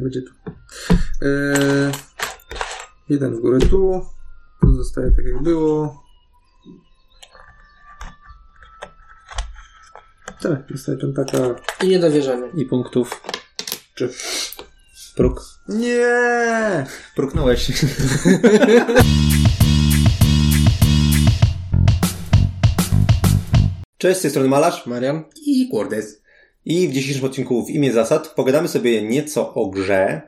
Nie będzie tu. Eee, jeden w górę tu. Tu zostaje tak jak było. Tak, zostaje piątaka. I nie dowierzamy. I punktów. Czy... Próg. Nie! Próknąłeś. Cześć, z tej strony Malarz Marian? i Kłordes. I w dzisiejszym odcinku w imię zasad pogadamy sobie nieco o grze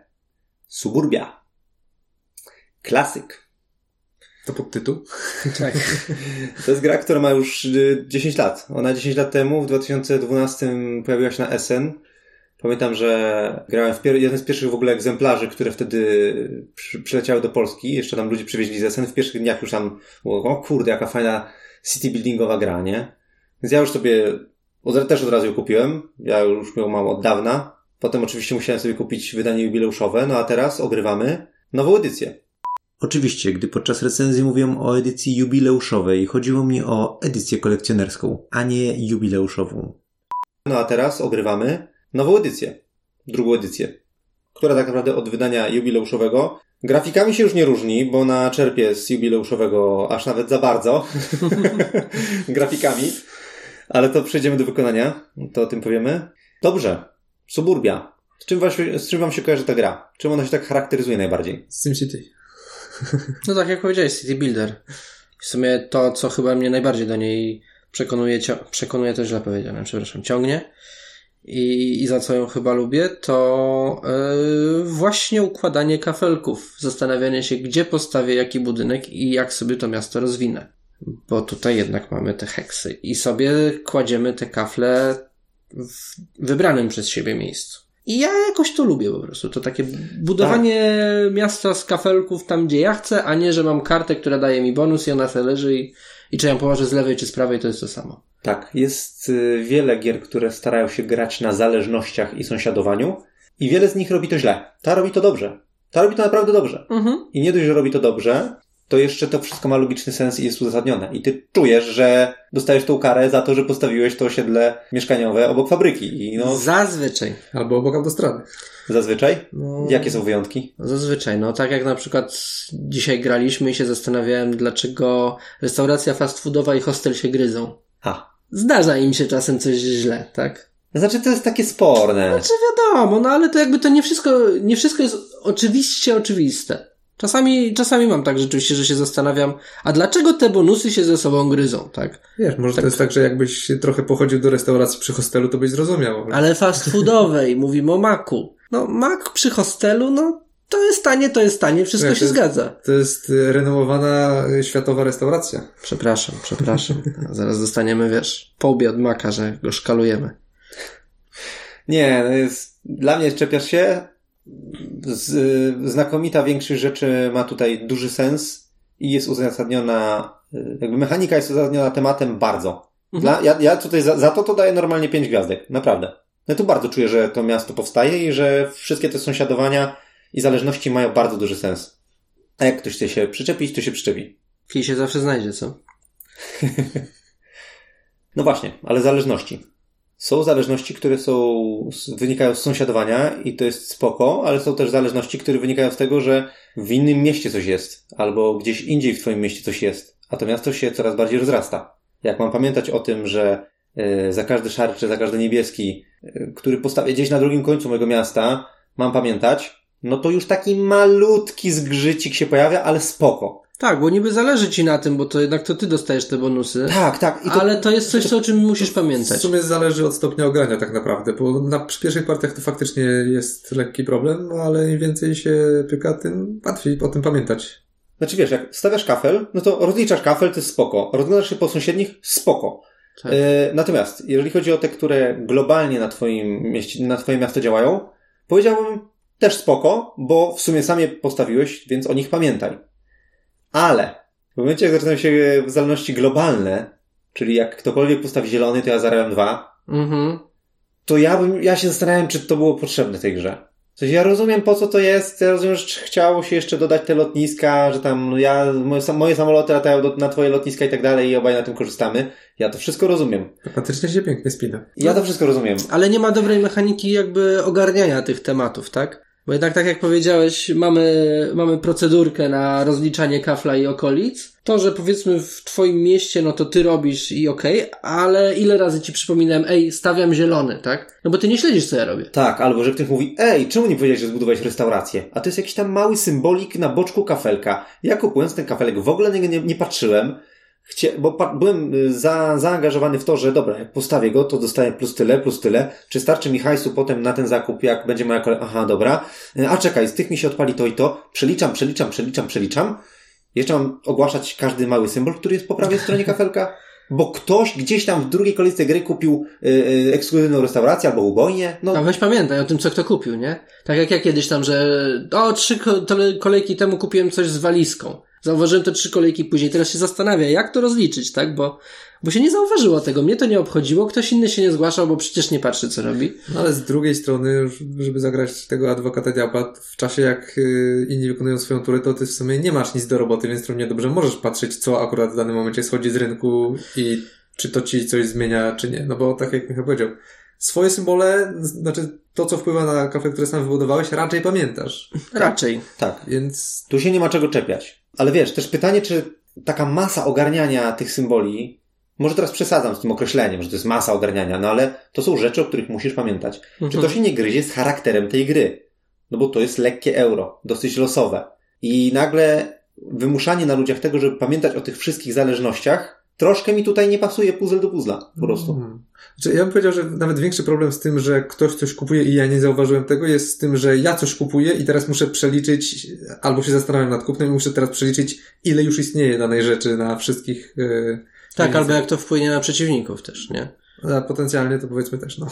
Suburbia. Klasyk. To podtytuł. Tak. To jest gra, która ma już y, 10 lat. Ona 10 lat temu, w 2012 pojawiła się na SN. Pamiętam, że grałem w jeden z pierwszych w ogóle egzemplarzy, które wtedy przy- przyleciały do Polski. Jeszcze tam ludzie przywieźli z SN. W pierwszych dniach już tam było, o kurde, jaka fajna city buildingowa gra, nie? Więc ja już sobie też od razu ją kupiłem. Ja już ją mam od dawna. Potem oczywiście musiałem sobie kupić wydanie jubileuszowe, no a teraz ogrywamy nową edycję. Oczywiście, gdy podczas recenzji mówiłem o edycji jubileuszowej, chodziło mi o edycję kolekcjonerską, a nie jubileuszową. No a teraz ogrywamy nową edycję. Drugą edycję. Która tak naprawdę od wydania jubileuszowego grafikami się już nie różni, bo ona czerpie z jubileuszowego aż nawet za bardzo. grafikami. Ale to przejdziemy do wykonania. To o tym powiemy. Dobrze. Suburbia. Z czym, was, z czym wam się kojarzy ta gra? Czym ona się tak charakteryzuje najbardziej? SimCity. No tak jak powiedziałeś, City Builder. W sumie to, co chyba mnie najbardziej do niej przekonuje, przekonuje to źle powiedziane, przepraszam, ciągnie i, i za co ją chyba lubię, to yy, właśnie układanie kafelków. Zastanawianie się, gdzie postawię jaki budynek i jak sobie to miasto rozwinę. Bo tutaj jednak mamy te heksy i sobie kładziemy te kafle w wybranym przez siebie miejscu. I ja jakoś to lubię po prostu. To takie budowanie miasta z kafelków tam, gdzie ja chcę, a nie, że mam kartę, która daje mi bonus i ona sobie leży i, i czy ją położę z lewej czy z prawej, to jest to samo. Tak, jest y, wiele gier, które starają się grać na zależnościach i sąsiadowaniu i wiele z nich robi to źle. Ta robi to dobrze. Ta robi to naprawdę dobrze. Mhm. I nie dość, że robi to dobrze, to jeszcze to wszystko ma logiczny sens i jest uzasadnione. I ty czujesz, że dostajesz tą karę za to, że postawiłeś to osiedle mieszkaniowe obok fabryki. I no, Zazwyczaj. Albo obok autostrady. zazwyczaj. No, Jakie są wyjątki? Zazwyczaj, no tak jak na przykład dzisiaj graliśmy i się zastanawiałem, dlaczego restauracja fast foodowa i hostel się gryzą. A. Zdarza im się czasem coś źle, tak? Znaczy, to jest takie sporne. Znaczy wiadomo, no ale to jakby to nie wszystko, nie wszystko jest oczywiście oczywiste. Czasami, czasami mam tak rzeczywiście, że się zastanawiam, a dlaczego te bonusy się ze sobą gryzą, tak? Wiesz, może Tak. to jest tak, że jakbyś trochę pochodził do restauracji przy hostelu, to byś zrozumiał. Ale fast foodowej, mówimy o maku. No mak przy hostelu, no to jest tanie, to jest tanie, wszystko się jest- zgadza. To jest y, renomowana y, światowa restauracja. Przepraszam, przepraszam. Zaraz dostaniemy, wiesz, po łbie od maka, że go szkalujemy. Nie, no jest, dla mnie czepiasz się. Z, znakomita większość rzeczy ma tutaj duży sens i jest uzasadniona, jakby mechanika jest uzasadniona tematem bardzo. Dla, ja, ja tutaj za, za to to daję normalnie pięć gwiazdek. Naprawdę. No tu bardzo czuję, że to miasto powstaje i że wszystkie te sąsiadowania i zależności mają bardzo duży sens. A jak ktoś chce się przyczepić, to się przyczepi. Kij się zawsze znajdzie, co? No właśnie, ale zależności. Są zależności, które są, wynikają z sąsiadowania i to jest spoko, ale są też zależności, które wynikają z tego, że w innym mieście coś jest, albo gdzieś indziej w twoim mieście coś jest, a to miasto się coraz bardziej rozrasta. Jak mam pamiętać o tym, że e, za każdy szary czy za każdy niebieski, e, który postawię gdzieś na drugim końcu mojego miasta, mam pamiętać, no to już taki malutki zgrzycik się pojawia, ale spoko. Tak, bo niby zależy ci na tym, bo to jednak to ty dostajesz te bonusy. Tak, tak. I to, Ale to jest coś, co, o czym musisz W pamiętać. sumie zależy od stopnia ogrania tak naprawdę, bo na przy pierwszych partiach to faktycznie jest lekki problem, no ale im więcej się pyka, tym łatwiej o tym pamiętać. Znaczy wiesz, jak stawiasz kafel, no to rozliczasz kafel, to jest spoko. Rozglądasz się po sąsiednich, spoko. Tak. E, natomiast, jeżeli chodzi o te, które globalnie na twoim mieście, na twoje miasto działają, powiedziałbym też spoko, bo w sumie sam je postawiłeś, więc o nich pamiętaj. Ale w momencie, jak zaczynają się zależności globalne, czyli jak ktokolwiek postawi zielony, to ja zarabiam dwa, Mhm. to ja bym, ja się zastanawiałem, czy to było potrzebne tej grze. W sensie ja rozumiem po co to jest, ja rozumiem, że chciało się jeszcze dodać te lotniska, że tam no ja, moje, moje samoloty latają do, na twoje lotniska i tak dalej i obaj na tym korzystamy. Ja to wszystko rozumiem. Faktycznie się pięknie spina. Ja to wszystko rozumiem. Ale nie ma dobrej mechaniki jakby ogarniania tych tematów, tak? Bo jednak tak jak powiedziałeś, mamy, mamy procedurkę na rozliczanie kafla i okolic. To, że powiedzmy w twoim mieście, no to ty robisz i okej, ale ile razy ci przypominałem, ej, stawiam zielony, tak? No bo ty nie śledzisz, co ja robię. Tak, albo że ktoś mówi, ej, czemu nie powiedziałeś, że zbudowałeś restaurację? A to jest jakiś tam mały symbolik na boczku kafelka. Ja kupując ten kafelek w ogóle nie, nie, nie patrzyłem, Chcie, bo pa, byłem y, za, zaangażowany w to, że dobra, jak postawię go, to dostaję plus tyle, plus tyle. Czy starczy mi hajsu potem na ten zakup, jak będzie moja kolej? Aha, dobra. Y, A czekaj, z tych mi się odpali to i to. Przeliczam, przeliczam, przeliczam, przeliczam. Jeszcze mam ogłaszać każdy mały symbol, który jest po prawej stronie kafelka. Bo ktoś gdzieś tam w drugiej kolejce gry kupił y, y, ekskluzywną restaurację albo ubojnię. No, A weź pamiętaj o tym, co kto kupił, nie? Tak jak ja kiedyś tam, że o, trzy kolejki temu kupiłem coś z walizką. Zauważyłem to trzy kolejki później. Teraz się zastanawia, jak to rozliczyć, tak? Bo, bo się nie zauważyło tego. Mnie to nie obchodziło. Ktoś inny się nie zgłaszał, bo przecież nie patrzy, co robi. No ale z drugiej strony, żeby zagrać tego adwokata diabła, w czasie jak y, inni wykonują swoją turę, to ty w sumie nie masz nic do roboty, więc równie dobrze możesz patrzeć, co akurat w danym momencie schodzi z rynku i czy to ci coś zmienia, czy nie. No bo tak jak Michał powiedział, swoje symbole, znaczy to, co wpływa na kafę, które sam wybudowałeś, raczej pamiętasz. Raczej. tak. Więc Tu się nie ma czego czepiać. Ale wiesz, też pytanie, czy taka masa ogarniania tych symboli, może teraz przesadzam z tym określeniem, że to jest masa ogarniania, no ale to są rzeczy, o których musisz pamiętać. Czy Mhm. to się nie gryzie z charakterem tej gry? No bo to jest lekkie euro, dosyć losowe. I nagle wymuszanie na ludziach tego, żeby pamiętać o tych wszystkich zależnościach, troszkę mi tutaj nie pasuje puzzle do puzzla, po prostu. Mhm. Znaczy, ja bym powiedział, że nawet większy problem z tym, że ktoś coś kupuje i ja nie zauważyłem tego, jest z tym, że ja coś kupuję i teraz muszę przeliczyć, albo się zastanawiam nad kupnem i muszę teraz przeliczyć, ile już istnieje danej rzeczy na wszystkich. Yy, Tak, albo jak to wpłynie na przeciwników też, nie? a potencjalnie to powiedzmy też, no.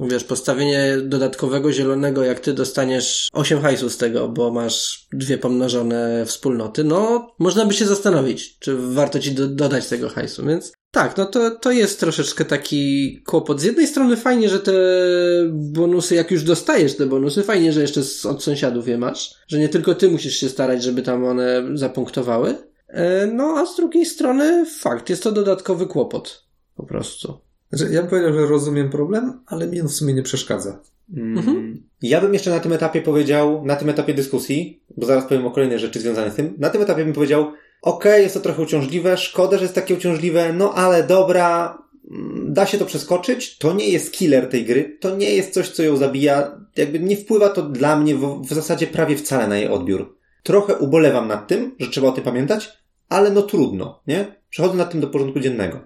Wiesz, postawienie dodatkowego zielonego, jak ty dostaniesz 8 hajsu z tego, bo masz dwie pomnożone wspólnoty, no można by się zastanowić, czy warto ci do, dodać tego hajsu, więc tak, no to, to jest troszeczkę taki kłopot. Z jednej strony fajnie, że te bonusy, jak już dostajesz te bonusy, fajnie, że jeszcze od sąsiadów je masz, że nie tylko ty musisz się starać, żeby tam one zapunktowały. E, No, a z drugiej strony fakt, jest to dodatkowy kłopot. Po prostu. Znaczy, ja bym powiedział, że rozumiem problem, ale mi on w sumie nie przeszkadza. Mm. Ja bym jeszcze na tym etapie powiedział, na tym etapie dyskusji, bo zaraz powiem o kolejnej rzeczy związanej z tym, na tym etapie bym powiedział, okej, jest to trochę uciążliwe, szkoda, że jest takie uciążliwe, no ale dobra, mm, da się to przeskoczyć, to nie jest killer tej gry, to nie jest coś, co ją zabija, jakby nie wpływa to dla mnie w, w zasadzie prawie wcale na jej odbiór. Trochę ubolewam nad tym, że trzeba o tym pamiętać, ale no trudno, nie? Przechodzę nad tym do porządku dziennego.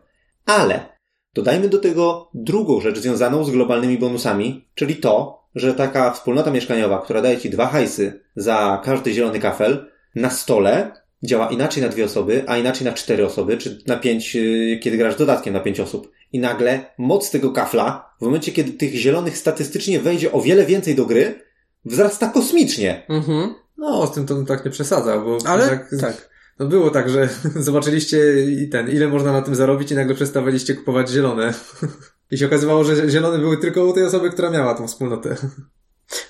Ale Dodajmy do tego drugą rzecz związaną z globalnymi bonusami, czyli to, że taka wspólnota mieszkaniowa, która daje ci dwa hajsy za każdy zielony kafel, na stole działa inaczej na dwie osoby, a inaczej na cztery osoby, czy na pięć, yy, kiedy grasz dodatkiem na pięć osób. I nagle moc tego kafla, w momencie kiedy tych zielonych statystycznie wejdzie o wiele więcej do gry, wzrasta kosmicznie. Mhm. No, z tym to tak nie przesadzał, bo Ale tak, tak. No było tak, że zobaczyliście i ten, ile można na tym zarobić i nagle przestawaliście kupować zielone. I się okazywało, że zielone były tylko u tej osoby, która miała tą wspólnotę.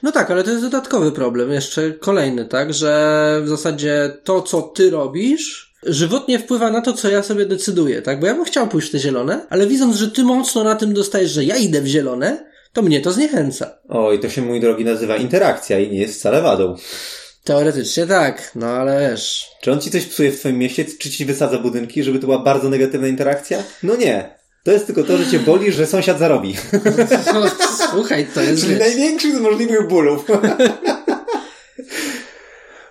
No tak, ale to jest dodatkowy problem, jeszcze kolejny, tak, że w zasadzie to, co ty robisz, żywotnie wpływa na to, co ja sobie decyduję, tak, bo ja bym chciał pójść w te zielone, ale widząc, że ty mocno na tym dostajesz, że ja idę w zielone, to mnie to zniechęca. Oj, to się, mój drogi, nazywa interakcja i nie jest wcale wadą. Teoretycznie tak, no ale wiesz. Czy on ci coś psuje w twoim mieście? Czy ci wysadza budynki, żeby to była bardzo negatywna interakcja? No nie. To jest tylko to, że cię boli, że sąsiad zarobi. Słuchaj, to jest Czyli największy z możliwych bólów.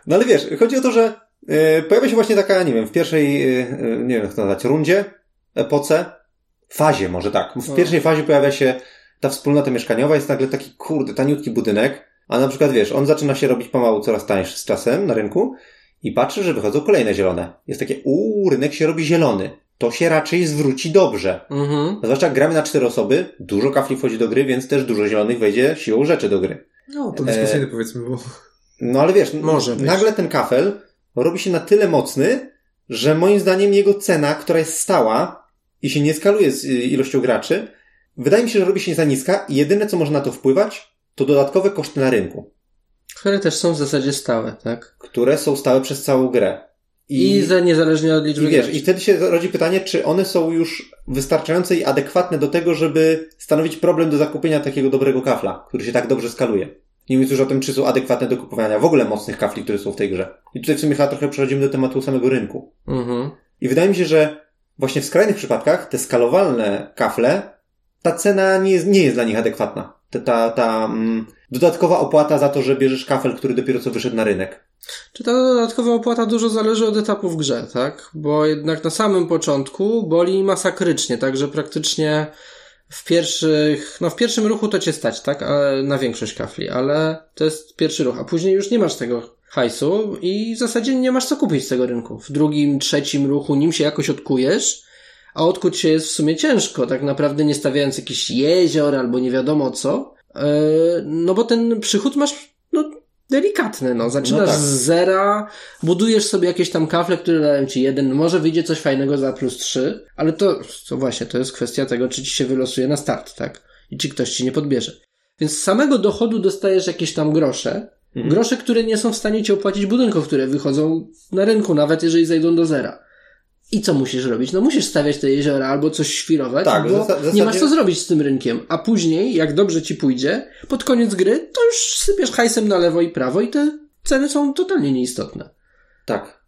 no ale wiesz, chodzi o to, że e, pojawia się właśnie taka, nie wiem, w pierwszej, e, e, nie wiem jak to nazwać, rundzie, epoce, fazie może tak. W No. pierwszej fazie pojawia się ta wspólnota mieszkaniowa, jest nagle taki kurde, taniutki budynek, a na przykład wiesz, on zaczyna się robić pomału coraz tańszy z czasem na rynku i patrzy, że wychodzą kolejne zielone. Jest takie, uuu, rynek się robi zielony. To się raczej zwróci dobrze. mhm. Zwłaszcza jak gramy na cztery osoby, dużo kafli wchodzi do gry, więc też dużo zielonych wejdzie siłą rzeczy do gry. No, to dyskusyjne powiedzmy, bo No ale wiesz, Może być. nagle ten kafel robi się na tyle mocny, że moim zdaniem jego cena, która jest stała i się nie skaluje z y, ilością graczy, wydaje mi się, że robi się za niska i jedyne, co może na to wpływać, to dodatkowe koszty na rynku, Które też są w zasadzie stałe, tak? które są stałe przez całą grę. I, za niezależnie od liczby I wiesz, graczy. i wtedy się rodzi pytanie, czy one są już wystarczające i adekwatne do tego, żeby stanowić problem do zakupienia takiego dobrego kafla, który się tak dobrze skaluje. Nie mówiąc już o tym, czy są adekwatne do kupowania w ogóle mocnych kafli, które są w tej grze. I tutaj w sumie chyba trochę przechodzimy do tematu samego rynku. Mhm. I wydaje mi się, że właśnie w skrajnych przypadkach te skalowalne kafle, ta cena nie jest, nie jest dla nich adekwatna. Ta, ta, ta mm, dodatkowa opłata za to, że bierzesz kafel, który dopiero co wyszedł na rynek. Czy ta dodatkowa opłata dużo zależy od etapu w grze, tak? Bo jednak na samym początku boli masakrycznie, także praktycznie w pierwszych, no w pierwszym ruchu to cię stać, tak? Na większość kafli, ale to jest pierwszy ruch, a później już nie masz tego hajsu i w zasadzie nie masz co kupić z tego rynku. W drugim, trzecim ruchu, nim się jakoś odkujesz, a odkuć się jest w sumie ciężko, tak naprawdę nie stawiając jakichś jezior albo nie wiadomo co, yy, no bo ten przychód masz, no delikatny, no. Zaczynasz No tak. z zera, budujesz sobie jakieś tam kafle, które dają ci jeden, może wyjdzie coś fajnego za plus trzy, ale to, to właśnie, to jest kwestia tego, czy ci się wylosuje na start, tak? I czy ktoś ci nie podbierze. Więc z samego dochodu dostajesz jakieś tam grosze, Mhm. grosze, które nie są w stanie ci opłacić budynków, które wychodzą na rynku, nawet jeżeli zejdą do zera. I co musisz robić? No musisz stawiać te jeziora albo coś świrować, Tak, bo w zasa- w nie masz zasadzie- co zrobić z tym rynkiem. A później, jak dobrze ci pójdzie, pod koniec gry, to już sypiesz hajsem na lewo i prawo i te ceny są totalnie nieistotne. Tak.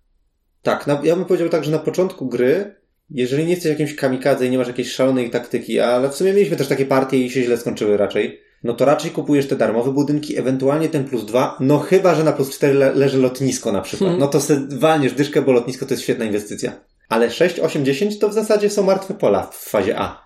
Tak, ja bym powiedział tak, że na początku gry, jeżeli nie jesteś jakimś kamikadze i nie masz jakiejś szalonej taktyki, ale w sumie mieliśmy też takie partie i się źle skończyły raczej, no to raczej kupujesz te darmowe budynki, ewentualnie ten plus dwa, no chyba, że na plus cztery le- leży lotnisko na przykład. Hmm. No to se walniesz dyszkę, bo lotnisko to jest świetna inwestycja. Ale 6, 8, 10 to w zasadzie są martwe pola w fazie A.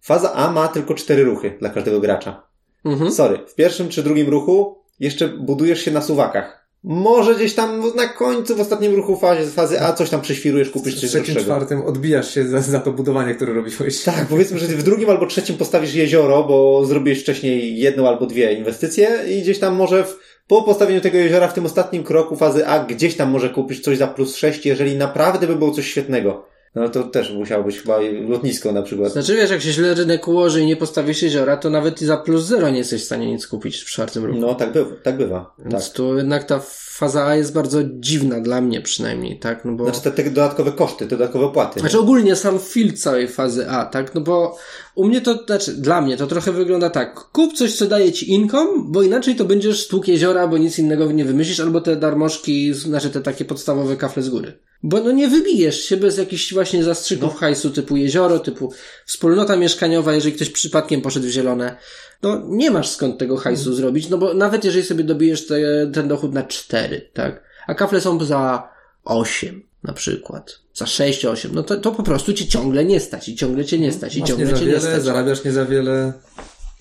Faza A ma tylko cztery ruchy dla każdego gracza. Mhm. Sorry, w pierwszym czy drugim ruchu jeszcze budujesz się na suwakach. Może gdzieś tam na końcu, w ostatnim ruchu fazy, fazy A coś tam prześwirujesz, kupisz W coś trzecim, droższego. czwartym odbijasz się za, za to budowanie, które robiłeś. Tak, powiedzmy, że w drugim albo trzecim postawisz jezioro, bo zrobiłeś wcześniej jedną albo dwie inwestycje i gdzieś tam może w, po postawieniu tego jeziora w tym ostatnim kroku fazy A gdzieś tam może kupisz coś za plus 6, jeżeli naprawdę by było coś świetnego. No to też musiało być chyba lotnisko na przykład. Znaczy wiesz, jak się źle rynek ułoży i nie postawisz jeziora, to nawet i za plus zero nie jesteś w stanie nic kupić w czwartym ruchu. No tak bywa, tak bywa. Tak. Więc tu jednak ta faza A jest bardzo dziwna dla mnie przynajmniej, tak? No bo... Znaczy te, te dodatkowe koszty, te dodatkowe opłaty. Znaczy ogólnie sam field całej fazy A, tak? No bo u mnie to, znaczy dla mnie to trochę wygląda tak. Kup coś, co daje ci income, bo inaczej to będziesz stłuk jeziora, bo nic innego nie wymyślisz, albo te darmożki, znaczy te takie podstawowe kafle z góry. Bo no nie wybijesz się bez jakichś właśnie zastrzyków No. hajsu typu jezioro, typu wspólnota mieszkaniowa, jeżeli ktoś przypadkiem poszedł w zielone. No nie masz skąd tego hajsu zrobić, no bo nawet jeżeli sobie dobijesz te, ten dochód na 4, tak? A kafle są za 8 na przykład. Za 6, 8. No to, to po prostu cię ciągle nie stać i ciągle cię nie stać i Masz nie ciągle za cię nie wiele, stać. zarabiasz nie za wiele.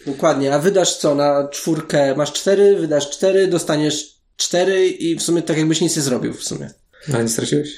Dokładnie, a wydasz co na czwórkę, masz 4, wydasz 4, dostaniesz 4 i w sumie tak jakbyś nic nie zrobił w sumie. Ale nie straciłeś.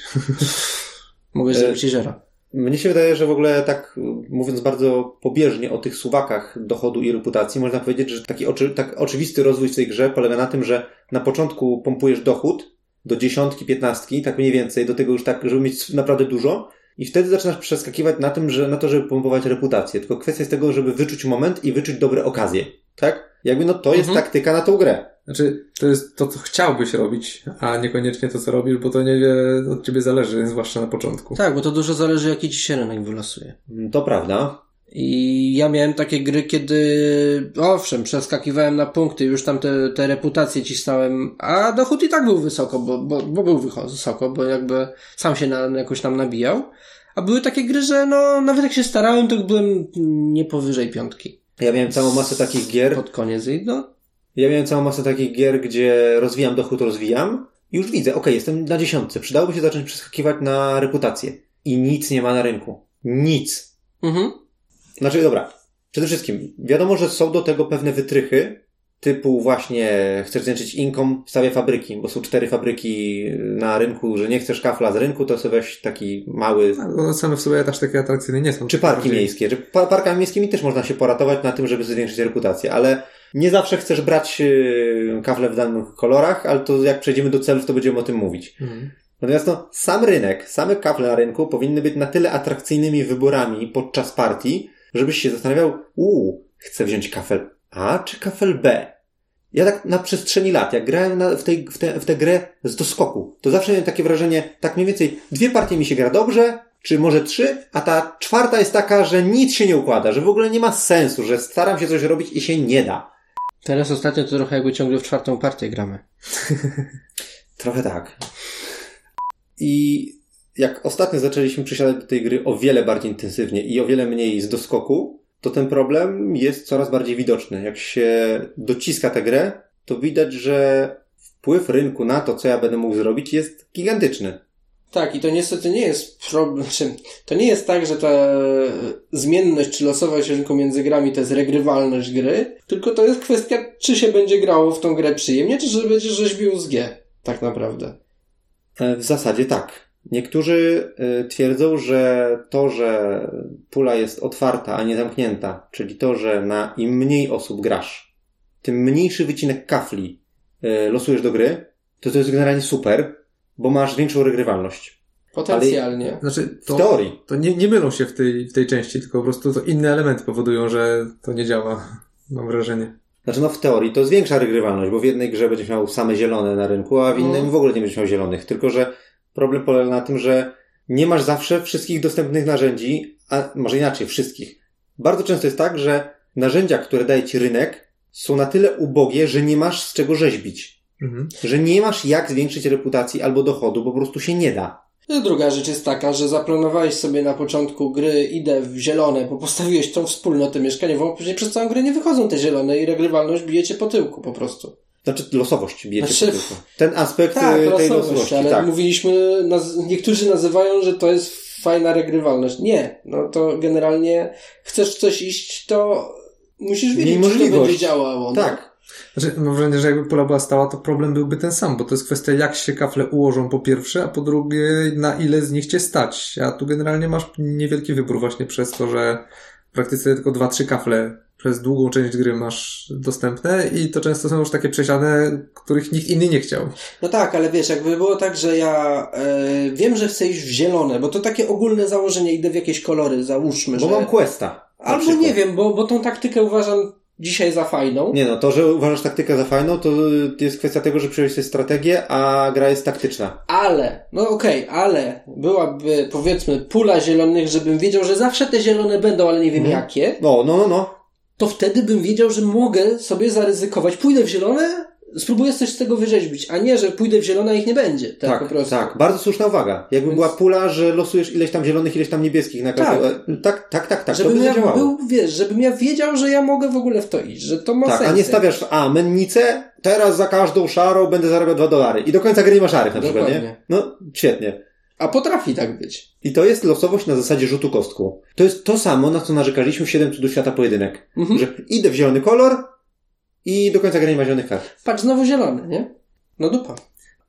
E, zrobić jeziora. Mnie się wydaje, że w ogóle tak mówiąc bardzo pobieżnie o tych suwakach dochodu i reputacji, można powiedzieć, że taki oczy, tak oczywisty rozwój w tej grze polega na tym, że na początku pompujesz dochód do dziesiątki, piętnastki, tak mniej więcej, do tego już tak, żeby mieć naprawdę dużo i wtedy zaczynasz przeskakiwać na tym, że na to, żeby pompować reputację. Tylko kwestia jest tego, żeby wyczuć moment i wyczuć dobre okazje. Tak? Jakby no to jest Mhm. taktyka na tą grę. Znaczy, to jest to, co chciałbyś robić, a niekoniecznie to, co robisz, bo to niewiele od ciebie zależy, zwłaszcza na początku. Tak, bo to dużo zależy jaki ci się rynek wylosuje. To prawda. I ja miałem takie gry, kiedy owszem, przeskakiwałem na punkty, już tam te, te reputacje cisnąłem, a dochód i tak był wysoko, bo, bo, bo był wysoko, bo jakby sam się na, jakoś tam nabijał. A były takie gry, że no, nawet jak się starałem, to byłem nie powyżej piątki. Ja miałem całą masę takich gier, Pod koniec i no, Ja miałem całą masę takich gier, gdzie rozwijam dochód, rozwijam i już widzę, okej, jestem na dziesiątce. Przydałoby się zacząć przeskakiwać na reputację. I nic nie ma na rynku. Nic. mhm. Znaczy, dobra. Przede wszystkim, wiadomo, że są do tego pewne wytrychy, typu właśnie chcesz zwiększyć income, stawię fabryki, bo są cztery fabryki na rynku, że nie chcesz kafla z rynku, to sobie weź taki mały No, same w sobie też takie atrakcyjne nie są. czy parki Bardziej- miejskie. Że pa- parkami miejskimi też można się poratować na tym, żeby zwiększyć reputację, ale nie zawsze chcesz brać yy, kafle w danych kolorach, ale to jak przejdziemy do celów, to będziemy o tym mówić. Mhm. Natomiast no, sam rynek, same kafle na rynku powinny być na tyle atrakcyjnymi wyborami podczas partii, żebyś się zastanawiał, uuu, chcę wziąć kafel A czy kafel B? Ja tak na przestrzeni lat, jak grałem na, w, tej, w, te, w tę grę z doskoku, to zawsze miałem takie wrażenie, tak mniej więcej, dwie partie mi się gra dobrze, czy może trzy, a ta czwarta jest taka, że nic się nie układa, że w ogóle nie ma sensu, że staram się coś robić i się nie da. Teraz ostatnio to trochę jakby ciągle w czwartą partię gramy. Trochę tak. I jak ostatnio zaczęliśmy przysiadać do tej gry o wiele bardziej intensywnie i o wiele mniej z doskoku, to ten problem jest coraz bardziej widoczny. Jak się dociska tę grę, to widać, że wpływ rynku na to, co ja będę mógł zrobić, jest gigantyczny. Tak, i to niestety nie jest problem, to nie jest tak, że ta zmienność czy losowość rynku między grami to jest regrywalność gry, tylko to jest kwestia, czy się będzie grało w tą grę przyjemnie, czy że będziesz rzeźbił z G, tak naprawdę. E, W zasadzie tak. Niektórzy y, twierdzą, że to, że pula jest otwarta, a nie zamknięta, czyli to, że na im mniej osób grasz, tym mniejszy wycinek kafli y, losujesz do gry, to to jest generalnie super, bo masz większą regrywalność. Potencjalnie. Znaczy, W to, teorii. to nie, nie mylą się w tej, w tej części, tylko po prostu to inne elementy powodują, że to nie działa. Mam wrażenie. Znaczy, no w teorii to jest większa regrywalność, bo w jednej grze będziesz miał same zielone na rynku, a w innym No. w ogóle nie będziesz miał zielonych. Tylko, że problem polega na tym, że nie masz zawsze wszystkich dostępnych narzędzi, a może inaczej, wszystkich. Bardzo często jest tak, że narzędzia, które daje ci rynek, są na tyle ubogie, że nie masz z czego rzeźbić. Mhm. Że nie masz jak zwiększyć reputacji albo dochodu, po prostu się nie da. No, Druga rzecz jest taka, że zaplanowałeś sobie na początku gry, idę w zielone, bo postawiłeś tą wspólnotę mieszkaniową, a później przez całą grę nie wychodzą te zielone i regrywalność bijecie po tyłku po prostu. Znaczy losowość bijecie Znaczy. Ten aspekt Tak, y, tej losowość, losowości, ale tak. mówiliśmy, naz- niektórzy nazywają, że to jest fajna regrywalność. Nie, no to generalnie chcesz w coś iść, to musisz wiedzieć, czy to będzie działało. no. Tak. Znaczy, mam wrażenie, że jakby pula była stała, to problem byłby ten sam, bo to jest kwestia, jak się kafle ułożą po pierwsze, a po drugie, na ile z nich cię stać. A tu generalnie masz niewielki wybór właśnie przez to, że w praktyce tylko dwa, trzy kafle przez długą część gry masz dostępne i to często są już takie przesiane, których nikt inny nie chciał. No tak, ale wiesz, jakby było tak, że ja e, wiem, że chcę iść w zielone, bo to takie ogólne założenie, idę w jakieś kolory, załóżmy, Bo że... mam questa. Albo przykład. nie wiem, bo, bo tą taktykę uważam dzisiaj za fajną. Nie no, to, że uważasz taktykę za fajną, to jest kwestia tego, że przyjąłeś sobie strategię, a gra jest taktyczna. Ale, no okej, ale byłaby powiedzmy pula zielonych, żebym wiedział, że zawsze te zielone będą, ale nie wiem Mhm. jakie, No, no, no, no. To wtedy bym wiedział, że mogę sobie zaryzykować. Pójdę w zielone, spróbuję coś z tego wyrzeźbić, a nie, że pójdę w zielone, a ich nie będzie. Tak, Tak, po prostu. tak. Bardzo słuszna uwaga. Jakby Więc- była pula, że losujesz ileś tam zielonych, ileś tam niebieskich na każdą... Tak, tak, tak, tak, tak to żebym by ja zadziałało. był, wiesz, żebym ja wiedział, że ja mogę w ogóle w to iść, że to ma Tak, sens. a nie stawiasz, a mennicę, teraz za każdą szarą będę zarabiał dwa dolary. I do końca gry nie ma szarych na przykład, nie? Dokładnie. No, świetnie. A potrafi tak być. I to jest losowość na zasadzie rzutu kostką. To jest to samo, na co narzekaliśmy w 7 cudów świata pojedynek. Mhm. Że idę w zielony kolor i do końca gry nie ma zielonych kart. Patrz, znowu zielony, nie? No dupa.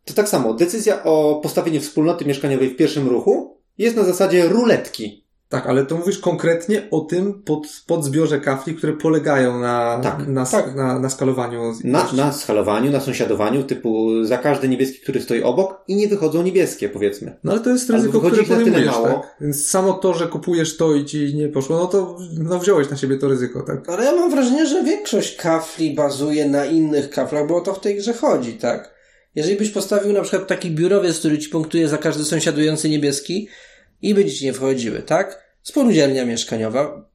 To tak samo, decyzja o postawieniu wspólnoty mieszkaniowej w pierwszym ruchu jest na zasadzie ruletki. Tak, ale to mówisz konkretnie o tym pod, podzbiorze kafli, które polegają na, Tak, na, tak. na, na skalowaniu. Na, na skalowaniu, na sąsiadowaniu, typu za każdy niebieski, który stoi obok i nie wychodzą niebieskie, powiedzmy. No ale to jest ryzyko, które podejmujesz, mało. tak? Więc samo to, że kupujesz to i ci nie poszło, no to no, wziąłeś na siebie to ryzyko, tak? Ale ja mam wrażenie, że większość kafli bazuje na innych kaflach, bo o to w tej grze chodzi, tak? Jeżeli byś postawił na przykład taki biurowiec, który ci punktuje za każdy sąsiadujący niebieski i by ci nie wchodziły, tak? Spółdzielnia mieszkaniowa,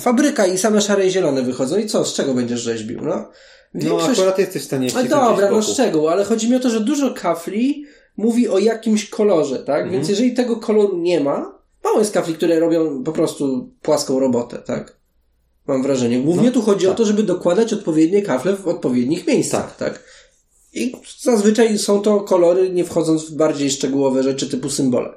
fabryka i same szare i zielone wychodzą i co? Z czego będziesz rzeźbił, no? No akurat jesteś w stanie No wcisnąć dobra, no z szczegół, ale chodzi mi o to, że dużo kafli mówi o jakimś kolorze, tak? Mhm. Więc jeżeli tego koloru nie ma, mało jest kafli, które robią po prostu płaską robotę, tak? Mam wrażenie. Głównie No, tu chodzi o tak. to, żeby dokładać odpowiednie kafle w odpowiednich miejscach, tak? I zazwyczaj są to kolory, nie wchodząc w bardziej szczegółowe rzeczy typu symbole.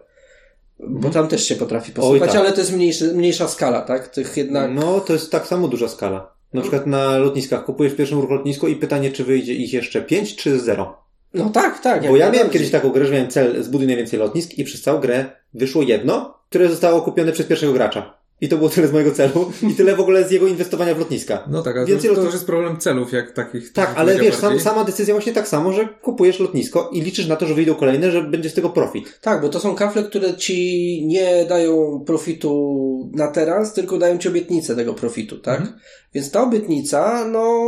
Bo tam też się potrafi posłuchać, tak. ale to jest mniejszy, mniejsza skala, tak? Tych jednak... No, to jest tak samo duża skala. Na przykład na lotniskach kupujesz w pierwszym ruchu lotnisko i pytanie, czy wyjdzie ich jeszcze 5 czy 0. No tak, tak. Bo ja miałem kiedyś taką grę, że miałem cel zbuduj najwięcej lotnisk i przez całą grę wyszło jedno, które zostało kupione przez pierwszego gracza. I to było tyle z mojego celu i tyle w ogóle z jego inwestowania w lotniska. No tak, ale to, Więcej to lot- już jest problem celów, jak takich. Tak, ale wiesz, sam, sama decyzja właśnie tak samo, że kupujesz lotnisko i liczysz na to, że wyjdą kolejne, że będzie z tego profit. Tak, bo to są kafle, które ci nie dają profitu na teraz, tylko dają ci obietnicę tego profitu, tak? Mhm. Więc ta obietnica, no,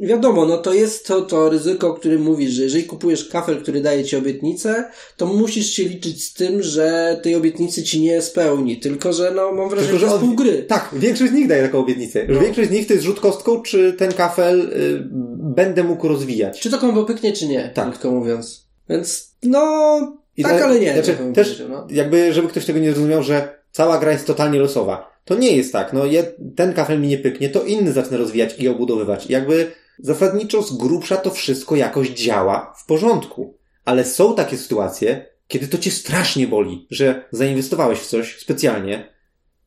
wiadomo, no to jest to, to ryzyko, o którym mówisz, że jeżeli kupujesz kafel, który daje ci obietnicę, to musisz się liczyć z tym, że tej obietnicy ci nie spełni. Tylko, że no mam wrażenie, Tylko, że jest on- pół gry. Tak, większość z nich daje taką obietnicę. Że No. Większość z nich to jest rzut kostką, czy ten kafel y, będę mógł rozwijać. Czy to kombo pyknie, czy nie, Tak. krótko mówiąc. Więc, no, I tak, ale nie. Znaczy, też, no. jakby, żeby ktoś tego nie zrozumiał, że cała gra jest totalnie losowa. To nie jest tak. No, je, ten kafel mi nie pyknie, to inny zacznę rozwijać i obudowywać. Jakby zasadniczo z grubsza to wszystko jakoś działa w porządku. Ale są takie sytuacje, kiedy to cię strasznie boli, że zainwestowałeś w coś specjalnie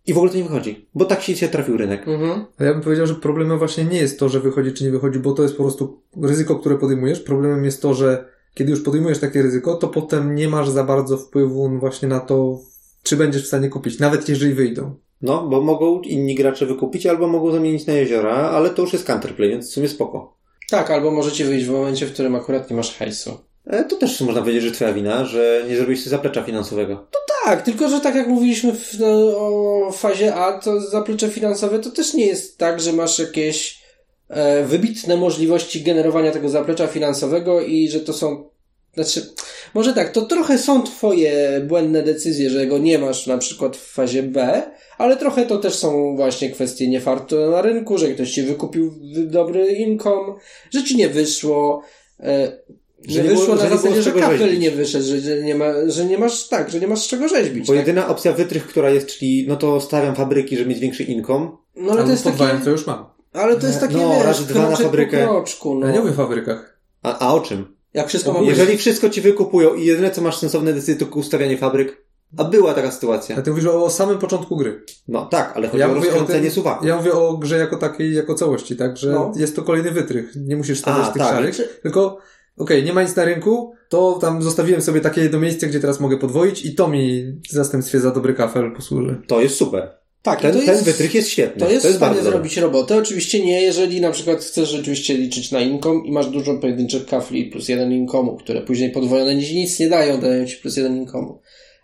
i w ogóle to nie wychodzi. Bo tak się trafił rynek. Mhm. A ja bym powiedział, że problemem właśnie nie jest to, że wychodzi czy nie wychodzi, bo to jest po prostu ryzyko, które podejmujesz. Problemem jest to, że kiedy już podejmujesz takie ryzyko, to potem nie masz za bardzo wpływu właśnie na to, czy będziesz w stanie kupić, nawet jeżeli wyjdą. No, bo mogą inni gracze wykupić albo mogą zamienić na jeziora, ale to już jest counterplay, więc w sumie spoko. Tak, albo możecie wyjść w momencie, w którym akurat nie masz hajsu. E, To też można powiedzieć, że twoja wina, że nie zrobiłeś zaplecza finansowego. Tak, tylko że tak jak mówiliśmy w, no, o fazie A, to zaplecze finansowe to też nie jest tak, że masz jakieś e, wybitne możliwości generowania tego zaplecza finansowego i że to są. Znaczy, może tak, to trochę są twoje błędne decyzje, że go nie masz na przykład w fazie B, ale trochę to też są właśnie kwestie niefartu na rynku, że ktoś ci wykupił dobry income, że ci nie wyszło. E, Że nie nie było- wyszło że na nie było zasadzie, że rzeźbić. nie wyszedł, że, że, nie ma, że nie masz, tak, że nie masz z czego rzeźbić. Bo tak? jedyna opcja wytrych, która jest, czyli no to stawiam fabryki, żeby mieć większy income. No ale to jest takie, co już mam. ale to jest takie, No, wiesz, razy dwa na fabrykę. po kroczku, no. Ja nie mówię o fabrykach. A, a o czym? Jak wszystko ma być. Jeżeli wszystko ci wykupują i jedyne co masz sensowne decyzje to ustawianie fabryk, a była taka A sytuacja. ty mówisz o samym początku gry. No tak, ale chodzi Ja o mówię o rozkręcenie tym- suwaku. Ja mówię o grze jako takiej, jako całości, tak? Że No. jest to kolejny wytrych. Nie musisz stawiać A, tych tak. tylko okej, nie ma nic na rynku, to tam zostawiłem sobie takie jedno miejsce, gdzie teraz mogę podwoić i to mi w zastępstwie za dobry kafel posłuży. To jest super. Tak, Ten, to ten jest, wytrych jest świetny. to jest, w stanie bardzo dobre. zrobić robotę. Oczywiście nie, jeżeli na przykład chcesz rzeczywiście liczyć na income i masz dużo pojedynczych kafli plus jeden income'u, które później podwojone nic, nic nie dają, dają ci plus jeden income'u.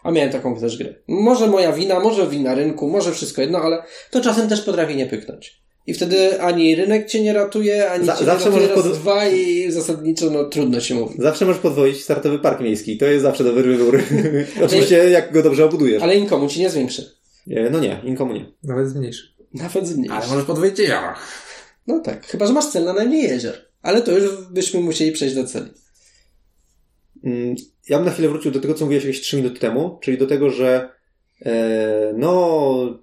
A miałem taką też grę. Może moja wina, może wina rynku, może wszystko jedno, ale to czasem też potrafi nie pyknąć. I wtedy ani rynek cię nie ratuje, ani Za- cię zawsze nie ratuje raz pod- dwa i zasadniczo no trudno się mówi. Zawsze możesz podwoić startowy park miejski. To jest zawsze dobry wybór. Oczywiście jak go dobrze obudujesz. Ale inkomu ci nie zwiększy. E, No nie, nikomu nie. Nawet zmniejszy. Nawet zmniejszy. Ale możesz podwoić jeziora. No tak, chyba że masz cel na najmniej jezior. Ale to już byśmy musieli przejść do celi. Mm, Ja bym na chwilę wrócił do tego, co mówiłeś jakieś 3 minuty temu, czyli do tego, że e, no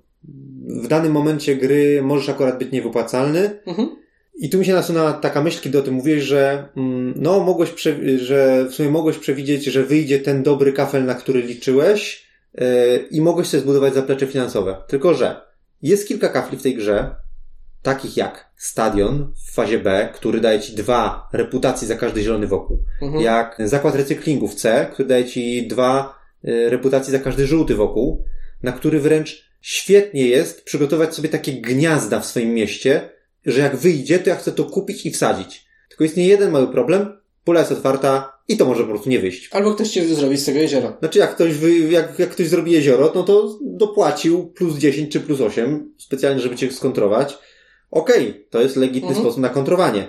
w danym momencie gry możesz akurat być niewypłacalny. Mhm. I tu mi się nasunęła taka myśl, kiedy o tym mówiłeś, że mm, no mogłeś, prze- że w sumie mogłeś przewidzieć, że wyjdzie ten dobry kafel, na który liczyłeś i mogłeś sobie zbudować zaplecze finansowe. Tylko, że jest kilka kafli w tej grze, takich jak Stadion w fazie B, który daje ci dwa reputacji za każdy zielony wokół Mhm. jak zakład recyklingu w C, który daje ci dwa y, reputacje za każdy żółty wokół, na który wręcz świetnie jest przygotować sobie takie gniazda w swoim mieście, że jak wyjdzie, to ja chcę to kupić i wsadzić. Tylko jest nie jeden mały problem, pula jest otwarta i to może po prostu nie wyjść. Albo ktoś ci zrobi z tego jeziora. Znaczy, jak ktoś, wy, jak, jak ktoś zrobi jezioro, no to dopłacił plus 10 czy plus 8, specjalnie, żeby cię skontrować. Okej, to jest legitny Mhm. sposób na kontrowanie.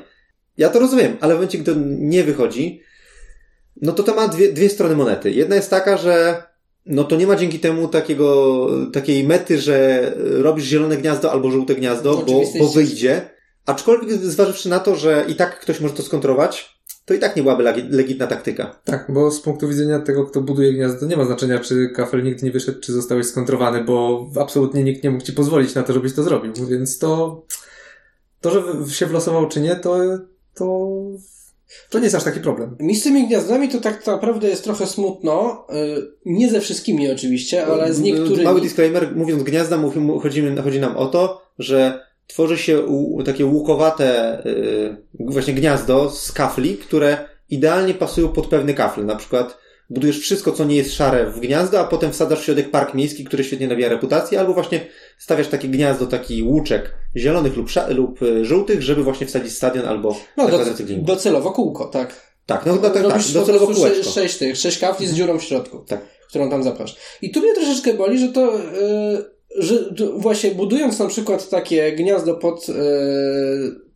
Ja to rozumiem, ale w momencie, gdy nie wychodzi, no to to ma dwie, dwie strony monety. Jedna jest taka, że no to nie ma dzięki temu takiego, takiej mety, że robisz zielone gniazdo albo żółte gniazdo, No, bo, bo wyjdzie. Aczkolwiek zważywszy na to, że i tak ktoś może to skontrować, to i tak nie byłaby legi- legitna taktyka. Tak, bo z punktu widzenia tego, kto buduje gniazdo, nie ma znaczenia, czy kafel nigdy nie wyszedł, czy zostałeś skontrowany, bo absolutnie nikt nie mógł ci pozwolić na to, żebyś to zrobił. Więc to, to, że się wlosował, czy nie, to, to, to nie jest aż taki problem. Mi z tymi gniazdami to tak naprawdę jest trochę smutno. Y, Nie ze wszystkimi oczywiście, ale z niektórymi. Mały disclaimer, mówiąc gniazda, mówi- mu- chodzi, chodzi nam o to, że tworzy się takie łukowate yy, właśnie gniazdo z kafli, które idealnie pasują pod pewne kafle. Na przykład budujesz wszystko, co nie jest szare w gniazdo, a potem wsadzasz w środek park miejski, który świetnie nabija reputację, albo właśnie stawiasz takie gniazdo, taki łuczek zielonych lub, lub y, żółtych, żeby właśnie wsadzić stadion albo No, do, docelowo kółko, tak. Tak, no, no tak, tak, Robisz po docelowo kółeczko. sze- sześć tych, sześć kafli z dziurą w środku, Tak. którą tam zaprasz. I tu mnie troszeczkę boli, że to, y, że właśnie budując na przykład takie gniazdo pod y,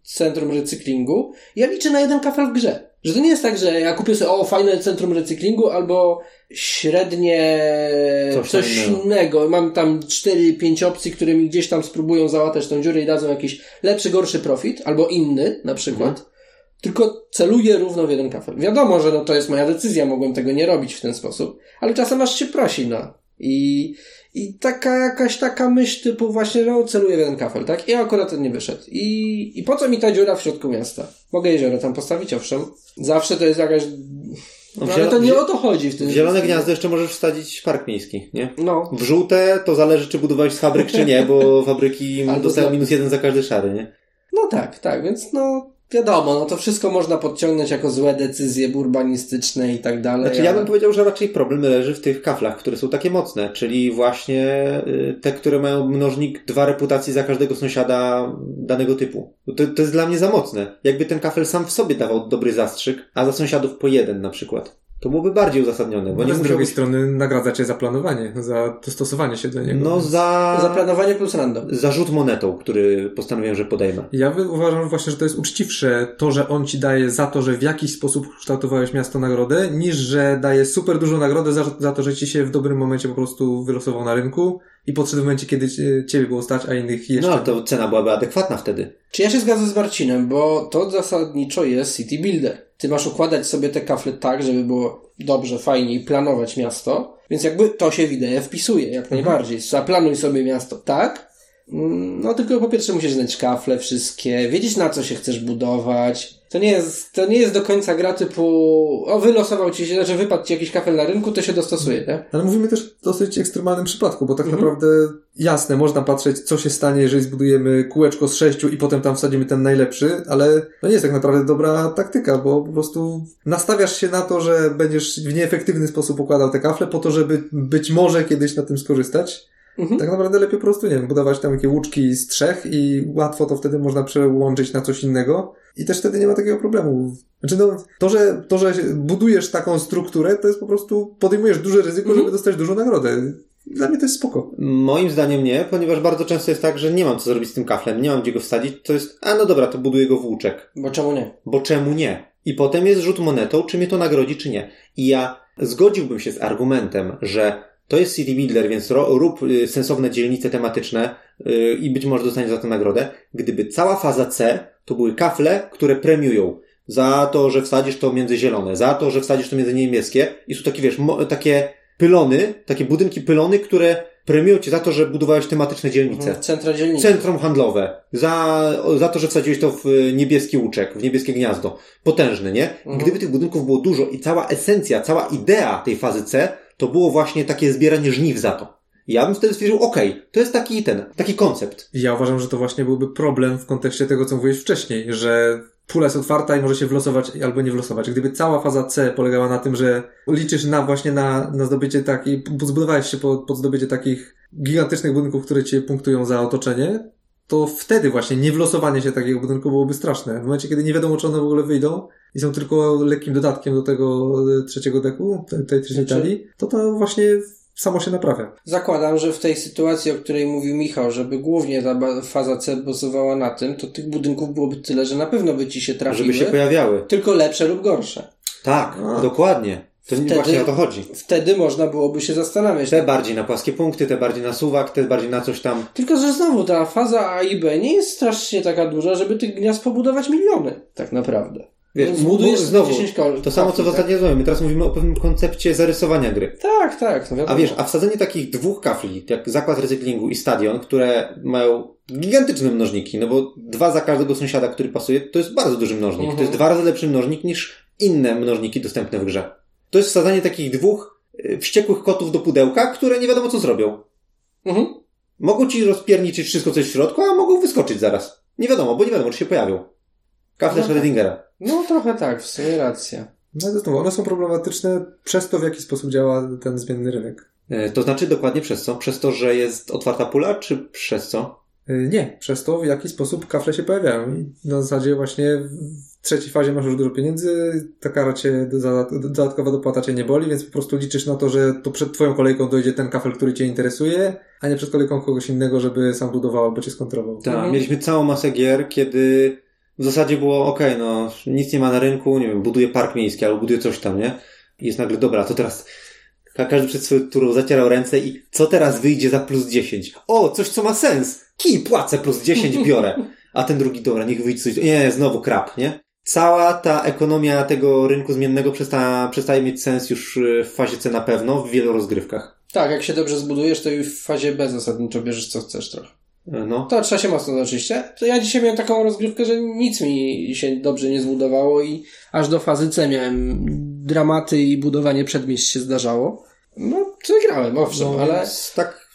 centrum recyklingu, ja liczę na jeden kafel w grze. Że to nie jest tak, że ja kupię sobie, o, fajne centrum recyklingu, albo średnie Coś coś, innego. innego. Mam tam 4-5 opcji, które mi gdzieś tam spróbują załatać tą dziurę i dadzą jakiś lepszy, gorszy profit, albo inny na przykład. Mhm. Tylko celuję równo w jeden kafel. Wiadomo, że no to jest moja decyzja, mogłem tego nie robić w ten sposób, ale czasem aż się prosi, no. I, i taka jakaś taka myśl typu właśnie, no celuję w jeden kafel, tak? I akurat ten nie wyszedł. I, I po co mi ta dziura w środku miasta? Mogę jezioro tam postawić, owszem. Zawsze to jest jakaś... No, w ale to nie o to chodzi w tym. W zielone gniazdo jeszcze możesz wsadzić park miejski, nie? No. W żółte to zależy, czy budowałeś z fabryk, czy nie, bo fabryki dostają minus jeden za każdy szary, nie? No tak, tak, więc no wiadomo, no to wszystko można podciągnąć jako złe decyzje urbanistyczne i tak dalej. Znaczy ja bym powiedział, że raczej problem leży w tych kaflach, które są takie mocne, czyli właśnie y, te, które mają mnożnik dwa reputacji za każdego sąsiada danego typu. To, to jest dla mnie za mocne. Jakby ten kafel sam w sobie dawał dobry zastrzyk, a za sąsiadów po jeden na przykład. To byłoby bardziej uzasadnione, bo Bo nie z drugiej musiałbyś... strony nagradza cię za planowanie, za dostosowanie się do niego. No za... Zaplanowanie plus random. za rzut monetą, który postanowiłem, że podejmę. Ja uważam właśnie, że to jest uczciwsze to, że on ci daje za to, że w jakiś sposób kształtowałeś miasto nagrodę, niż że daje super dużą nagrodę za, za to, że ci się w dobrym momencie po prostu wylosował na rynku i podszedł w momencie, kiedy cie- ciebie było stać, a innych jeszcze. No, to cena byłaby adekwatna wtedy. Czy ja się zgadzam z Marcinem, bo to zasadniczo jest City Builder. Ty masz układać sobie te kafle tak, żeby było dobrze, fajnie i planować miasto, więc jakby to się w ideę wpisuje, jak najbardziej. Zaplanuj sobie miasto tak, mm, no tylko po pierwsze musisz znać kafle wszystkie, wiedzieć na co się chcesz budować. To nie jest, to nie jest do końca gra typu, o wylosował ci się, znaczy wypadł ci jakiś kafel na rynku, to się dostosuje, nie? Ale mówimy też w dosyć ekstremalnym przypadku, bo tak Mhm. naprawdę jasne, można patrzeć, co się stanie, jeżeli zbudujemy kółeczko z sześciu i potem tam wsadzimy ten najlepszy, ale to nie jest tak naprawdę dobra taktyka, bo po prostu nastawiasz się na to, że będziesz w nieefektywny sposób układał te kafle po to, żeby być może kiedyś na tym skorzystać. Mhm. Tak naprawdę lepiej po prostu, nie wiem, budować tam takie łuczki z trzech i łatwo to wtedy można przełączyć na coś innego i też wtedy nie ma takiego problemu. Znaczy no, to, że, to, że budujesz taką strukturę, to jest po prostu, podejmujesz duże ryzyko, Mhm. żeby dostać dużą nagrodę. Dla mnie to jest spoko. Moim zdaniem nie, ponieważ bardzo często jest tak, że nie mam co zrobić z tym kaflem, nie mam gdzie go wsadzić, to jest, a no dobra, to buduję go w łuczek. Bo czemu nie? Bo czemu nie? I potem jest rzut monetą, czy mnie to nagrodzi, czy nie. I ja zgodziłbym się z argumentem, że to jest City Builder, więc rób y, sensowne dzielnice tematyczne y, i być może dostaniesz za to nagrodę, gdyby cała faza C to były kafle, które premiują za to, że wsadzisz to między zielone, za to, że wsadzisz to między niebieskie i są takie, wiesz, mo, takie pylony, takie budynki pylony, które premiują cię za to, że budowałeś tematyczne dzielnice. Centra dzielnicy. Centrum handlowe. Za, za to, że wsadziłeś to w y, niebieski łuczek, w niebieskie gniazdo. Potężny, nie? Mhm. Gdyby tych budynków było dużo i cała esencja, cała idea tej fazy C, to było właśnie takie zbieranie żniw za to. Ja bym wtedy stwierdził, okej, to jest taki ten, taki koncept. Ja uważam, że to właśnie byłby problem w kontekście tego, co mówiłeś wcześniej, że pula jest otwarta i może się wlosować albo nie wlosować. Gdyby cała faza C polegała na tym, że liczysz na właśnie na, na zdobycie takiej, zbudowałeś się pod, pod zdobycie takich gigantycznych budynków, które cię punktują za otoczenie, to wtedy właśnie niewlosowanie się takiego budynku byłoby straszne. W momencie, kiedy nie wiadomo, czy one w ogóle wyjdą i są tylko lekkim dodatkiem do tego e, trzeciego deku, tej, tej trzeciej Znaczy- talii, to to właśnie samo się naprawia. Zakładam, że w tej sytuacji, o której mówił Michał, żeby głównie ta faza C bazowała na tym, to tych budynków byłoby tyle, że na pewno by ci się trafiły, Żeby się pojawiały. tylko lepsze lub gorsze. Tak, A. dokładnie. To Wtedy- właśnie o to chodzi. Wtedy można byłoby się zastanawiać. Te bardziej na płaskie punkty, te bardziej na suwak, te bardziej na coś tam. Tylko, że znowu ta faza A i B nie jest strasznie taka duża, żeby tych gniazd pobudować miliony, tak naprawdę. Wiesz, Więc mu- budujesz znowu, 10 kol- To samo, co w ostatniej rozmowie. My teraz mówimy o pewnym koncepcie zarysowania gry. Tak, tak. No. A wiesz, a wsadzenie takich dwóch kafli, jak zakład recyklingu i stadion, które mają gigantyczne mnożniki, no bo dwa za każdego sąsiada, który pasuje, to jest bardzo duży mnożnik. Mhm. To jest dwa razy lepszy mnożnik niż inne mnożniki dostępne w grze. To jest wsadzanie takich dwóch y, wściekłych kotów do pudełka, które nie wiadomo co zrobią. Mhm. Mogą ci rozpierniczyć wszystko, co jest w środku, a mogą wyskoczyć zaraz. Nie wiadomo, bo nie wiadomo, czy się pojawią. Kafle No tak. Schrödingera. No trochę tak, w sumie racja. No znowu, one są problematyczne przez to, w jaki sposób działa ten zmienny rynek. E, To znaczy dokładnie przez co? Przez to, że jest otwarta pula, czy przez co? Y, Nie, przez to, w jaki sposób kafle się pojawiają. I na zasadzie właśnie w trzeciej fazie masz już dużo pieniędzy, ta kara cię, dodatkowa dopłata cię nie boli, więc po prostu liczysz na to, że to przed twoją kolejką dojdzie ten kafel, który cię interesuje, a nie przed kolejką kogoś innego, żeby sam budował albo cię skontrował. Tak, Mhm. mieliśmy całą masę gier, kiedy w zasadzie było, okej, no, nic nie ma na rynku, nie wiem, buduje park miejski albo buduje coś tam, nie? I jest nagle, dobra, to teraz ka- każdy przed swoją turą zacierał ręce i co teraz wyjdzie za plus 10? O, coś co ma sens! Kij, płacę plus 10, biorę. A ten drugi, dobra, niech wyjdzie coś, nie, znowu krap, nie? Cała ta ekonomia tego rynku zmiennego przesta, przestaje mieć sens już y, w fazie C na pewno, w wielu rozgrywkach. Tak, jak się dobrze zbudujesz, to już w fazie B zasadniczo bierzesz co chcesz trochę. Y, No. To trzeba się mocno oczywiście. To ja dzisiaj miałem taką rozgrywkę, że nic mi się dobrze nie zbudowało i aż do fazy C miałem dramaty i budowanie przedmieść się zdarzało. No, wygrałem, owszem, No, ale, tak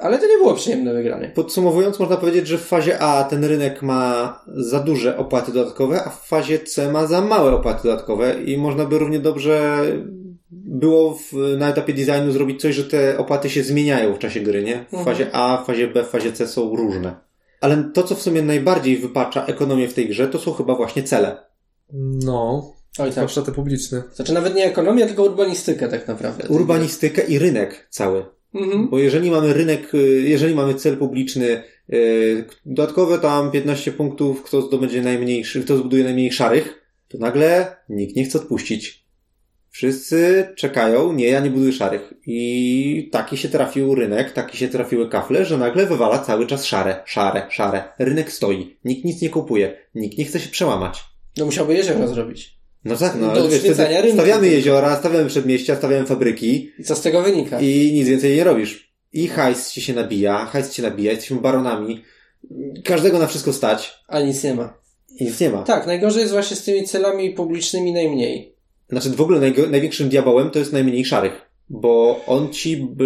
ale to nie było przyjemne wygranie. Podsumowując, można powiedzieć, że w fazie A ten rynek ma za duże opłaty dodatkowe, a w fazie C ma za małe opłaty dodatkowe i można by równie dobrze było w, na etapie designu zrobić coś, że te opłaty się zmieniają w czasie gry, nie? W Mhm. fazie A, w fazie B, w fazie C są różne. Ale to, co w sumie najbardziej wypacza ekonomię w tej grze, to są chyba właśnie cele. No, Oj tak. zwłaszcza te publiczne. Znaczy nawet nie ekonomię, tylko urbanistykę tak naprawdę. Urbanistykę i rynek cały. Mhm. Bo jeżeli mamy rynek, y, jeżeli mamy cel publiczny, y, dodatkowe tam 15 punktów, kto zdobędzie najmniejszy, kto zbuduje najmniej szarych, to nagle nikt nie chce odpuścić. Wszyscy czekają, nie, ja nie buduję szarych. I taki się trafił rynek, taki się trafiły kafle, że nagle wywala cały czas szare, szare, szare. Rynek stoi, nikt nic nie kupuje, nikt nie chce się przełamać. No musiałby jezioro zrobić. No tak, no Do wiesz, wtedy rynku. stawiamy jeziora, stawiamy przedmieścia, stawiamy fabryki, I co z tego wynika? i nic więcej nie robisz. I hajs ci się nabija, hajs ci się nabija, jesteśmy baronami. Każdego na wszystko stać A nic nie ma. i nic nie ma. Tak, najgorzej jest właśnie z tymi celami publicznymi najmniej. Znaczy w ogóle najgo- największym diabełem to jest najmniej szarych, bo on ci b-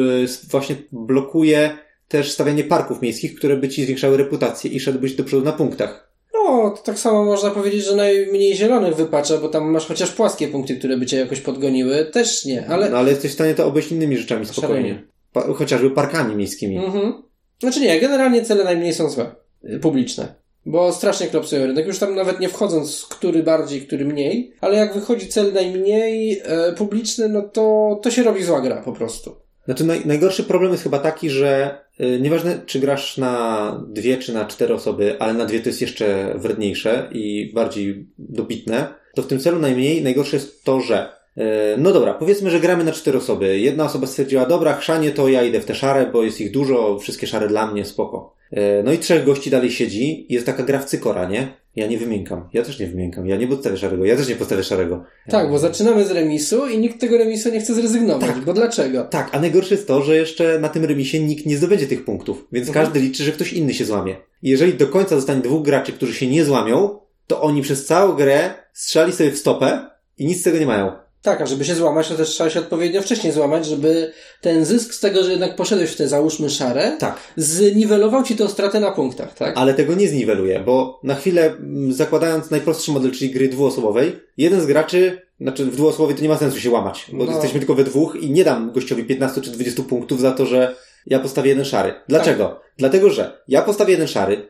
właśnie blokuje też stawianie parków miejskich, które by ci zwiększały reputację i szedłbyś do przodu na punktach. No, to tak samo można powiedzieć, że najmniej zielonych wypacza, bo tam masz chociaż płaskie punkty, które by cię jakoś podgoniły. Też nie, ale... No ale jesteś w stanie to obejść innymi rzeczami spokojnie. Pa- chociażby parkami miejskimi. Mhm. Znaczy nie, generalnie cele najmniej są złe. Y, Publiczne. Bo strasznie klopsują rynek. Już tam nawet nie wchodząc, który bardziej, który mniej. Ale jak wychodzi cel najmniej e, publiczny, no to, to się robi zła gra po prostu. Znaczy naj, najgorszy problem jest chyba taki, że nieważne czy grasz na dwie czy na cztery osoby, ale na dwie to jest jeszcze wredniejsze i bardziej dobitne, to w tym celu najmniej najgorsze jest to, że y, no dobra, powiedzmy, że gramy na cztery osoby. Jedna osoba stwierdziła, dobra, chrzanie to ja idę w te szare, bo jest ich dużo, wszystkie szare dla mnie, spoko. Y, No i trzech gości dalej siedzi jest taka gra w cykora, nie? Ja nie wymiękam. Ja też nie wymiękam. Ja nie postawię szarego. Ja też nie postawię szarego. Tak, bo zaczynamy z remisu i nikt tego remisu nie chce zrezygnować. Bo dlaczego? Tak, a najgorsze jest to, że jeszcze na tym remisie nikt nie zdobędzie tych punktów, więc Mhm. każdy liczy, że ktoś inny się złamie. I jeżeli do końca zostanie dwóch graczy, którzy się nie złamią, to oni przez całą grę strzeli sobie w stopę i nic z tego nie mają. Tak, a żeby się złamać, to też trzeba się odpowiednio wcześniej złamać, żeby ten zysk z tego, że jednak poszedłeś w te załóżmy szare, Tak, zniwelował ci tę stratę na punktach, tak? ale tego nie zniweluje, bo na chwilę, mm, zakładając najprostszy model, czyli gry dwuosobowej, jeden z graczy, znaczy w dwuosobowej to nie ma sensu się łamać, bo No. jesteśmy tylko we dwóch i nie dam gościowi 15 czy 20 punktów za to, że ja postawię jeden szary. Dlaczego? Dlatego, że ja postawię jeden szary,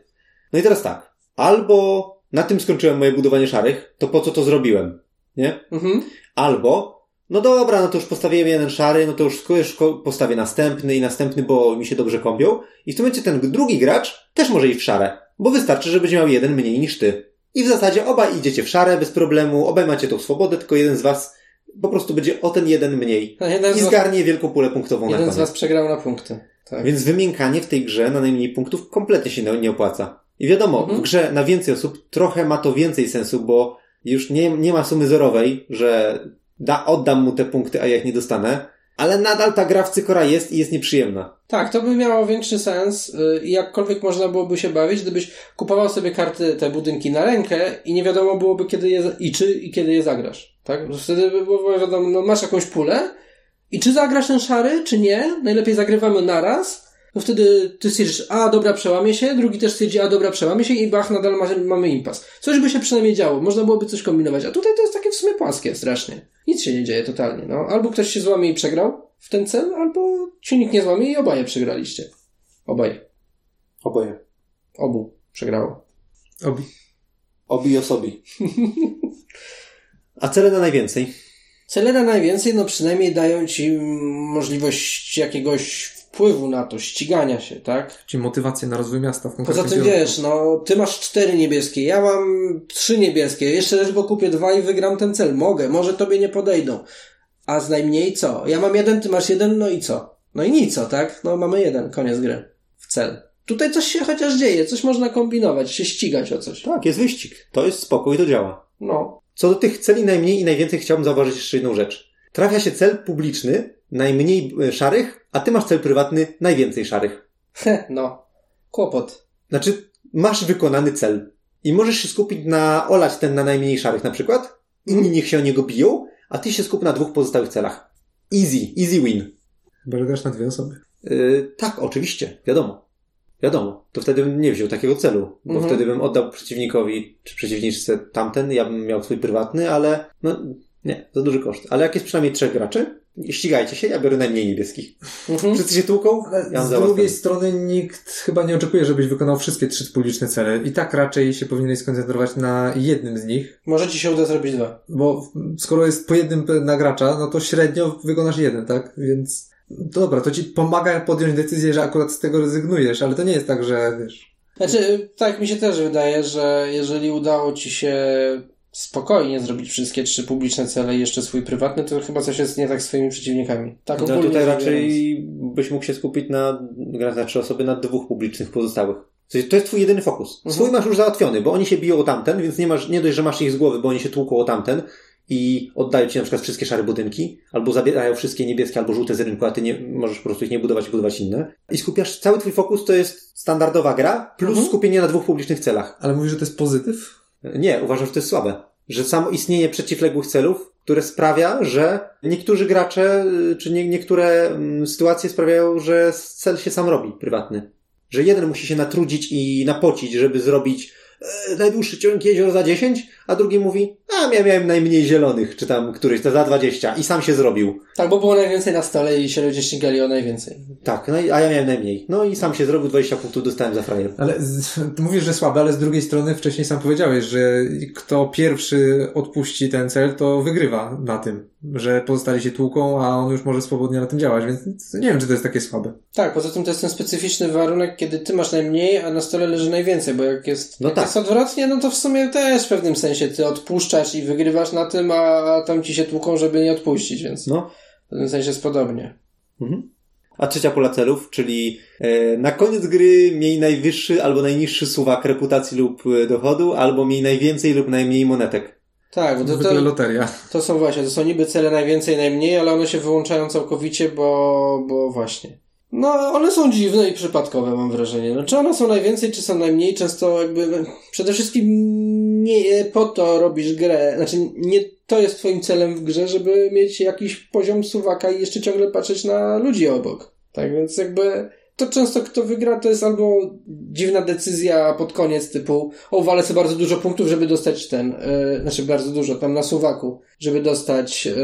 no i teraz tak, albo na tym skończyłem moje budowanie szarych, to po co to zrobiłem? Nie? Mhm. Albo, no dobra, no to już postawiłem jeden szary, no to już, postawię następny i następny, bo mi się dobrze kąpią. I w tym momencie ten drugi gracz też może iść w szare, bo wystarczy, że będzie miał jeden mniej niż ty. I w zasadzie obaj idziecie w szare bez problemu, obaj macie tą swobodę, tylko jeden z was po prostu będzie o ten jeden mniej. Jeden I was, zgarnie wielką pulę punktową na jeden koniec. z was przegrał na punkty. Tak. Więc wymiękanie w tej grze na najmniej punktów kompletnie się nie nie opłaca. I wiadomo, Mhm. w grze na więcej osób trochę ma to więcej sensu, bo już nie, nie ma sumy zerowej, że da, oddam mu te punkty, a ja ich nie dostanę, ale nadal ta gra w cykora jest i jest nieprzyjemna. Tak, to by miało większy sens y, i jakkolwiek można byłoby się bawić, gdybyś kupował sobie karty, te budynki na rękę i nie wiadomo byłoby kiedy je, i czy i kiedy je zagrasz. Tak? Bo Wtedy by było wiadomo, no masz jakąś pulę i czy zagrasz ten szary, czy nie, najlepiej zagrywamy naraz, no wtedy ty stwierdzisz, a dobra, przełamie się, drugi też stwierdzi, a dobra, przełamie się i bach, nadal ma, mamy impas. Coś by się przynajmniej działo, można byłoby coś kombinować, a tutaj to jest takie w sumie płaskie, strasznie. Nic się nie dzieje totalnie, no. Albo ktoś się złamie i przegrał w ten cel, albo się nikt nie złamie i oboje przegraliście. Oboje. Oboje. Obu przegrało. Obi. Obi i osobi. a cele na najwięcej. Cele na najwięcej, no przynajmniej dają ci możliwość jakiegoś wpływu na to, ścigania się, tak? Czyli motywację na rozwój miasta w Poza konkretnym tym kierunku. wiesz, no, ty masz cztery niebieskie, ja mam trzy niebieskie, jeszcze tylko kupię dwa i wygram ten cel. Mogę, może tobie nie podejdą. A z najmniej co? Ja mam jeden, ty masz jeden, no i co? No i nic, co, tak? No mamy jeden, koniec gry. W cel. Tutaj coś się chociaż dzieje, coś można kombinować, się ścigać o coś. Tak, jest wyścig. To jest spokój, to działa. No. Co do tych celi najmniej i najwięcej chciałbym zauważyć jeszcze jedną rzecz. Trafia się cel publiczny, najmniej e, szarych, a ty masz cel prywatny, najwięcej szarych. Heh, no. Kłopot. Znaczy, masz wykonany cel. I możesz się skupić na olać ten na najmniej szarych na przykład. Inni niech się o niego biją, a ty się skup na dwóch pozostałych celach. Easy, easy win. Grasz na dwie osoby. Yy, tak, oczywiście, wiadomo. Wiadomo. To wtedy bym nie wziął takiego celu, bo Mhm. wtedy bym oddał przeciwnikowi czy przeciwniczce tamten, ja bym miał swój prywatny, ale no nie, za duży koszt. Ale jak jest przynajmniej trzech graczy, ścigajcie się, ja biorę najmniej niebieskich. Mhm. Wszyscy się tłuką, ja z drugiej strony nikt chyba nie oczekuje, żebyś wykonał wszystkie trzy publiczne cele. I tak raczej się powinieneś skoncentrować na jednym z nich. Może ci się uda zrobić dwa. Bo skoro jest po jednym na gracza, no to średnio wykonasz jeden, tak? Więc to dobra, to ci pomaga podjąć decyzję, że akurat z tego rezygnujesz, ale to nie jest tak, że wiesz. Znaczy, tak mi się też wydaje, że jeżeli udało ci się spokojnie zrobić wszystkie trzy publiczne cele i jeszcze swój prywatny, to chyba coś jest nie tak z swoimi przeciwnikami. Tak No tutaj raczej byś mógł się skupić na, grając na trzy osoby, na dwóch publicznych pozostałych. To jest twój jedyny fokus. Mhm. Swój masz już załatwiony, bo oni się biją o tamten, więc nie masz, nie dość, że masz ich z głowy, bo oni się tłuką o tamten i oddają ci na przykład wszystkie szare budynki, albo zabierają wszystkie niebieskie albo żółte z rynku, a ty nie, możesz po prostu ich nie budować i budować inne. I skupiasz, cały twój fokus to jest standardowa gra, plus Mhm. skupienie na dwóch publicznych celach. Ale mówisz, że to jest pozytyw? Nie, uważam, że to jest słabe. Że samo istnienie przeciwległych celów, które sprawia, że niektórzy gracze, y, czy nie, niektóre mm, sytuacje sprawiają, że cel się sam robi, prywatny. Że jeden musi się natrudzić i napocić, żeby zrobić najdłuższy ciąg jezior za 10, a drugi mówi, a ja miałem najmniej zielonych, czy tam któryś, to za 20 i sam się zrobił. Tak, bo było najwięcej na stole i się ludzie ścigali o najwięcej. Tak, no i, a ja miałem najmniej. No i sam się zrobił, 20 punktów dostałem za frajer. Ale mówisz, że słabe, ale z drugiej strony wcześniej sam powiedziałeś, że kto pierwszy odpuści ten cel, to wygrywa na tym, że pozostali się tłuką, a on już może swobodnie na tym działać, więc nie wiem, czy to jest takie słabe. Tak, poza tym to jest ten specyficzny warunek, kiedy ty masz najmniej, a na stole leży najwięcej, bo jak jest, No jak tak. jest odwrotnie, no to w sumie też w pewnym sensie ty odpuszczasz i wygrywasz na tym, a tam ci się tłuką, żeby nie odpuścić, więc No. w pewnym sensie jest podobnie. Mhm. A trzecia pula celów, czyli e, na koniec gry miej najwyższy albo najniższy suwak reputacji lub e, dochodu, albo miej najwięcej lub najmniej monetek. Tak, to, Zwykle to, loteria. to są właśnie, to są niby cele najwięcej, najmniej, ale one się wyłączają całkowicie, bo, bo właśnie. No, one są dziwne i przypadkowe, mam wrażenie. No, czy one są najwięcej, czy są najmniej, często jakby, no, przede wszystkim nie po to robisz grę, znaczy nie to jest twoim celem w grze, żeby mieć jakiś poziom suwaka i jeszcze ciągle patrzeć na ludzi obok. Tak więc jakby to często kto wygra, to jest albo dziwna decyzja pod koniec typu o, walę sobie bardzo dużo punktów, żeby dostać ten, yy, znaczy bardzo dużo, tam na suwaku, żeby dostać yy,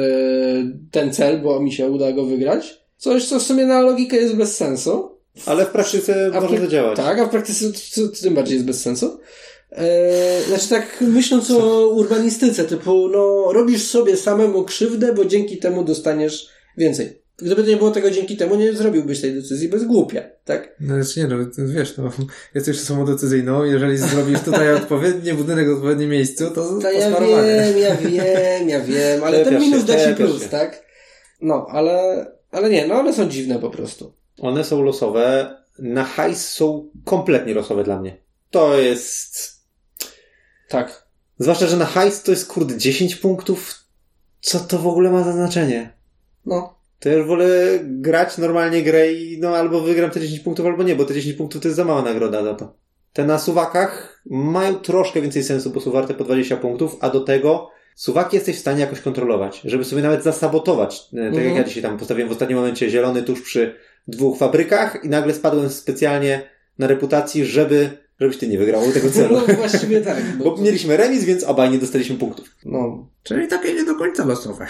ten cel, bo mi się uda go wygrać. Coś, co w sumie na logikę jest bez sensu. Ale w praktyce A może prak- zadziałać. Tak, a w praktyce to, to, to tym bardziej jest bez sensu. Eee, znaczy tak myśląc o urbanistyce, typu no robisz sobie samemu krzywdę, bo dzięki temu dostaniesz więcej. Gdyby to nie było tego dzięki temu, nie zrobiłbyś tej decyzji bez głupia, tak? No znaczy nie, no wiesz, no, jesteś osobą decyzyjną, jeżeli zrobisz tutaj odpowiedni budynek w odpowiednim miejscu, to, No ja wiem, ja wiem, ja wiem, ale ten się, minus da ci czepiasz plus, się. tak? No, ale, ale nie, no one są dziwne po prostu. One są losowe. Na hajs są kompletnie losowe dla mnie. To jest... Tak. Zwłaszcza, że na hajs to jest kurde 10 punktów. Co to w ogóle ma za znaczenie? No. To ja już wolę grać normalnie grę i no albo wygram te 10 punktów, albo nie, bo te 10 punktów to jest za mała nagroda za to. Te na suwakach mają troszkę więcej sensu, bo są warte po 20 punktów, a do tego suwaki jesteś w stanie jakoś kontrolować, żeby sobie nawet zasabotować. E, Tak Mhm. jak ja dzisiaj tam postawiłem w ostatnim momencie zielony tuż przy dwóch fabrykach i nagle spadłem specjalnie na reputacji, żeby, żebyś ty nie wygrał tego celu. No właściwie tak. Bo mieliśmy remis, więc obaj nie dostaliśmy punktów. No. Czyli takie nie do końca losowe.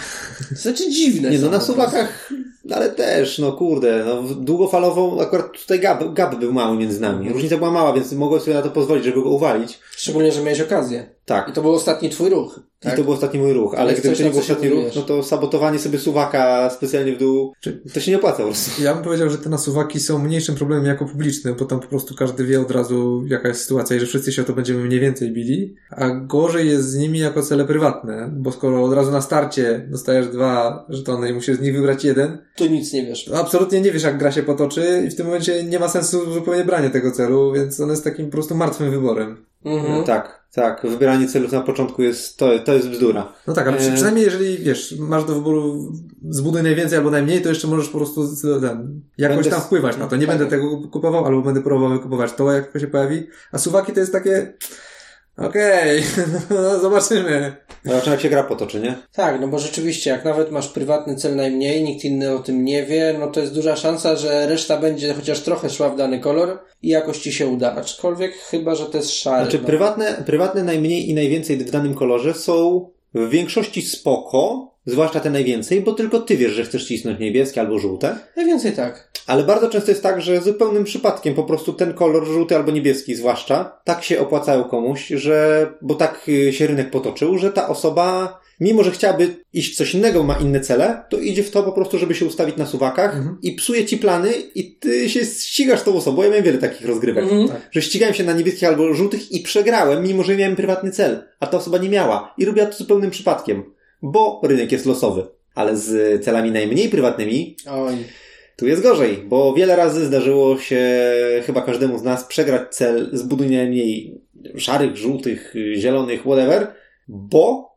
Znaczy dziwne Nie, no na suwakach, ale też, no kurde, no długofalową, akurat tutaj gap, gap był mały między nami. Różnica była mała, więc mogłem sobie na to pozwolić, żeby go uwalić. Szczególnie, że miałeś okazję. Tak. I to był ostatni twój ruch. Tak? I to był ostatni mój ruch, ale gdyby to nie na był ostatni ruch, no to sabotowanie sobie suwaka specjalnie w dół, Czy- to się nie opłaca po prostu. Ja bym powiedział, że te nasuwaki są mniejszym problemem jako publicznym, bo tam po prostu każdy wie od razu jaka jest sytuacja i że wszyscy się o to będziemy mniej więcej bili, a gorzej jest z nimi jako cele prywatne, bo skoro od razu na starcie dostajesz dwa żetony i musisz z nich wybrać jeden, Tu nic nie wiesz. to absolutnie nie wiesz jak gra się potoczy i w tym momencie nie ma sensu zupełnie branie tego celu, więc on jest takim po prostu martwym wyborem. Mhm. Tak, tak. Wybieranie celów na początku jest, to, to jest bzdura. No tak, ale przy, E. przynajmniej jeżeli, wiesz, masz do wyboru zbuduj najwięcej albo najmniej, to jeszcze możesz po prostu ten, jakoś Będę tam wpływać na to. Nie tak. będę tego kupował, albo będę próbował kupować to, jak to się pojawi. A suwaki to jest takie, okej, no zobaczymy. Zobaczymy jak się gra potoczy, nie? Tak, no bo rzeczywiście, jak nawet masz prywatny cel najmniej, nikt inny o tym nie wie, no to jest duża szansa, że reszta będzie chociaż trochę szła w dany kolor i jakoś ci się uda. Aczkolwiek chyba, że to jest szary. Znaczy no. prywatne, prywatne najmniej i najwięcej w danym kolorze są w większości spoko, zwłaszcza te najwięcej, bo tylko ty wiesz, że chcesz cisnąć niebieskie albo żółte. Najwięcej tak. Ale bardzo często jest tak, że zupełnym przypadkiem po prostu ten kolor żółty albo niebieski zwłaszcza tak się opłacają komuś, że, bo tak y, się rynek potoczył, że ta osoba, mimo że chciałaby iść coś innego, ma inne cele, to idzie w to po prostu, żeby się ustawić na suwakach Mhm. i psuje ci plany i ty się ścigasz tą osobą. Ja miałem wiele takich rozgrywek. Mhm. Że ścigałem się na niebieskich albo żółtych i przegrałem, mimo że miałem prywatny cel, a ta osoba nie miała. I robiła to zupełnym przypadkiem, bo rynek jest losowy. Ale z celami najmniej prywatnymi Oj. tu jest gorzej, bo wiele razy zdarzyło się chyba każdemu z nas przegrać cel z najmniej szarych, żółtych, zielonych, whatever, bo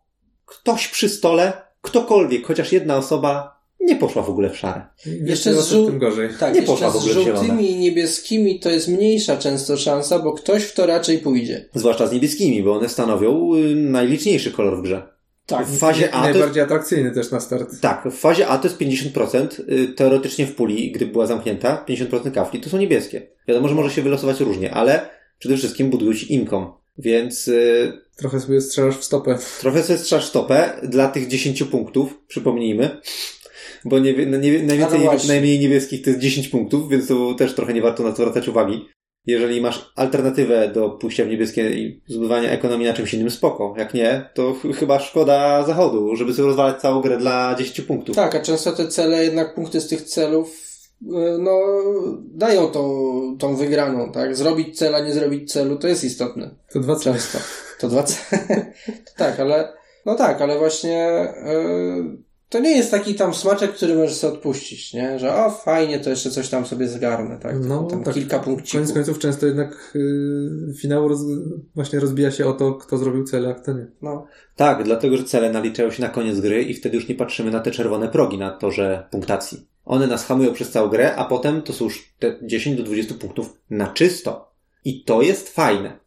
ktoś przy stole, ktokolwiek, chociaż jedna osoba, nie poszła w ogóle w szare. Jeszcze z żół- tym gorzej. Tak, Nie jeszcze poszła w z ogóle w zielone. żółtymi i niebieskimi to jest mniejsza często szansa, bo ktoś w to raczej pójdzie. Zwłaszcza z niebieskimi, bo one stanowią y, najliczniejszy kolor w grze. Tak. W fazie A to jest Najbardziej atrakcyjny też na start. Tak, w fazie A to jest 50%, y, teoretycznie w puli, gdy była zamknięta, 50% kafli to są niebieskie. Wiadomo, że może się wylosować różnie, ale przede wszystkim budują ci inkom. Więc y, Trochę sobie strzelasz w stopę. trochę sobie strzelasz stopę dla tych 10 punktów, przypomnijmy. Bo nie, nie, najwięcej, właśnie. najmniej niebieskich to jest 10 punktów, więc to też trochę nie warto na to zwracać uwagi. Jeżeli masz alternatywę do pójścia w niebieskie i zbudowania ekonomii na czymś innym, spoko. Jak nie, to ch- chyba szkoda zachodu, żeby sobie rozwalać całą grę dla 10 punktów. Tak, a często te cele, jednak punkty z tych celów, y, no, dają tą, tą wygraną, tak? Zrobić cel, a nie zrobić celu, to jest istotne. To dwa cele. Często. To dwa cele. tak, ale, no tak, ale właśnie, y, to nie jest taki tam smaczek, który możesz sobie odpuścić, nie? Że o, fajnie, to jeszcze coś tam sobie zgarnę, tak? No, tam tak. kilka Koniec punkcików. końców często jednak yy, finał roz, właśnie rozbija się o to, kto zrobił cel, a kto nie. No. Tak, dlatego że cele naliczają się na koniec gry i wtedy już nie patrzymy na te czerwone progi na torze punktacji. One nas hamują przez całą grę, a potem to są już te 10 do 20 punktów na czysto. I to jest fajne.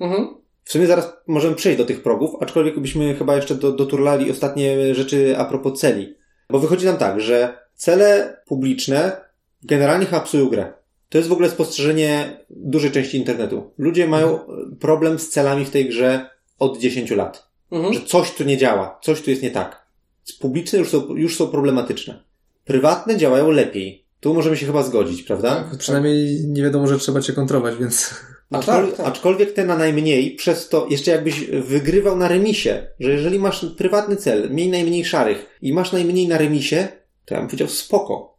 Mhm. W sumie zaraz możemy przejść do tych progów, aczkolwiek byśmy chyba jeszcze do, doturlali ostatnie rzeczy a propos celi. Bo wychodzi nam tak, że cele publiczne generalnie chyba psują grę. To jest w ogóle spostrzeżenie dużej części internetu. Ludzie mają problem z celami w tej grze od 10 lat Mhm. że coś tu nie działa, coś tu jest nie tak. Publiczne już są, już są problematyczne. Prywatne działają lepiej. Tu możemy się chyba zgodzić, prawda? Tak. Przynajmniej nie wiadomo, że trzeba cię kontrować, więc No Aczkol- tak, tak. Aczkolwiek te na najmniej, przez to jeszcze jakbyś wygrywał na remisie, że jeżeli masz prywatny cel, miej najmniej szarych i masz najmniej na remisie, to ja bym powiedział spoko.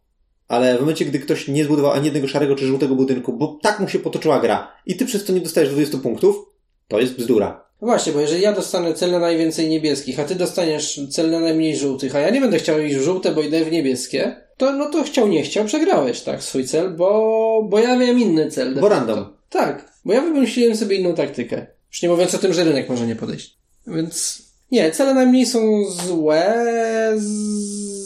Ale w momencie, gdy ktoś nie zbudował ani jednego szarego czy żółtego budynku, bo tak mu się potoczyła gra i ty przez to nie dostajesz 20 punktów, to jest bzdura. Właśnie, bo jeżeli ja dostanę cel na najwięcej niebieskich, a ty dostaniesz cel na najmniej żółtych, a ja nie będę chciał iść w żółte, bo idę w niebieskie, to no to chciał, nie chciał, przegrałeś, tak, swój cel, bo, bo ja miałem inny cel. Bo random. Tak, bo ja wymyśliłem sobie inną taktykę. Już nie mówiąc o tym, że rynek może nie podejść. Więc nie, cele najmniej są złe z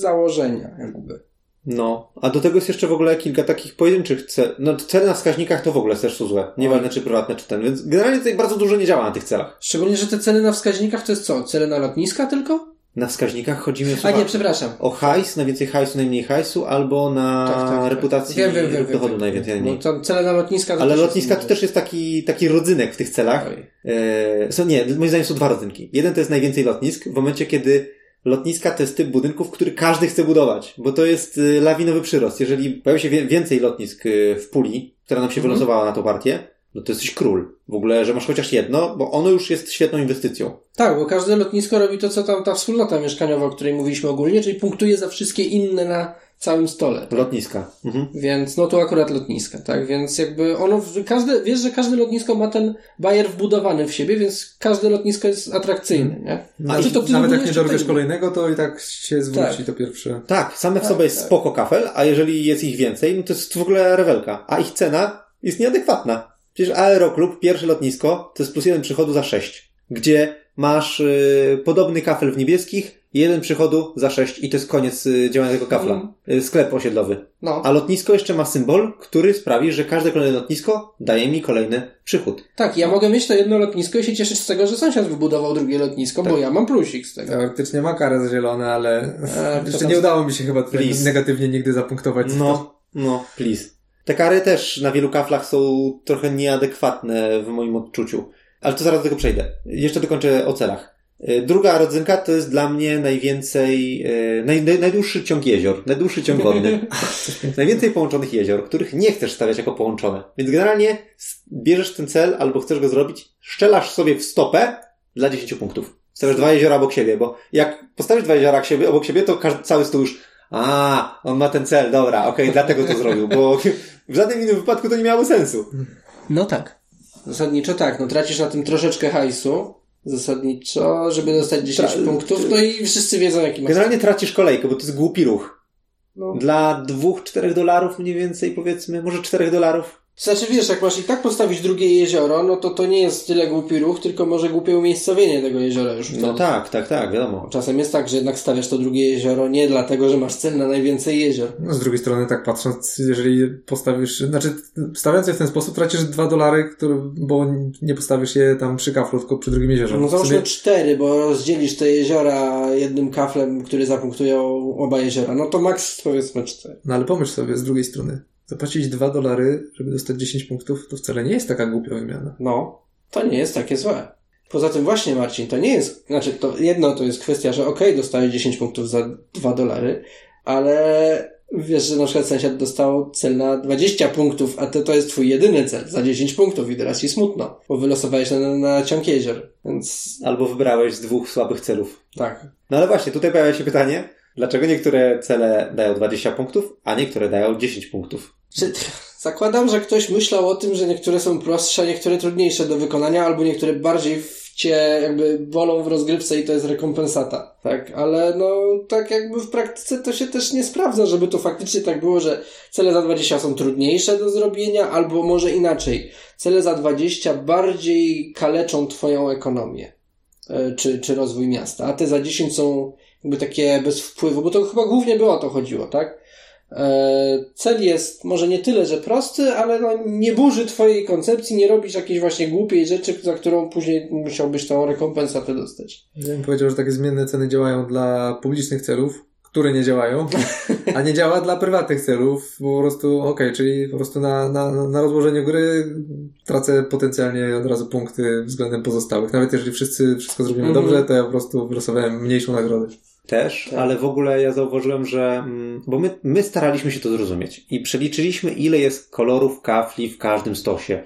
założenia, jakby. No, a do tego jest jeszcze w ogóle kilka takich pojedynczych cel. No, cele na wskaźnikach to w ogóle też są złe. Nieważne czy prywatne, czy ten. Więc generalnie tutaj bardzo dużo nie działa na tych celach. Szczególnie, że te cele na wskaźnikach to jest co? Cele na lotniska tylko? Na wskaźnikach chodzi mi o, A nie, przepraszam. o hajs, najwięcej hajsu, najmniej hajsu, albo na Tak, tak, tak. reputacji Wiem, wiem, wiem, wiem, dochodu najwięcej, najmniej. tam cele na lotniska Ale lotniska to też jest taki, taki rodzynek w tych celach. E, są, nie, moim zdaniem są dwa rodzynki. Jeden to jest najwięcej lotnisk, w momencie kiedy lotniska to jest typ budynków, który każdy chce budować, bo to jest y, lawinowy przyrost. Jeżeli pojawi się więcej lotnisk y, w puli, która nam się Mhm. wylosowała na tą partię, no to jesteś król. W ogóle, że masz chociaż jedno, bo ono już jest świetną inwestycją. Tak, bo każde lotnisko robi to, co tam ta wspólnota mieszkaniowa, o której mówiliśmy ogólnie, czyli punktuje za wszystkie inne na całym stole. Lotniska. Mhm. Więc no tu akurat lotniska, tak? Więc jakby ono, każde, wiesz, że każde lotnisko ma ten bajer wbudowany w siebie, więc każde lotnisko jest atrakcyjne, nie? Nawet, czy to ty nawet jak nie dorwiesz kolejnego, to i tak się zwróci Tak. to pierwsze. Tak, same w Tak, sobie jest tak. spoko kafel, a jeżeli jest ich więcej, no to jest w ogóle rewelka. A ich cena jest nieadekwatna. Przecież Aeroklub, pierwsze lotnisko, to jest plus jeden przychodu za sześć. Gdzie masz y, podobny kafel w niebieskich, jeden przychodu za sześć i to jest koniec y, działania tego kafla. Mhm. Y, sklep osiedlowy. No, A lotnisko jeszcze ma symbol, który sprawi, że każde kolejne lotnisko daje mi kolejny przychód. tak, ja mogę mieć to jedno lotnisko i się cieszyć z tego, że sąsiad wybudował drugie lotnisko, bo ja mam plusik z tego. Teoretycznie ma karę za zielone, ale A, kto jeszcze tam- nie udało mi się chyba negatywnie nigdy zapunktować. No, no, please. Te kary też na wielu kaflach są trochę nieadekwatne w moim odczuciu. Ale to zaraz do tego przejdę. Jeszcze dokończę o celach. Y, Druga rodzynka to jest dla mnie najwięcej, y, naj, naj, najdłuższy ciąg jezior, najdłuższy ciąg wodny. najwięcej połączonych jezior, których nie chcesz stawiać jako połączone. Więc generalnie bierzesz ten cel albo chcesz go zrobić, szczelasz sobie w stopę dla 10 punktów. Stawiasz dwa jeziora obok siebie, bo jak postawisz dwa jeziora obok siebie, to cały stół już a, on ma ten cel, dobra, okej, dlatego to zrobił, bo w żadnym innym wypadku to nie miało sensu. No tak. Zasadniczo tak, no tracisz na tym troszeczkę hajsu, zasadniczo, żeby dostać 10 Tra- punktów, no i wszyscy wiedzą jaki masz. Generalnie tracisz kolejkę, bo to jest głupi ruch. No. Dla dwóch, czterech dolarów mniej więcej, powiedzmy, może czterech dolarów. Znaczy wiesz, jak masz i tak postawić drugie jezioro, no to to nie jest tyle głupi ruch, tylko może głupie umiejscowienie tego jeziora już wtedy. No tak, tak, tak, wiadomo. Czasem jest tak, że jednak stawiasz to drugie jezioro nie dlatego, że masz cel na najwięcej jezior. No, z drugiej strony, tak patrząc, jeżeli postawisz, znaczy, stawiając je w ten sposób, tracisz dwa dolary, które, bo nie postawisz je tam przy kaflu, tylko przy drugim jeziorze. No załóżmy cztery, bo rozdzielisz te jeziora jednym kaflem, który zapunktują oba jeziora. No to maks powiedzmy cztery. No ale pomyśl sobie z drugiej strony. Zapłacić 2 dolary, żeby dostać 10 punktów, to wcale nie jest taka głupia wymiana. No, to nie jest takie złe. Poza tym właśnie, Marcin, to nie jest, znaczy to jedno to jest kwestia, że okej, dostałeś 10 punktów za 2 dolary, ale wiesz, że na przykład sąsiad dostał cel na 20 punktów, a to, to jest twój jedyny cel za 10 punktów i teraz ci smutno, bo wylosowałeś na, na ciąg jezior. Więc Albo wybrałeś z dwóch słabych celów. tak. No ale właśnie, tutaj pojawia się pytanie, dlaczego niektóre cele dają 20 punktów, a niektóre dają 10 punktów? Czy, zakładam, że ktoś myślał o tym, że niektóre są prostsze, niektóre trudniejsze do wykonania, albo niektóre bardziej cię jakby bolą w rozgrywce i to jest rekompensata. Tak, ale no tak jakby w praktyce to się też nie sprawdza, żeby to faktycznie tak było, że cele za 20 są trudniejsze do zrobienia, albo może inaczej. Cele za 20 bardziej kaleczą twoją ekonomię. e, Czy, czy rozwój miasta, a te za 10 są jakby takie bez wpływu, bo to chyba głównie było o to chodziło, tak? E, Cel jest może nie tyle, że prosty, ale no nie burzy twojej koncepcji, nie robisz jakiejś właśnie głupiej rzeczy, za którą później musiałbyś tą rekompensatę dostać. Ja bym powiedział, że takie zmienne ceny działają dla publicznych celów, które nie działają, a nie działa dla prywatnych celów, po prostu, okej, czyli po prostu na, na, na rozłożeniu gry tracę potencjalnie od razu punkty względem pozostałych. Nawet jeżeli wszyscy wszystko zrobimy Mhm. dobrze, to ja po prostu wylosowałem mniejszą nagrodę. Też, Tak. ale w ogóle ja zauważyłem, że, mm, bo my, my staraliśmy się to zrozumieć i przeliczyliśmy ile jest kolorów kafli w każdym stosie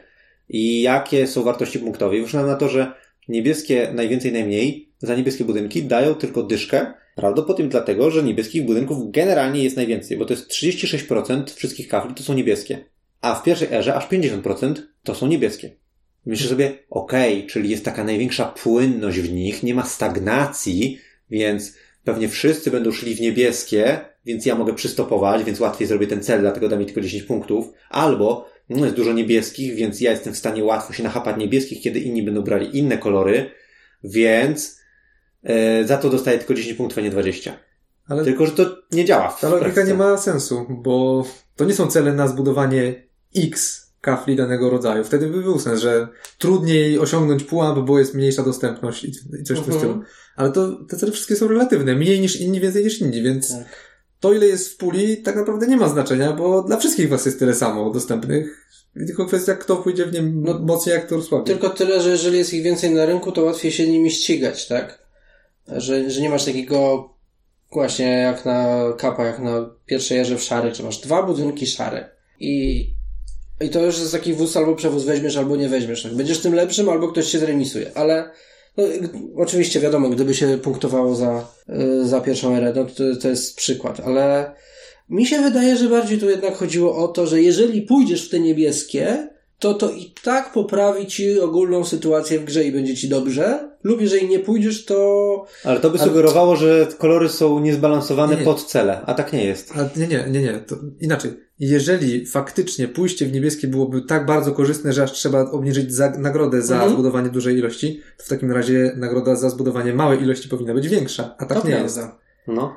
i jakie są wartości punktowe. I wyszło na to, że niebieskie najwięcej, najmniej za niebieskie budynki dają tylko dyszkę, prawdopodobnie dlatego, że niebieskich budynków generalnie jest najwięcej, bo to jest 36% wszystkich kafli to są niebieskie, a w pierwszej erze aż 50% to są niebieskie. Myślę sobie, okej, czyli jest taka największa płynność w nich, nie ma stagnacji, więc pewnie wszyscy będą szli w niebieskie, więc ja mogę przystopować, więc łatwiej zrobię ten cel, dlatego da mi tylko 10 punktów. Albo no jest dużo niebieskich, więc ja jestem w stanie łatwo się nachapać niebieskich, kiedy inni będą brali inne kolory, więc e, za to dostaję tylko 10 punktów, a nie 20. Ale Tylko, że to nie działa ta logika nie ma sensu, bo to nie są cele na zbudowanie X kafli danego rodzaju. Wtedy by był sens, że trudniej osiągnąć pułap, bo jest mniejsza dostępność i, i coś w tym Mhm. stylu. Ale to te cele wszystkie są relatywne. Mniej niż inni, więcej niż inni, więc Tak. to ile jest w puli tak naprawdę nie ma znaczenia, bo dla wszystkich was jest tyle samo dostępnych. Tylko kwestia, kto pójdzie w nie No, mocniej, a kto słabiej. Tylko tyle, że jeżeli jest ich więcej na rynku, to łatwiej się nimi ścigać, tak? Że, że nie masz takiego właśnie jak na kapa, jak na pierwszej erze w szary, czy masz dwa budynki szare i I to już jest taki wóz albo przewóz, weźmiesz albo nie weźmiesz. Tak? Będziesz tym lepszym, albo ktoś cię zremisuje. Ale no, oczywiście wiadomo, gdyby się punktowało za, y, za pierwszą erę, no to, to jest przykład, ale mi się wydaje, że bardziej tu jednak chodziło o to, że jeżeli pójdziesz w te niebieskie, to to i tak poprawi ci ogólną sytuację w grze i będzie ci dobrze, lub jeżeli nie pójdziesz, to Ale to by Ale- sugerowało, że kolory są niezbalansowane Nie, nie. pod cele, a tak nie jest. A nie, nie, nie, nie. To inaczej. Jeżeli faktycznie pójście w niebieskie byłoby tak bardzo korzystne, że aż trzeba obniżyć za, nagrodę za Mhm. zbudowanie dużej ilości, to w takim razie nagroda za zbudowanie małej ilości powinna być większa. A tak to nie prawda. jest. No.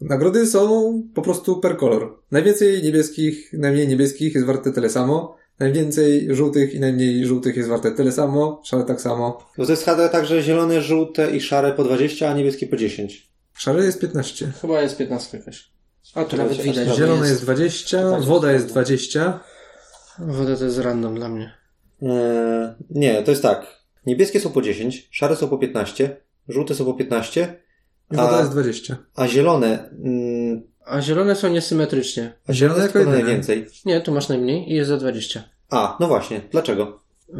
Nagrody są po prostu per kolor. Najwięcej niebieskich, najmniej niebieskich jest warte tyle samo. Najwięcej żółtych i najmniej żółtych jest warte tyle samo. Szare tak samo. Bo to jest HD także zielone, żółte i szare po 20, a niebieskie po 10. Szare jest 15. Chyba jest 15 jakaś. A tu nawet widać. Zielone jest 20, Tak, woda jest 20. Woda to jest random dla mnie. Eee, nie, to jest tak. Niebieskie są po 10, szare są po 15, żółte są po 15, Woda A- jest 20. a zielone... Mm, A zielone są niesymetrycznie. a zielone jako tylko jedyne. najwięcej. Nie, tu masz najmniej i jest za 20. A, no właśnie. Dlaczego? Yy,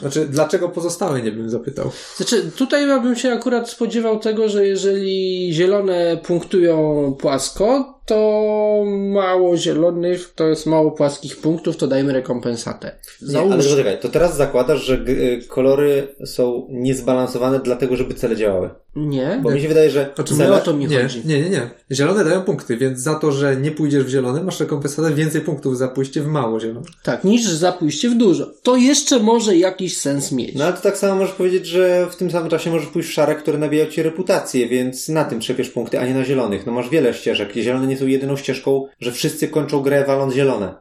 Znaczy, dlaczego pozostałe nie bym zapytał? Znaczy, tutaj ja bym się akurat spodziewał tego, że jeżeli zielone punktują płasko, to mało zielonych, to jest mało płaskich punktów, to dajmy rekompensatę. Nie, ale Załóż, poczekaj, to teraz zakładasz, że g- y, kolory są niezbalansowane dlatego, żeby cele działały. nie, Bo mi się wydaje, że Znaczy, nie o cele... to mi Nie, chodzi. nie, nie, nie. Zielone dają punkty, więc za to, że nie pójdziesz w zielone, masz rekompensatę więcej punktów za pójście w mało zielone. Tak, niż za pójście w dużo. To jeszcze może jakiś sens mieć. No ale to tak samo możesz powiedzieć, że w tym samym czasie możesz pójść w szare, które nabijają ci reputację, więc na tym trzepiesz punkty, a nie na zielonych. No masz wiele ścieżek. I zielone nie są jedyną ścieżką, że wszyscy kończą grę waląc zielone.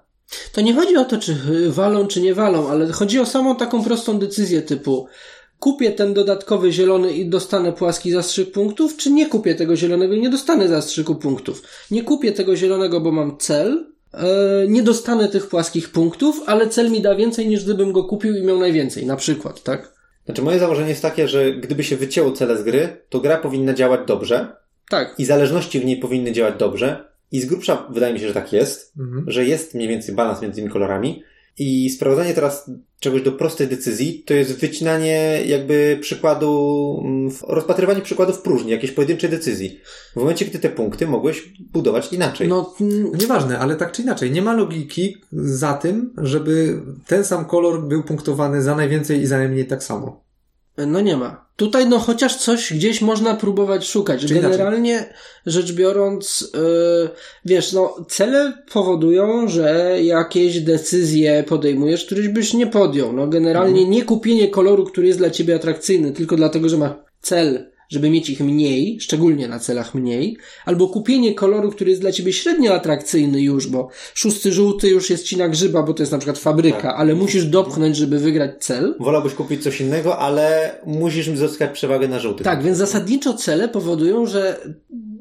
To nie chodzi o to, czy y, walą, czy nie walą, ale chodzi o samą taką prostą decyzję typu kupię ten dodatkowy zielony i dostanę płaski zastrzyk punktów, czy nie kupię tego zielonego i nie dostanę zastrzyku punktów. Nie kupię tego zielonego, bo mam cel, e, nie dostanę tych płaskich punktów, ale cel mi da więcej niż gdybym go kupił i miał najwięcej, na przykład, tak? Znaczy moje założenie jest takie, że gdyby się wycięło cele z gry, to gra powinna działać dobrze Tak. i zależności w niej powinny działać dobrze. I z grubsza wydaje mi się, że tak jest, Mhm. że jest mniej więcej balans między tymi kolorami. I sprowadzanie teraz czegoś do prostej decyzji to jest wycinanie jakby przykładu, mm, rozpatrywanie przykładów próżni, jakiejś pojedynczej decyzji. W momencie, gdy te punkty mogłeś budować inaczej. No, mm, Nieważne, ale tak czy inaczej, nie ma logiki za tym, żeby ten sam kolor był punktowany za najwięcej i za najmniej tak samo. No nie ma. Tutaj no chociaż coś gdzieś można próbować szukać. Czyli inaczej. Generalnie rzecz biorąc, yy, wiesz, no cele powodują, że jakieś decyzje podejmujesz, któreś byś nie podjął. No generalnie Mhm. nie kupienie koloru, który jest dla ciebie atrakcyjny, tylko dlatego, że ma cel, żeby mieć ich mniej, szczególnie na celach mniej, albo kupienie koloru, który jest dla ciebie średnio atrakcyjny już, bo szósty żółty już jest ci na grzyba, bo to jest na przykład fabryka, Tak. ale musisz dopchnąć, żeby wygrać cel. Wolałbyś kupić coś innego, ale musisz zyskać przewagę na żółtych. Tak, więc zasadniczo cele powodują, że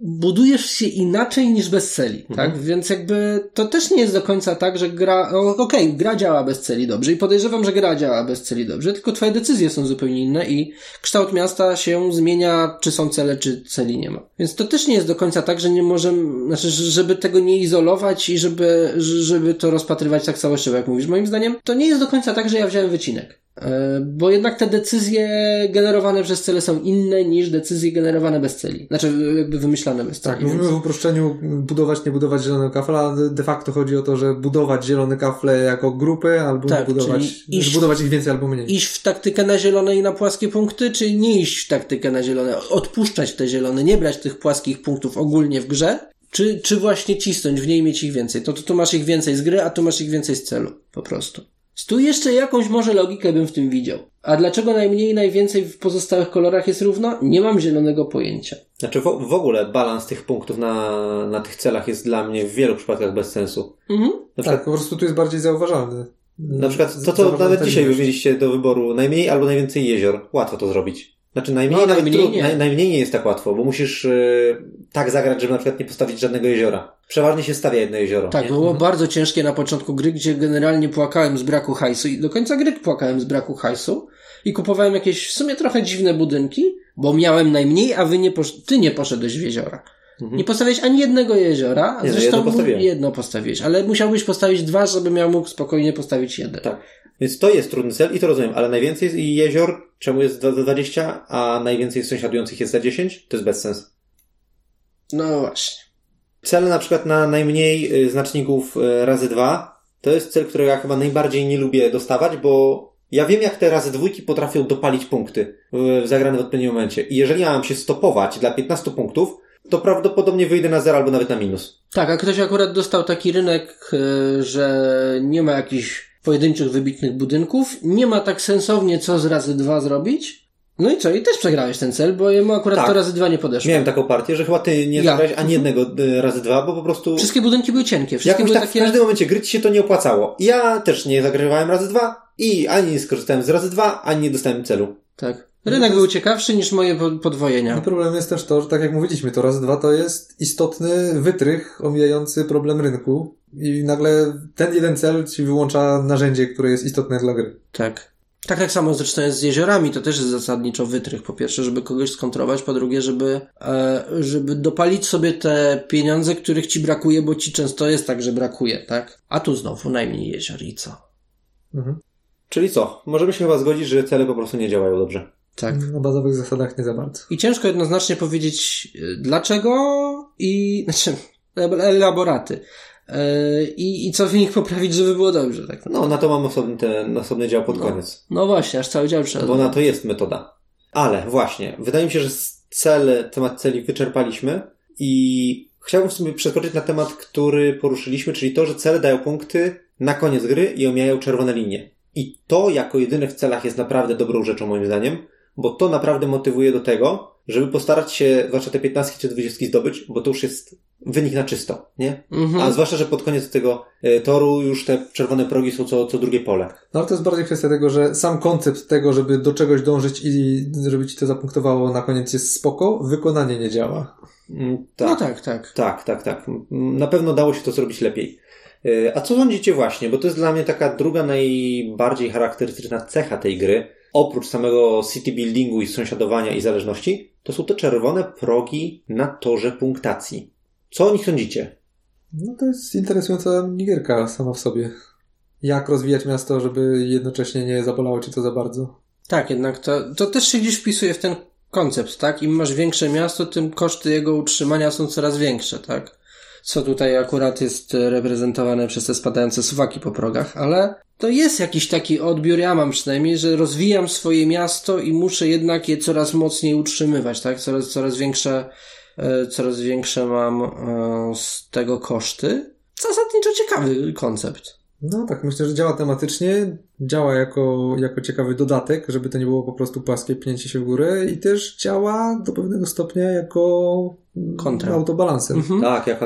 budujesz się inaczej niż bez celi, tak? Więc jakby to też nie jest do końca tak, że gra, okej, gra działa bez celi dobrze i podejrzewam, że gra działa bez celi dobrze, tylko twoje decyzje są zupełnie inne i kształt miasta się zmienia, czy są cele, czy celi nie ma. Więc to też nie jest do końca tak, że nie możemy, znaczy, żeby tego nie izolować i żeby, żeby to rozpatrywać tak całościowo, jak mówisz. Moim zdaniem to nie jest do końca tak, że ja wziąłem wycinek. E, Bo jednak te decyzje generowane przez cele są inne niż decyzje generowane bez celi. Znaczy, jakby wymyślane bez celi. Tak, mówimy w uproszczeniu budować, nie budować zielonego kafla, de facto chodzi o to, że budować zielone kafle jako grupy, albo Tak, budować, iść- budować ich więcej albo mniej. Iść w taktykę na zielone i na płaskie punkty, czy nie iść w taktykę na zielone? Odpuszczać te zielone, nie brać tych płaskich punktów ogólnie w grze? Czy, czy właśnie cisnąć w niej mieć ich więcej? To, to tu masz ich więcej z gry, a tu masz ich więcej z celu. Po prostu. Tu jeszcze jakąś może logikę bym w tym widział. A dlaczego najmniej i najwięcej w pozostałych kolorach jest równo? Nie mam zielonego pojęcia. Znaczy w, w ogóle balans tych punktów na, na tych celach jest dla mnie w wielu przypadkach bez sensu. Mhm. Na Tak, przykład, po prostu tu jest bardziej zauważalny. na przykład to, co nawet dzisiaj mieliście do wyboru najmniej albo najwięcej jezior. Łatwo to zrobić. Znaczy najmniej, No, najmniej nie. Naj, najmniej nie jest tak łatwo, bo musisz yy, tak zagrać, żeby na przykład nie postawić żadnego jeziora. Przeważnie się stawia jedno jezioro. Tak, nie? było bardzo ciężkie na początku gry, gdzie generalnie płakałem z braku hajsu i do końca gry płakałem z braku hajsu i kupowałem jakieś w sumie trochę dziwne budynki, bo miałem najmniej, a wy nie posz- ty nie poszedłeś w jeziora. Nie postawiłeś ani jednego jeziora, Nie, no, zresztą jedno jedno postawiłeś, ale musiałbyś postawić dwa, żeby miał mógł spokojnie postawić jeden. Tak. Więc to jest trudny cel i to rozumiem, ale najwięcej jest jezior, czemu jest za za 20, a najwięcej sąsiadujących jest za 10? To jest bez sensu. No właśnie. Cel na przykład na najmniej y, znaczników y, razy dwa, to jest cel, którego ja chyba najbardziej nie lubię dostawać, bo ja wiem, jak te razy dwójki potrafią dopalić punkty w, zagrane w odpowiednim momencie. I jeżeli ja mam się stopować dla 15 punktów, to prawdopodobnie wyjdę na 0 albo nawet na minus. Tak, a ktoś akurat dostał taki rynek, e, że nie ma jakichś pojedynczych, wybitnych budynków, nie ma tak sensownie co z razy dwa zrobić. No i co? I też przegrałeś ten cel, bo jemu akurat Tak. to razy dwa nie podeszło. Miałem taką partię, że chyba ty nie Ja. zagrałeś ani jednego y, razy dwa, bo po prostu Wszystkie budynki były cienkie, wszystkie jakoś były tak w takie... każdym momencie gry ci się to nie opłacało. Ja też nie zagrywałem razy dwa i ani nie skorzystałem z razy dwa, ani nie dostałem celu. Tak. Rynek był ciekawszy niż moje po- podwojenia. No problem jest też to, że tak jak mówiliśmy, to raz dwa to jest istotny wytrych omijający problem rynku i nagle ten jeden cel ci wyłącza narzędzie, które jest istotne dla gry. Tak. Tak jak samo zresztą jest z jeziorami, to też jest zasadniczo wytrych. Po pierwsze, żeby kogoś skontrować, po drugie, żeby, e, żeby dopalić sobie te pieniądze, których ci brakuje, bo ci często jest tak, że brakuje, tak? A tu znowu najmniej jezior i co? Mhm. Czyli co? Możemy się chyba zgodzić, że cele po prostu nie działają dobrze. Tak. Na bazowych zasadach nie za bardzo. I ciężko jednoznacznie powiedzieć y, dlaczego i, znaczy, elaboraty. E, I, I co w nich poprawić, żeby było dobrze, tak? No, na to mam osobny, ten, osobny dział pod No. koniec. No właśnie, aż cały dział trzeba. Bo na to jest metoda. Ale właśnie, wydaje mi się, że cel, temat celi wyczerpaliśmy i chciałbym sobie przeskoczyć na temat, który poruszyliśmy, czyli to, że cele dają punkty na koniec gry i omijają czerwone linie. I to jako jedyne w celach jest naprawdę dobrą rzeczą moim zdaniem, bo to naprawdę motywuje do tego, żeby postarać się zwłaszcza te 15 czy 20 zdobyć, bo to już jest wynik na czysto, nie? Mhm. A zwłaszcza, że pod koniec tego e, toru już te czerwone progi są co, co drugie pole. No ale to jest bardziej kwestia tego, że sam koncept tego, żeby do czegoś dążyć i żeby ci to zapunktowało na koniec jest spoko, wykonanie nie działa. Mm, No tak, tak. Tak, tak, tak. Na pewno dało się to zrobić lepiej. Yy, A co sądzicie właśnie? Bo to jest dla mnie taka druga najbardziej charakterystyczna cecha tej gry. Oprócz samego city buildingu i sąsiadowania i zależności, to są te czerwone progi na torze punktacji. Co o nich sądzicie? No to jest interesująca minigierka sama w sobie. Jak rozwijać miasto, żeby jednocześnie nie zabolało cię to za bardzo. Tak, jednak to, to też się gdzieś wpisuje w ten koncept, tak? Im masz większe miasto, tym koszty jego utrzymania są coraz większe, tak? Co tutaj akurat jest e, reprezentowane przez te spadające suwaki po progach, ale to jest jakiś taki odbiór, ja mam przynajmniej, że rozwijam swoje miasto i muszę jednak je coraz mocniej utrzymywać, tak? Coraz, coraz większe, e, coraz większe mam e, z tego koszty. Zasadniczo ciekawy koncept. No tak, myślę, że działa tematycznie, działa jako, jako ciekawy dodatek, żeby to nie było po prostu płaskie pnięcie się w górę i też działa do pewnego stopnia jako mm, Kontra. autobalansem. Mhm. Tak, jak.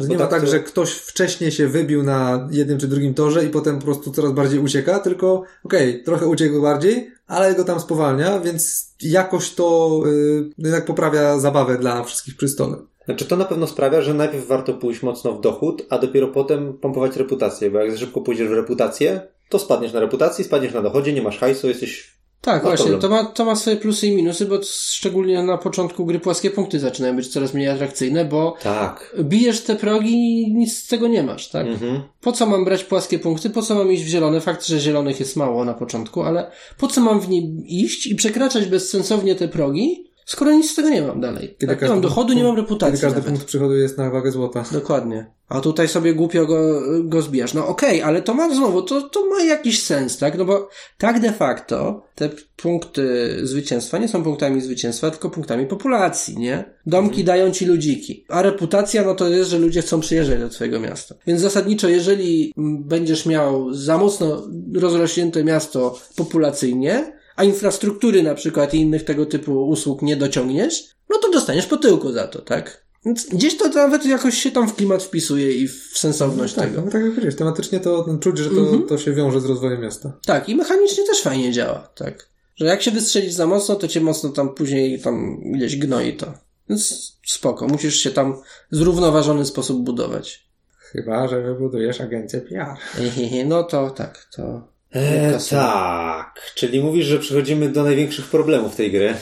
Że Bo nie ma tak, to- że ktoś wcześniej się wybił na jednym czy drugim torze i potem po prostu coraz bardziej ucieka, tylko okej, trochę uciekł bardziej, ale go tam spowalnia, więc jakoś to y, jednak poprawia zabawę dla wszystkich przy stole. Znaczy to na pewno sprawia, że najpierw warto pójść mocno w dochód, a dopiero potem pompować reputację, bo jak za szybko pójdziesz w reputację, to spadniesz na reputacji, spadniesz na dochodzie, nie masz hajsu, jesteś... Tak, No właśnie, to ma, to ma swoje plusy i minusy, bo szczególnie na początku gry płaskie punkty zaczynają być coraz mniej atrakcyjne, bo Tak. bijesz te progi i nic z tego nie masz, tak? Mhm. Po co mam brać płaskie punkty? Po co mam iść w zielone? Fakt, że zielonych jest mało na początku, ale po co mam w nie iść i przekraczać bezsensownie te progi, skoro nic z tego nie mam dalej? Kiedy Tak, nie mam dochodu, nie mam Kiedy reputacji każdy nawet. punkt przychodu jest na wagę złota. Dokładnie. A tutaj sobie głupio go, go zbijasz. No okej, ale to ma znowu, to, to ma jakiś sens, tak? No bo tak de facto te punkty zwycięstwa nie są punktami zwycięstwa, tylko punktami populacji, nie? Domki dają ci ludziki. A reputacja, no to jest, że ludzie chcą przyjeżdżać do twojego miasta. Więc zasadniczo, jeżeli będziesz miał za mocno rozrośnięte miasto populacyjnie, a infrastruktury na przykład i innych tego typu usług nie dociągniesz, no to dostaniesz po tyłku za to, tak? Więc gdzieś to nawet jakoś się tam w klimat wpisuje i w sensowność tak, tego. no, tak jak powiedziałeś, tematycznie to czuć, że to, Mhm. to się wiąże z rozwojem miasta. Tak, i mechanicznie też fajnie działa, tak. Że jak się wystrzelisz za mocno, to cię mocno tam później tam gdzieś gnoi to. Więc spoko, musisz się tam w zrównoważony sposób budować. Chyba, że wybudujesz agencję PR. No to tak, to... E, tak. Czyli mówisz, że przechodzimy do największych problemów tej gry.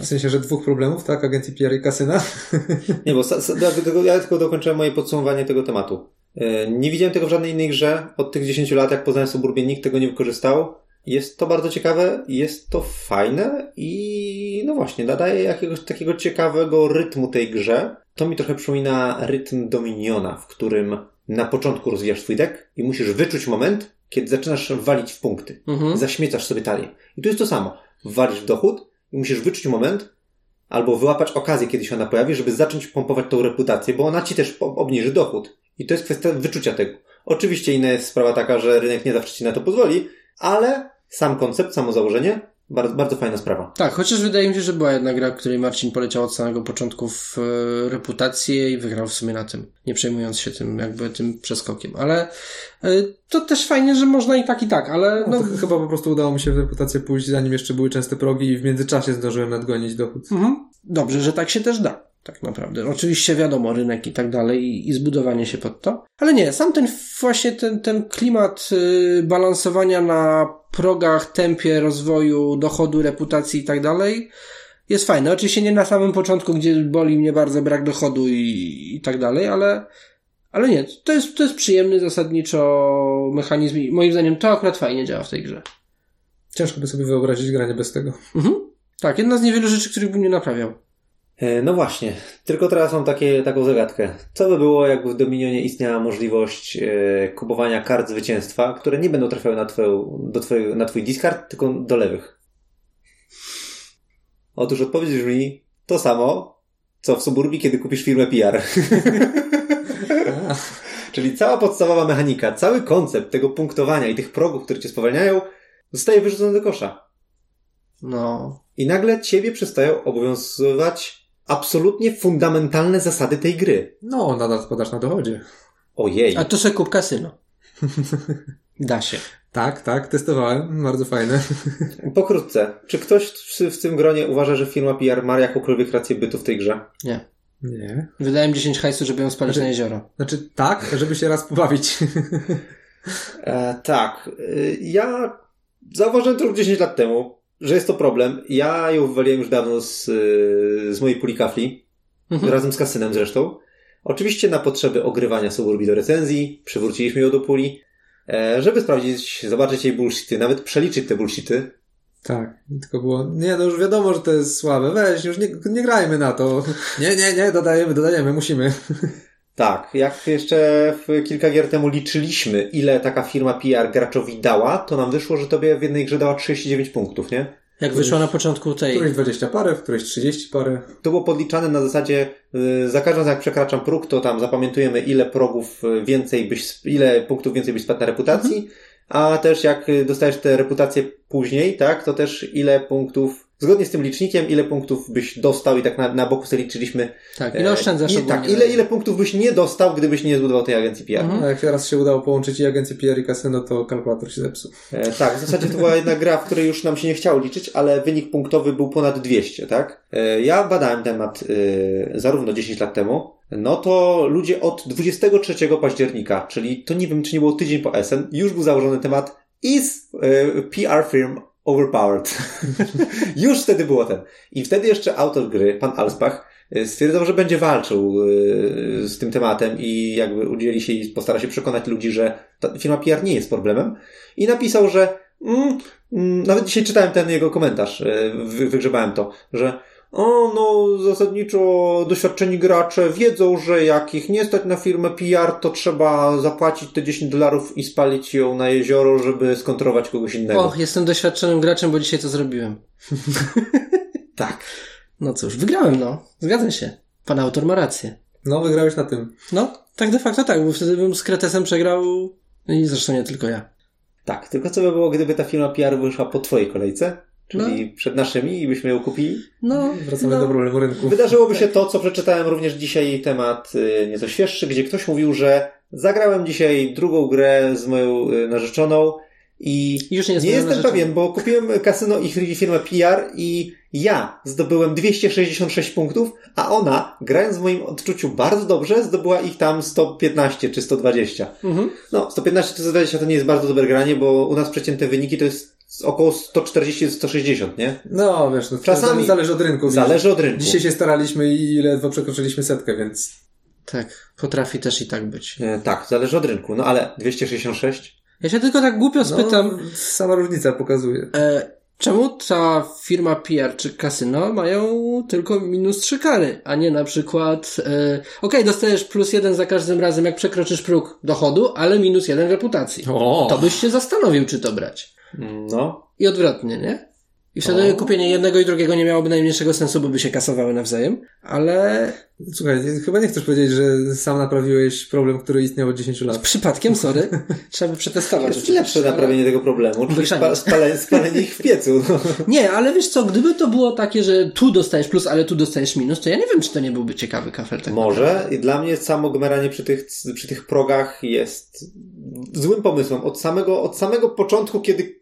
W sensie, że dwóch problemów, tak? Agencji PR i kasyna. Nie, bo ja, tylko, dokończyłem moje podsumowanie tego tematu. E, Nie widziałem tego w żadnej innej grze. Od tych 10 lat, jak poznałem Suburbię, nikt tego nie wykorzystał. Jest to bardzo ciekawe, jest to fajne i no właśnie, nadaje jakiegoś takiego ciekawego rytmu tej grze. To mi trochę przypomina rytm Dominiona, w którym na początku rozwijasz swój deck i musisz wyczuć moment, kiedy zaczynasz walić w punkty. Mhm. Zaśmiecasz sobie talię. I tu jest to samo. Walisz w dochód i musisz wyczuć moment, albo wyłapać okazję, kiedy się ona pojawi, żeby zacząć pompować tą reputację, bo ona ci też obniży dochód. I to jest kwestia wyczucia tego. Oczywiście inna jest sprawa taka, że rynek nie zawsze ci na to pozwoli, ale sam koncept, samo założenie, bardzo, bardzo fajna sprawa. Tak, chociaż wydaje mi się, że była jedna gra, w której Marcin poleciał od samego początku w e, reputację i wygrał w sumie na tym, nie przejmując się tym jakby tym przeskokiem. Ale e, to też fajnie, że można i tak i tak, ale No, no, to chyba po prostu udało mi się w reputację pójść, zanim jeszcze były częste progi i w międzyczasie zdążyłem nadgonić dochód. mhm. dobrze, że tak się też da. Tak naprawdę. Oczywiście wiadomo, rynek i tak dalej i, i zbudowanie się pod to. Ale nie, sam ten właśnie ten, ten klimat y, balansowania na progach, tempie rozwoju, dochodu, reputacji i tak dalej jest fajny. Oczywiście nie na samym początku, gdzie boli mnie bardzo brak dochodu i, i tak dalej, ale, ale nie, to jest, to jest przyjemny zasadniczo mechanizm i moim zdaniem to akurat fajnie działa w tej grze. Ciężko by sobie wyobrazić granie bez tego. Mhm. Tak, jedna z niewielu rzeczy, których bym nie naprawiał. E, No właśnie, tylko teraz mam takie, taką zagadkę. Co by było, jakby w Dominionie istniała możliwość e, kupowania kart zwycięstwa, które nie będą trafiały na, twoją, do twojego, na twój discard, tylko do lewych? Otóż odpowiedź brzmi to samo, co w Suburbii, kiedy kupisz firmę PR. Czyli cała podstawowa mechanika, cały koncept tego punktowania i tych progów, które cię spowalniają, zostaje wyrzucony do kosza. No, I nagle ciebie przestają obowiązywać absolutnie fundamentalne zasady tej gry. No, nadal spadasz na dochodzie. Ojej. a to sobie kup kasyno. Da się. Tak, tak, testowałem. Bardzo fajne. Pokrótce, czy ktoś w, w tym gronie uważa, że firma PR ma jakąkolwiek rację bytu w tej grze? Nie. Nie. Wydałem 10 hajsu, żeby ją spalić Znaczy- na jezioro. Znaczy tak, żeby się raz pobawić. E, tak. E, ja zauważyłem to już 10 lat temu, że jest to problem. Ja ją wywaliłem już dawno z, e, z mojej puli kafli. Mhm. razem z kasynem zresztą. Oczywiście na potrzeby ogrywania Suburbii do recenzji, przywróciliśmy ją do puli, e, żeby sprawdzić, zobaczyć jej bullshity, nawet przeliczyć te bullshity. tak, tylko było, nie no już wiadomo, że to jest słabe, weź, już nie, nie grajmy na to. Nie, nie, nie, dodajemy, dodajemy, musimy. Tak, jak jeszcze w kilka gier temu liczyliśmy, ile taka firma PR graczowi dała, to nam wyszło, że tobie w jednej grze dała 39 punktów, nie? Jak wyszła na początku W tej... którejś 20 parę, w którejś 30 parę. To było podliczane na zasadzie, y, za każdym razem jak przekraczam próg, to tam zapamiętujemy ile progów więcej byś, ile punktów więcej byś spadł na reputacji, a też jak y, dostajesz tę reputację później, tak, to też ile punktów, zgodnie z tym licznikiem, ile punktów byś dostał i tak na, na boku sobie liczyliśmy. Tak, ile oszczędzasz i, ogólnie Tak, ile, ile punktów byś nie dostał, gdybyś nie zbudował tej agencji PR. Mhm. A jak raz się udało połączyć i agencję PR i kasyno, to kalkulator się zepsuł. E, tak, w zasadzie to była jedna gra, w której już nam się nie chciało liczyć, ale wynik punktowy był ponad 200, tak? E, ja badałem temat e, zarówno 10 lat temu, no to ludzie od 23 października, czyli to nie wiem, czy nie było tydzień po Essen, już był założony temat Is e, PR firm overpowered? już wtedy było ten. I wtedy jeszcze autor gry, pan Alspach, e, stwierdzał, że będzie walczył e, z tym tematem i jakby udzieli się i postara się przekonać ludzi, że ta firma PR nie jest problemem. I napisał, że mm, mm, nawet dzisiaj czytałem ten jego komentarz, e, wy, wygrzebałem to, że o, no, zasadniczo doświadczeni gracze wiedzą, że jak ich nie stać na firmę PR, to trzeba zapłacić te 10 dolarów i spalić ją na jezioro, żeby skontrolować kogoś innego. Och, jestem doświadczonym graczem, bo dzisiaj to zrobiłem. Tak. No cóż, wygrałem no. Zgadzam się. Pan autor ma rację. No, wygrałeś na tym. No, tak de facto tak, bo wtedy bym z Kretesem przegrał i zresztą nie tylko ja. Tak, tylko co by było, gdyby ta firma PR wyszła po twojej kolejce? Czyli przed naszymi i byśmy ją kupili? No, Wracamy no. do problemu rynku. Wydarzyłoby się to, co przeczytałem również dzisiaj, temat y, nieco świeższy, gdzie ktoś mówił, że zagrałem dzisiaj drugą grę z moją y, narzeczoną i Już nie, jest nie jestem narzeczoną. pewien, bo kupiłem kasyno i firmę PR i ja zdobyłem 266 punktów, a ona, grając w moim odczuciu bardzo dobrze, zdobyła ich tam 115 czy 120. Mhm. No, 115 czy 120 to nie jest bardzo dobre granie, bo u nas przeciętne wyniki to jest około 140-160, nie? No, wiesz, no, Czasami- zależy od rynku. Zależy od rynku. Dzisiaj się staraliśmy i ledwo przekroczyliśmy setkę, więc Tak, potrafi też i tak być. E, tak, zależy od rynku. No ale 266? Ja się tylko tak głupio spytam, no, sama różnica pokazuje. e, czemu ta firma PR czy kasyno mają tylko minus trzy kary, a nie na przykład, e, okej, dostajesz plus jeden za każdym razem, jak przekroczysz próg dochodu, ale minus jeden reputacji. O! To byś się zastanowił, czy to brać. No. I odwrotnie, nie? I wtedy O. kupienie jednego i drugiego nie miałoby najmniejszego sensu, bo by się kasowały nawzajem, ale Słuchaj, chyba nie chcesz powiedzieć, że sam naprawiłeś problem, który istniał od 10 lat. przypadkiem, sorry, trzeba by przetestować. Jest lepsze ale- naprawienie tego problemu, czyli spa, spalenie, spalenie ich w piecu. No. Nie, ale wiesz co, gdyby to było takie, że tu dostajesz plus, ale tu dostajesz minus, to ja nie wiem, czy to nie byłby ciekawy kafel. Tak Może. I dla mnie samo gmeranie przy tych, przy tych progach jest złym pomysłem. Od samego, od samego początku, kiedy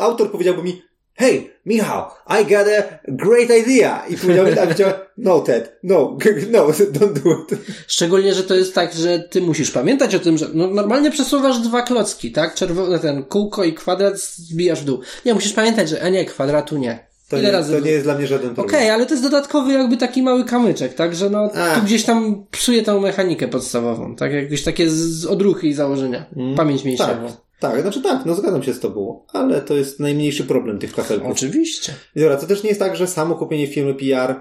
autor powiedziałby mi Hey, Michał, I got a great idea. I powiedziałbym tak, no Ted, no, no, don't do it. Szczególnie, że to jest tak, że ty musisz pamiętać o tym, że no, normalnie przesuwasz dwa klocki, tak? Czerwone, ten kółko i kwadrat zbijasz w dół. Nie, musisz pamiętać, że a nie, kwadratu nie. To, Ile nie, razy to nie jest dla mnie żaden Okej, problem. ale to jest dodatkowy jakby taki mały kamyczek, tak? Że no, A. tu gdzieś tam psuje tą mechanikę podstawową, tak? Jakieś takie z odruchy i założenia. Mm. Pamięć mięśniową. Tak, tak, znaczy tak, no zgadzam się z tobą, ale to jest najmniejszy problem tych kafelków. Oczywiście. I Dobra, to też nie jest tak, że samo kupienie firmy PR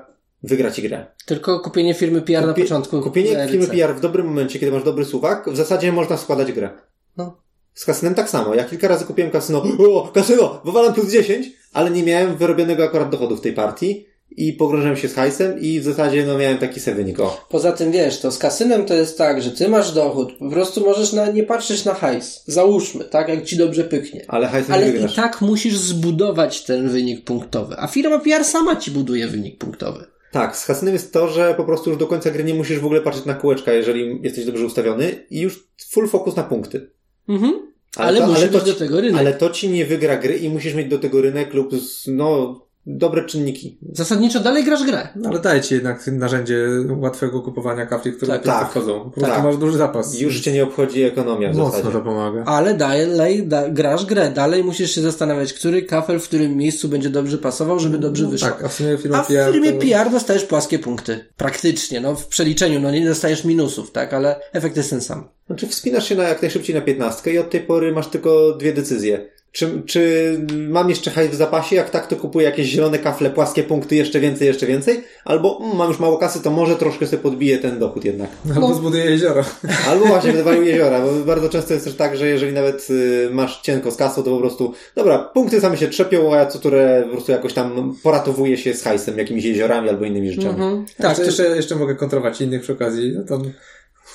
wygra ci grę. Tylko kupienie firmy PR na Kupi- początku. Kupienie ERC. firmy PR w dobrym momencie, kiedy masz dobry suwak, w zasadzie można składać grę. No. Z kasynem tak samo. Ja kilka razy kupiłem kasyno, o, kasyno, wywalam plus 10, ale nie miałem wyrobionego akurat dochodu w tej partii i pogrążyłem się z hajsem i w zasadzie no miałem taki sobie wynik. O. Poza tym wiesz, to z kasynem to jest tak, że ty masz dochód, po prostu możesz na, nie patrzeć na hajs. Załóżmy, tak, jak ci dobrze pyknie. Ale hajsem Ale nie i wygrasz. tak musisz zbudować ten wynik punktowy. A firma PR sama ci buduje wynik punktowy. Tak, z kasynem jest to, że po prostu już do końca gry nie musisz w ogóle patrzeć na kółeczka, jeżeli jesteś dobrze ustawiony i już full focus na punkty. Mhm. Ale, to- musi to być ci- do tego rynek. Ale to ci nie wygra gry i musisz mieć do tego rynek lub z, no, dobre czynniki. Zasadniczo dalej grasz grę. No, ale daje ci jednak narzędzie łatwego kupowania kafli, które Tak, tak, tak. wchodzą. Po prostu Tak. masz duży zapas. Już cię nie obchodzi ekonomia w Mocno zasadzie. to pomaga. Ale dalej da, grasz grę. Dalej musisz się zastanawiać, który kafel w którym miejscu będzie dobrze pasował, żeby dobrze wyszło. Tak, a w sumie firma A w PR firmie to... PR dostajesz płaskie punkty. Praktycznie, no w przeliczeniu, no nie dostajesz minusów, tak, ale efekt jest ten sam. Znaczy wspinasz się na jak najszybciej na piętnastkę i od tej pory masz tylko dwie decyzje. Czy, czy mam jeszcze hajs w zapasie? Jak tak, to kupuję jakieś zielone kafle, płaskie punkty, jeszcze więcej, jeszcze więcej. Albo mm, mam już mało kasy, to może troszkę sobie podbiję ten dochód jednak. Albo No. zbuduje jezioro. Albo właśnie wywalił jeziora, bo bardzo często jest też tak, że jeżeli nawet y, masz cienko z kasą, to po prostu, dobra, punkty same się trzepią, a ja co turę po prostu jakoś tam poratowuję się z hajsem, jakimiś jeziorami albo innymi rzeczami. Mhm. Tak, to to jeszcze, jeszcze mogę kontrować innych przy okazji. No tam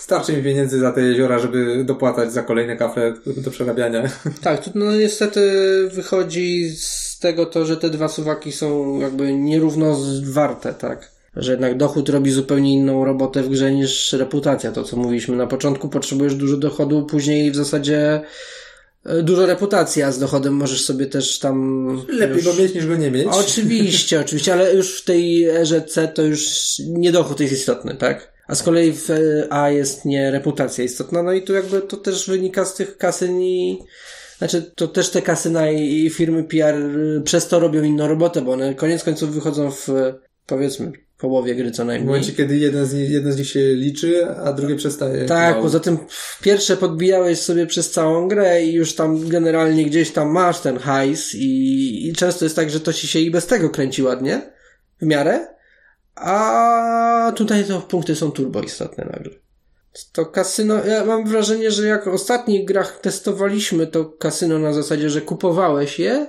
starczy mi pieniędzy za te jeziora, żeby dopłatać za kolejne kafle do przerabiania. Tak, tu no niestety wychodzi z tego to, że te dwa suwaki są jakby nierówno zwarte, tak. Że jednak dochód robi zupełnie inną robotę w grze niż reputacja. To, co mówiliśmy na początku, potrzebujesz dużo dochodu, później w zasadzie e, dużo reputacji, a z dochodem możesz sobie też tam... Lepiej już... go mieć niż go nie mieć. Oczywiście, oczywiście, ale już w tej erze C to już nie dochód jest istotny, tak? A z kolei w e, A jest nie reputacja istotna, no i tu jakby to też wynika z tych kasyn i znaczy to też te kasyna i i firmy PR y, przez to robią inną robotę, bo one koniec końców wychodzą w powiedzmy połowie gry co W najmniej. momencie, kiedy jeden z, nich, jeden z nich się liczy, a drugie przestaje. Tak, No. poza tym w pierwsze podbijałeś sobie przez całą grę i już tam generalnie gdzieś tam masz ten hajs i, i często jest tak, że to ci się i bez tego kręci ładnie, w miarę, a tutaj to punkty są turbo istotne nagle. To kasyno, ja mam wrażenie, że jak w ostatnich grach testowaliśmy to kasyno na zasadzie, że kupowałeś je,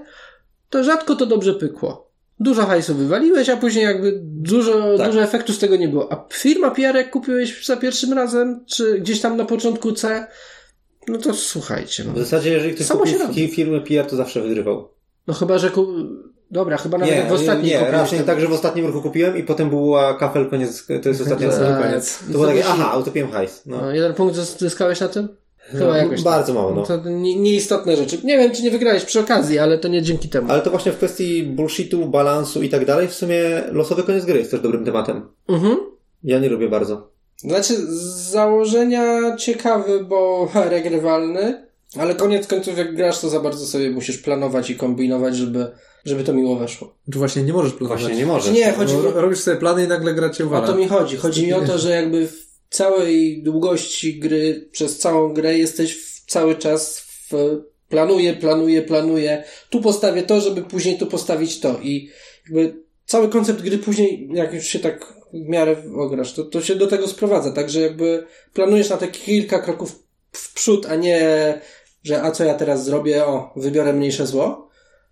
to rzadko to dobrze pykło. Dużo hajsu wywaliłeś, a później jakby dużo, Tak. dużo efektu z tego nie było. A firma PR jak kupiłeś za pierwszym razem, czy gdzieś tam na początku C, no to słuchajcie, no. W zasadzie, jeżeli ktoś Samo kupił firmy PR, to zawsze wygrywał. No chyba, że ku... Dobra, chyba nawet Nie, w ostatniej nie, raczej ten- tak, że w ostatnim roku kupiłem i potem była kafel koniec, to jest ostatnia To osoba. koniec. To było takie, aha, utopiłem hajs. No. No, jeden punkt zyskałeś na tym? Chyba No, jakoś. tak. bardzo mało, no. To nie, nieistotne rzeczy. Nie wiem, czy nie wygrałeś przy okazji, ale to nie dzięki temu. Ale to właśnie w kwestii bullshitu, balansu i tak dalej, w sumie losowy koniec gry jest też dobrym tematem. Mhm. Ja nie lubię bardzo. Znaczy, z założenia ciekawy, bo regrywalny. Ale koniec końców, jak grasz, to za bardzo sobie musisz planować i kombinować, żeby, żeby to miło weszło. Czy właśnie nie możesz planować? Właśnie nie możesz. Nie, chodzi robisz sobie plany i nagle gra cię O to mi chodzi. Chodzi mi o to, że jakby w całej długości gry, przez całą grę jesteś w, cały czas w planuję, planuję, planuję. Tu postawię to, żeby później tu postawić to. I jakby cały koncept gry później, jak już się tak w miarę ograsz, to, to się do tego sprowadza. Także jakby planujesz na te kilka kroków w przód, a nie, że a co ja teraz zrobię? O, wybiorę mniejsze zło.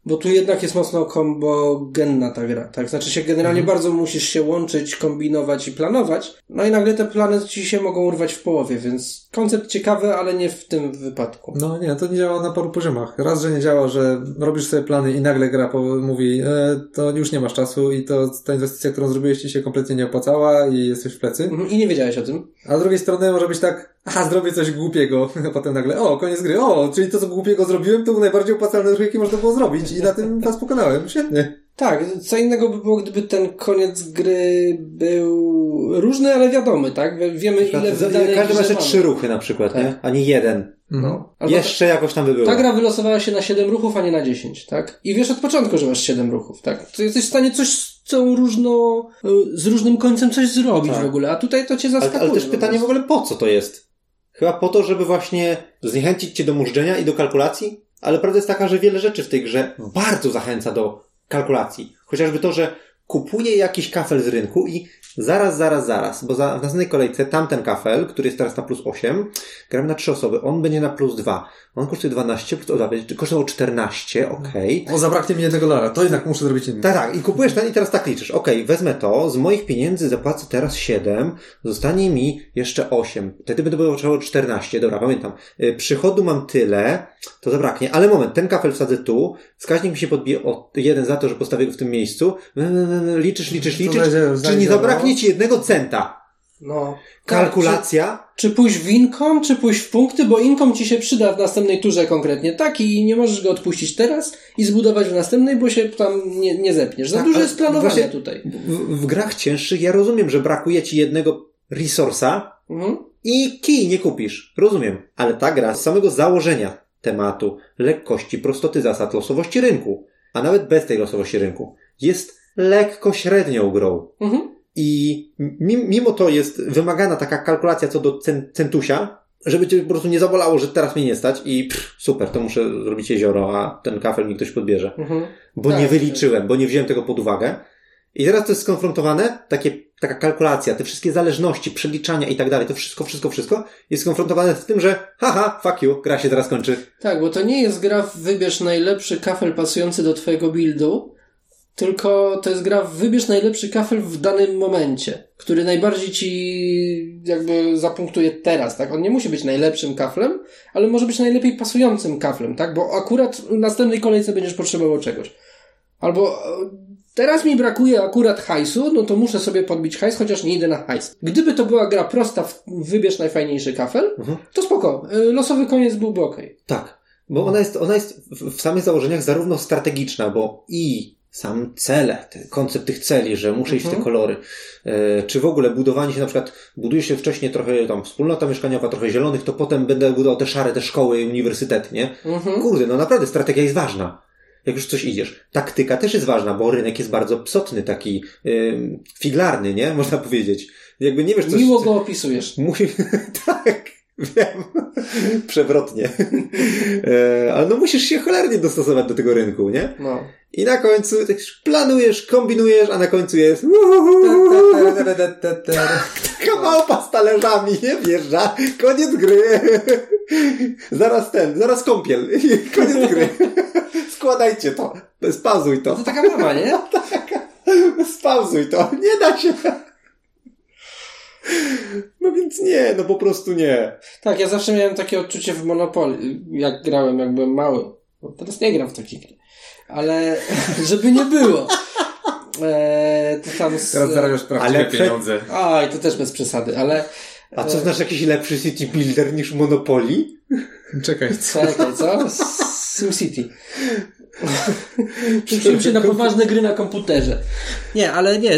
Bo tu jednak jest mocno kombogenna ta gra, tak? Znaczy się generalnie bardzo musisz się łączyć, kombinować i planować. No i nagle te plany ci się mogą urwać w połowie, więc koncept ciekawy, ale nie w tym wypadku. No nie, to nie działa na paru poziomach. Raz, że nie działa, że robisz sobie plany i nagle gra mówi, e, to już nie masz czasu i to ta inwestycja, którą zrobiłeś ci się kompletnie nie opłacała i jesteś w plecy. Mhm, I nie wiedziałeś o tym. A z drugiej strony może być tak, aha, zrobię coś głupiego, a potem nagle, o, koniec gry, o, czyli to, co głupiego zrobiłem, to był najbardziej opłacalny ruch, jaki można było zrobić i na tym was pokonałem. Świetnie. Tak, co innego by było, gdyby ten koniec gry był różny, ale wiadomy, tak? Wiemy, ile w danej Każdy ma jeszcze trzy ruchy na przykład, Tak. nie? A nie jeden. No. Albo Jeszcze jakoś tam by było. Ta gra wylosowała się na 7 ruchów, a nie na 10, tak? I wiesz od początku, że masz 7 ruchów, tak? To jesteś w stanie coś z całą różną, y, z różnym końcem coś zrobić Tak. w ogóle, a tutaj to cię ale, zaskakuje. ale też po pytanie w ogóle po co to jest? Chyba po to, żeby właśnie zniechęcić cię do mużdżenia i do kalkulacji? Ale prawda jest taka, że wiele rzeczy w tej grze bardzo zachęca do kalkulacji. Chociażby to, że kupuję jakiś kafel z rynku i zaraz, zaraz, zaraz, bo za, w następnej kolejce tamten kafel, który jest teraz na plus 8, gram na 3 osoby, on będzie na plus 2. On kosztuje 12, plus, o, dobra, będzie kosztował 14, okej. O, zabraknie mi jednego dolara, to jednak muszę zrobić inny. Tak, tak. I kupujesz ten i teraz tak liczysz. Okej, wezmę to, z moich pieniędzy zapłacę teraz 7, zostanie mi jeszcze 8. Wtedy będę potrzebował 14. Dobra, pamiętam. Y, Przychodu mam tyle, to zabraknie. Ale moment, ten kafel wsadzę tu, wskaźnik mi się podbije o jeden za to, że postawię go w tym miejscu. Y, Liczysz, liczysz, To liczysz. będzie- Czyli nie zabraknie ci jednego centa. No. Kalkulacja. Czy, czy pójść w inkom, czy pójść w punkty, bo inkom ci się przyda w następnej turze konkretnie tak i nie możesz go odpuścić teraz i zbudować w następnej, bo się tam nie, nie zepniesz. Za Tak, dużo jest planowania tutaj. W, w grach cięższych ja rozumiem, że brakuje ci jednego resursa, Mhm. I kij nie kupisz. Rozumiem. Ale ta gra z samego założenia tematu, lekkości, prostoty zasad, losowości rynku, a nawet bez tej losowości rynku, jest lekko średnią grą. Mhm. I mi- mimo to jest wymagana taka kalkulacja co do cen, centusia, żeby cię po prostu nie zabolało, że teraz mnie nie stać i pff, super, to muszę zrobić jezioro, a ten kafel mi ktoś podbierze. Mhm. Bo Tak, nie wyliczyłem, bo nie wziąłem tego pod uwagę. I teraz to jest skonfrontowane, takie, taka kalkulacja, te wszystkie zależności, przeliczania i tak dalej, to wszystko, wszystko, wszystko jest skonfrontowane z tym, że haha, fuck you, gra się teraz kończy. Tak, bo to nie jest gra w wybierz najlepszy kafel pasujący do twojego buildu, tylko to jest gra w wybierz najlepszy kafel w danym momencie, który najbardziej ci jakby zapunktuje teraz, tak? On nie musi być najlepszym kaflem, ale może być najlepiej pasującym kaflem, tak? Bo akurat w następnej kolejce będziesz potrzebował czegoś. Albo e, teraz mi brakuje akurat hajsu, no to muszę sobie podbić hajs, chociaż nie idę na hajs. Gdyby to była gra prosta, wybierz najfajniejszy kafel, Mhm. to spoko. E, Losowy koniec byłby okej. Tak, bo ona jest, ona jest w, samych założeniach zarówno strategiczna, bo i sam cele, te, koncept tych celi, że muszę iść w te Mhm. kolory, e, czy w ogóle budowanie się na przykład, buduje się wcześniej trochę tam wspólnota mieszkaniowa, trochę zielonych, to potem będę budował te szare, te szkoły, uniwersytety, nie? Mhm. Kurde, no naprawdę strategia jest ważna. Jak już coś idziesz. Taktyka też jest ważna, bo rynek jest bardzo psotny, taki ym, figlarny, nie? Można powiedzieć. Jakby nie wiesz, co... Miło go opisujesz. Musi... tak, wiem. Przewrotnie. e, ale no musisz się cholernie dostosować do tego rynku, nie? No. I na końcu tak planujesz, kombinujesz, a na końcu jest taka małpa z talerzami, nie? Wjeżdża. Koniec gry. zaraz ten, zaraz kąpiel. Koniec gry. Składajcie to. Spauzuj To to. taka mama, nie? Spauzuj to. Nie da się. No więc nie, no po prostu nie. Tak, ja zawsze miałem takie odczucie w Monopoly, jak grałem, jak byłem mały. No, teraz nie gram w takie gry. Ale żeby nie było. Eee, to tam z... Teraz zarabiasz prawdziwe Ale prze- pieniądze. Oj, to też bez przesady, ale... A co znasz jakiś lepszy city builder niż Monopoly? Czekaj, co? Czekaj, co? SimCity. Przenosimy się na poważne gry na komputerze. Nie, ale nie,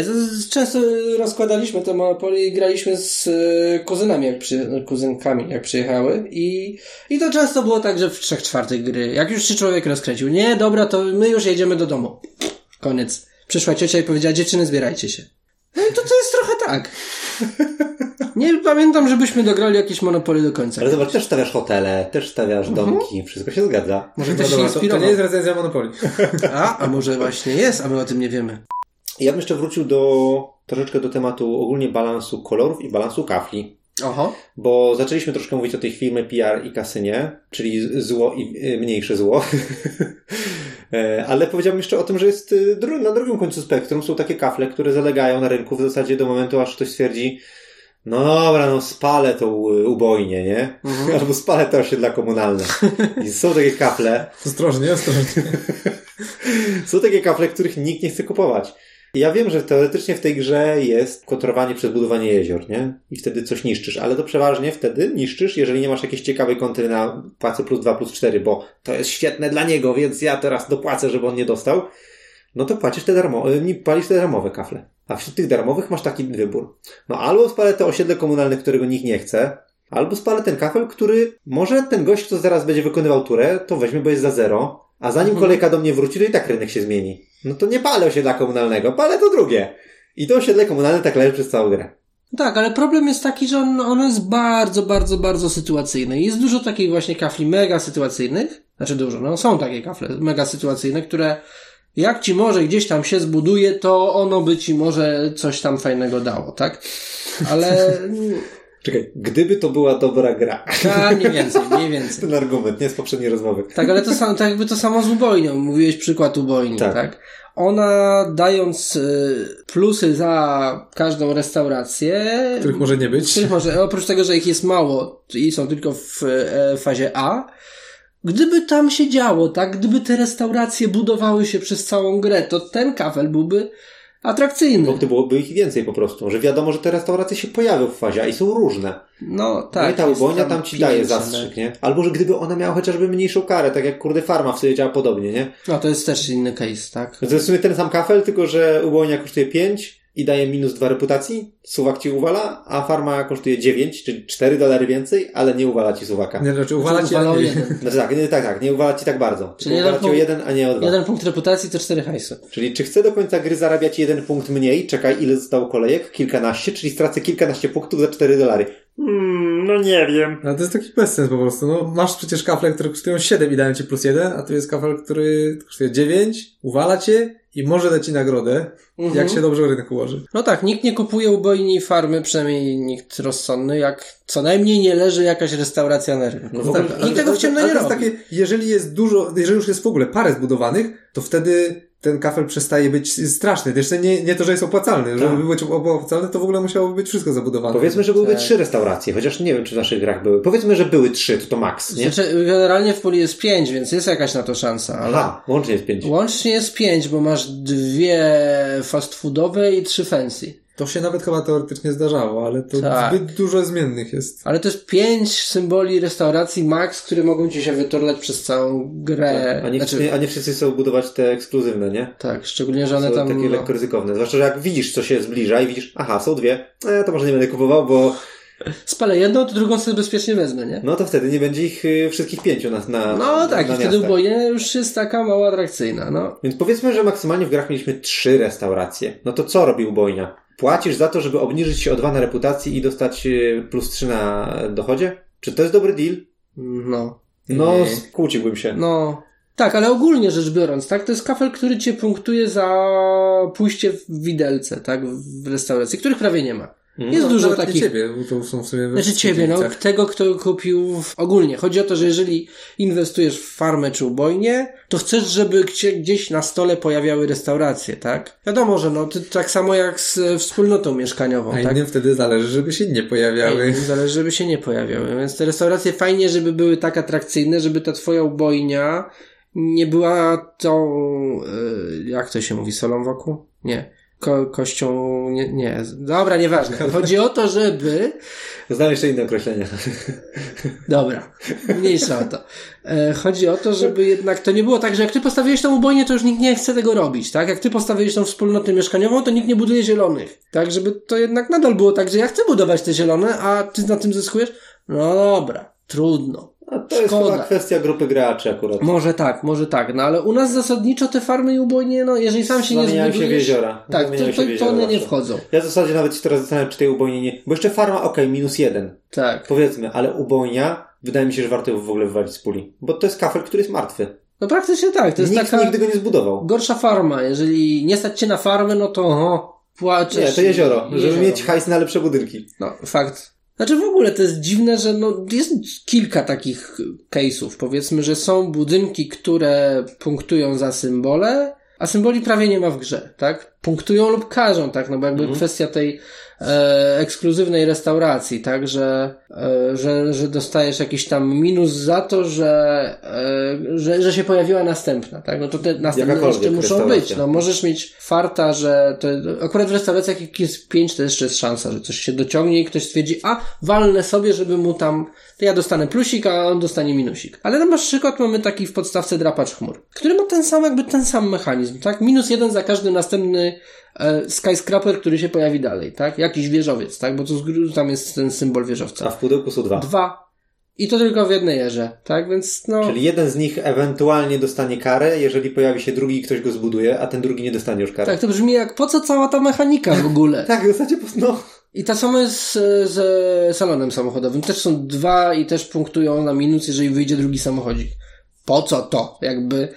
często rozkładaliśmy te Monopoly i graliśmy z e, kuzynami, jak przy, kuzynkami, jak przyjechały i, i to często było tak, że w trzech czwartych gry, jak już się człowiek rozkręcił, nie, dobra, to my już jedziemy do domu. Koniec. Przyszła ciocia i powiedziała, dziewczyny, zbierajcie się. No i to to jest trochę tak. Nie pamiętam, żebyśmy dograli jakieś Monopoly do końca. Ale zobacz, też stawiasz hotele, też stawiasz domki, wszystko się zgadza. Może też się to, to inspirował. nie jest recenzja Monopoly. A, a może właśnie jest, a my o tym nie wiemy. Ja bym jeszcze wrócił do troszeczkę do tematu ogólnie balansu kolorów i balansu kafli. Oho. Bo zaczęliśmy troszkę mówić o tej firmie PR i kasynie, czyli zło i y, mniejsze zło. E, Ale powiedziałbym jeszcze o tym, że jest y, na drugim końcu spektrum są takie kafle, które zalegają na rynku w zasadzie do momentu, aż ktoś stwierdzi no dobra, no spalę tą y, ubojnię, nie? Mhm. Albo spalę to osiedla komunalne. I są takie kafle, Ostrożnie, ostrożnie. są takie kafle, których nikt nie chce kupować. Ja wiem, że teoretycznie w tej grze jest kontrolowanie przez budowanie jezior, nie? I wtedy coś niszczysz, ale to przeważnie wtedy niszczysz, jeżeli nie masz jakiejś ciekawej kontry na płacę plus 2 plus 4, bo to jest świetne dla niego, więc ja teraz dopłacę, żeby on nie dostał. No to płacisz te darmo, e, nie palisz te darmowe kafle. A wśród tych darmowych masz taki wybór. No albo spalę to osiedle komunalne, którego nikt nie chce, albo spalę ten kafel, który może ten gość, kto zaraz będzie wykonywał turę, to weźmie, bo jest za zero, a zanim Mhm. kolejka do mnie wróci, to i tak rynek się zmieni. No to nie palę osiedla komunalnego, palę to drugie. I to osiedle komunalne tak leży przez całą grę. Tak, ale problem jest taki, że on, ono jest bardzo, bardzo, bardzo sytuacyjne. Jest dużo takich właśnie kafli mega sytuacyjnych. Znaczy dużo, no są takie kafle mega sytuacyjne, które jak ci może gdzieś tam się zbuduje, to ono by ci może coś tam fajnego dało, tak? Ale Czekaj, gdyby to była dobra gra. tak, mniej więcej, mniej więcej. Ten argument, nie z poprzedniej rozmowy. Tak, ale to samo, tak jakby to samo z ubojnią. Mówiłeś przykład ubojni, Tak. tak? Ona dając y, plusy za każdą restaurację, Których może nie być. których może, oprócz tego, że ich jest mało i są tylko w e, fazie A, gdyby tam się działo, tak? Gdyby te restauracje budowały się przez całą grę, to ten kafel byłby atrakcyjny. Bo gdy byłoby ich więcej po prostu, że wiadomo, że te restauracje się pojawią w fazie, a i są różne. No tak. no i ta jest ubojnia tam ci daje zastrzyk, nie? Albo, że gdyby ona miała chociażby mniejszą karę, tak jak kurde farma w sobie działa podobnie, nie? No to jest też inny case, tak? To jest w sumie ten sam kafel, tylko że ubojnia kosztuje 5 i daje minus 2 reputacji, suwak ci uwala, a farma kosztuje 9, czyli 4 dolary więcej, ale nie uwala ci suwaka. Nie, znaczy uwala cię, Uwalał ale nie. jeden. Znaczy tak, nie, tak, tak, nie uwala ci tak bardzo. Czyli uwala jeden ci o punkt- jeden, a nie o dwa. Jeden punkt reputacji to cztery hajsy. Czyli czy chcę do końca gry zarabiać jeden punkt mniej, czekaj ile zostało kolejek? Kilkanaście, czyli stracę kilkanaście punktów za 4 dolary. Hmm, no nie wiem. No to jest taki bezsens po prostu. No, masz przecież kafle, które kosztują 7 i dają ci plus 1, a tu jest kafel, który kosztuje 9, uwala cię i może dać ci nagrodę, Mhm. jak się dobrze rynek ułoży. No tak, nikt nie kupuje ubojni farmy, przynajmniej nikt rozsądny, jak co najmniej nie leży jakaś restauracja na rynku. No w ogóle- Nikt tego w ciemno ale nie to jest robi. takie, jeżeli jest dużo, jeżeli już jest w ogóle parę zbudowanych, to wtedy ten kafel przestaje być straszny. Jeszcze nie, nie to, że jest opłacalny. Żeby być opłacalny, to w ogóle musiałoby być wszystko zabudowane. Powiedzmy, że byłyby Tak. trzy restauracje, chociaż nie wiem, czy w naszych grach były. Powiedzmy, że były trzy, to to max, nie? Znaczy, generalnie w puli jest pięć, więc jest jakaś na to szansa, ale Aha, łącznie jest pięć. łącznie jest pięć, bo masz dwie fast foodowe i trzy fancy. To się nawet chyba teoretycznie zdarzało, ale to Tak. zbyt dużo zmiennych jest. Ale to jest pięć symboli restauracji max, które mogą ci się wyturlać przez całą grę. A nie, znaczy, a nie wszyscy chcą budować te ekskluzywne, nie? tak, szczególnie, że one Są tam... takie no, lekko ryzykowne. Zwłaszcza, że jak widzisz, co się zbliża i widzisz, aha, są dwie, e, to może nie będę kupował, bo Spalę jedną, to drugą sobie bezpiecznie wezmę, nie? no to wtedy nie będzie ich y, wszystkich pięciu na, na No tak, na i wtedy ubojnie już jest taka mało atrakcyjna, no. Więc powiedzmy, że maksymalnie w grach mieliśmy trzy restauracje. No to co robi ubojnia? Płacisz za to, żeby obniżyć się o dwa na reputacji i dostać y, plus trzy na dochodzie? Czy to jest dobry deal? No. No, Nie. skłóciłbym się. No. Tak, ale ogólnie rzecz biorąc, tak, to jest kafel, który cię punktuje za pójście w widelce, tak, w restauracji, których prawie nie ma. Mhm. Jest No, dużo takich. ciebie, to są w sumie Znaczy ciebie, no, tego, kto kupił w... ogólnie. Chodzi o to, że jeżeli inwestujesz w farmę czy ubojnię, to chcesz, żeby gdzie- gdzieś na stole pojawiały restauracje, tak? Wiadomo, że no, ty, tak samo jak z e, wspólnotą mieszkaniową, A tak? innym wtedy zależy, żeby się nie pojawiały. Ej, Zależy, żeby się nie pojawiały. Więc te restauracje fajnie, żeby były tak atrakcyjne, żeby ta twoja ubojnia nie była tą, y, jak to się mówi, solą wokół? Nie. Ko kością, nie, nie, dobra, nieważne. Chodzi o to, żeby, Znam jeszcze inne określenia. dobra, mniejsza o to. E, chodzi o to, żeby jednak to nie było tak, że jak ty postawiłeś tą ubojnię, to już nikt nie chce tego robić, tak? Jak ty postawiłeś tą wspólnotę mieszkaniową, to nikt nie buduje zielonych. Tak, żeby to jednak nadal było tak, że ja chcę budować te zielone, a ty na tym zyskujesz? No dobra, trudno. A to jest Szkoda. chyba kwestia grupy graczy akurat. Może tak, może tak, no ale u nas zasadniczo te farmy i ubojnie, no jeżeli sam się nie Zamieniają się w zbudujesz... jeziora. Tak, to, Zamieniają to, to one nie zawsze. wchodzą. Ja w zasadzie nawet się teraz zastanawiam, czy tej ubojni nie... Bo jeszcze farma, okej, minus jeden. Tak. Powiedzmy, ale ubojnia wydaje mi się, że warto w ogóle wywalić z puli. Bo to jest kafel, który jest martwy. No praktycznie tak, to jest Nikt taka nigdy go nie zbudował. gorsza farma. Jeżeli nie stać cię na farmę, no to oho, płaczesz. Nie, to jezioro. i- Żeby jezioro. mieć hajs na lepsze budynki. No, fakt. Znaczy w ogóle to jest dziwne, że no, jest kilka takich case'ów. Powiedzmy, że są budynki, które punktują za symbole, a symboli prawie nie ma w grze, tak? Punktują lub każą, tak? No bo jakby kwestia tej ekskluzywnej restauracji, tak? Że, e, że, że dostajesz jakiś tam minus za to, że, e, że, że się pojawiła następna, tak? No to te następne jeszcze muszą być. No możesz mieć farta, że to, akurat w restauracjach jak jest pięć, to jeszcze jest szansa, że coś się dociągnie i ktoś stwierdzi, a walnę sobie, żeby mu tam, to ja dostanę plusik, a on dostanie minusik. Ale na przykład mamy taki w podstawce drapacz chmur, który ma ten sam, jakby ten sam mechanizm, tak? Minus jeden za każdy następny e, skyscraper, który się pojawi dalej, tak? Jakiś wieżowiec, tak? Bo to z tam jest ten symbol wieżowca. A w pudełku są dwa. Dwa. I to tylko w jednej erze, tak? Więc no... Czyli jeden z nich ewentualnie dostanie karę, jeżeli pojawi się drugi i ktoś go zbuduje, a ten drugi nie dostanie już kary. Tak, to brzmi jak po co cała ta mechanika w ogóle? Tak, w zasadzie po no. I to samo jest z, z salonem samochodowym. Też są dwa i też punktują na minus, jeżeli wyjdzie drugi samochodzik. Po co to? Jakby,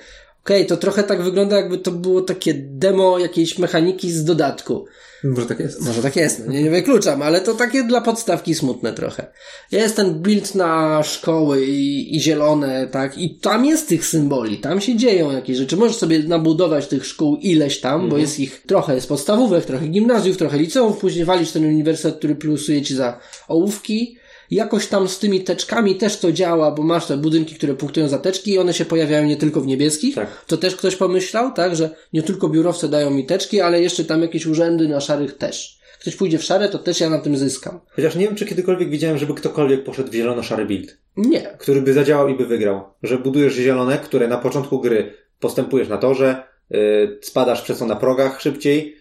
okej, to trochę tak wygląda, jakby to było takie demo jakiejś mechaniki z dodatku. Może tak jest. Może tak jest, no nie, nie wykluczam, ale to takie dla podstawki smutne trochę. Jest ten build na szkoły i, i zielone, tak, i tam jest tych symboli, tam się dzieją jakieś rzeczy. Możesz sobie nabudować tych szkół ileś tam, bo jest ich trochę jest podstawówek, trochę gimnazjów, trochę liceów, później walisz ten uniwersytet, który plusuje ci za ołówki. Jakoś tam z tymi teczkami też to działa, bo masz te budynki, które punktują za teczki i one się pojawiają nie tylko w niebieskich. Tak. To też ktoś pomyślał, tak, że nie tylko biurowce dają mi teczki, ale jeszcze tam jakieś urzędy na szarych też. Ktoś pójdzie w szare, to też ja na tym zyskam. Chociaż nie wiem, czy kiedykolwiek widziałem, żeby ktokolwiek poszedł w zielono-szary build, Nie. który by zadziałał i by wygrał. Że budujesz zielone, które na początku gry postępujesz na torze, yy, spadasz przez to na progach szybciej,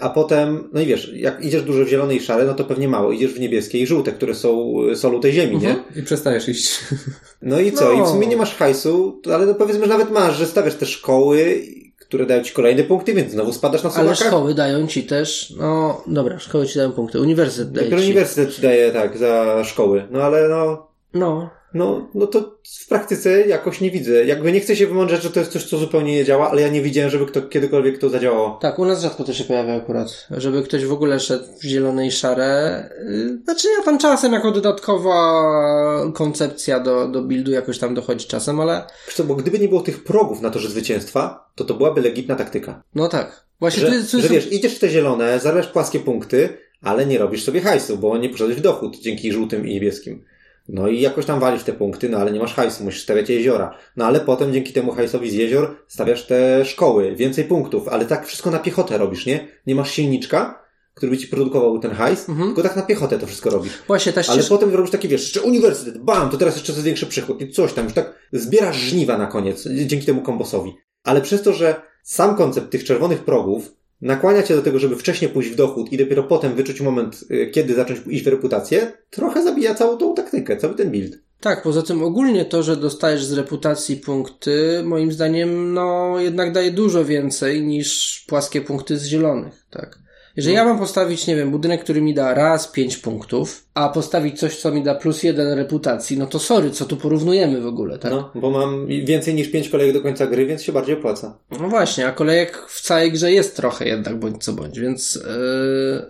a potem, no i wiesz, jak idziesz dużo w zielone i szare, no to pewnie mało. Idziesz w niebieskie i żółte, które są solą tej ziemi, nie? Mhm. I przestajesz iść. No i co? No. I w sumie nie masz hajsu, ale no powiedzmy, że nawet masz, że stawiasz te szkoły, które dają ci kolejne punkty, więc znowu spadasz na Ale suwakach. szkoły dają ci też, no dobra, szkoły ci dają punkty, uniwersytet daje Dopiero ci. uniwersytet ci daje tak za szkoły. No ale no, No, no, no to w praktyce jakoś nie widzę. Jakby nie chcę się wymądrzeć, że to jest coś, co zupełnie nie działa, ale ja nie widziałem, żeby kto, kiedykolwiek to zadziałało. tak, u nas rzadko to się pojawia akurat, żeby ktoś w ogóle szedł w zielone i szare. Yy, Znaczy ja tam czasem jako dodatkowa koncepcja do, do buildu jakoś tam dochodzi czasem, ale Wiesz co, bo gdyby nie było tych progów na torze zwycięstwa, to to byłaby legitna taktyka. no tak. Właśnie Że, to jest, to że wiesz, idziesz w te zielone, zarabiasz płaskie punkty, ale nie robisz sobie hajsu, bo nie poszedłeś w dochód dzięki żółtym i niebieskim. No i jakoś tam walisz te punkty, no ale nie masz hajsu, musisz stawiać jeziora. No ale potem dzięki temu hajsowi z jezior stawiasz te szkoły, więcej punktów, ale tak wszystko na piechotę robisz, nie? Nie masz silniczka, który by ci produkował ten hajs, Mhm. tylko tak na piechotę to wszystko robisz. Właśnie ta Ale ścieżka. potem robisz taki, wiesz, jeszcze uniwersytet, bam, to teraz jeszcze coraz większy przychód i coś tam, już tak zbierasz żniwa na koniec, dzięki temu kombosowi. Ale przez to, że sam koncept tych czerwonych progów nakłania cię do tego, żeby wcześniej pójść w dochód i dopiero potem wyczuć moment, y, kiedy zacząć iść w reputację, trochę zabija całą tą taktykę, cały ten build. Tak, poza tym ogólnie to, że dostajesz z reputacji punkty, moim zdaniem, no jednak daje dużo więcej niż płaskie punkty z zielonych, tak. Jeżeli ja mam postawić, nie wiem, budynek, który mi da raz pięć punktów, a postawić coś, co mi da plus jeden reputacji, no to sorry, co tu porównujemy w ogóle, tak? No, bo mam więcej niż pięć kolejek do końca gry, więc się bardziej opłaca. No właśnie, a kolejek w całej grze jest trochę jednak, bądź co bądź, więc, yy,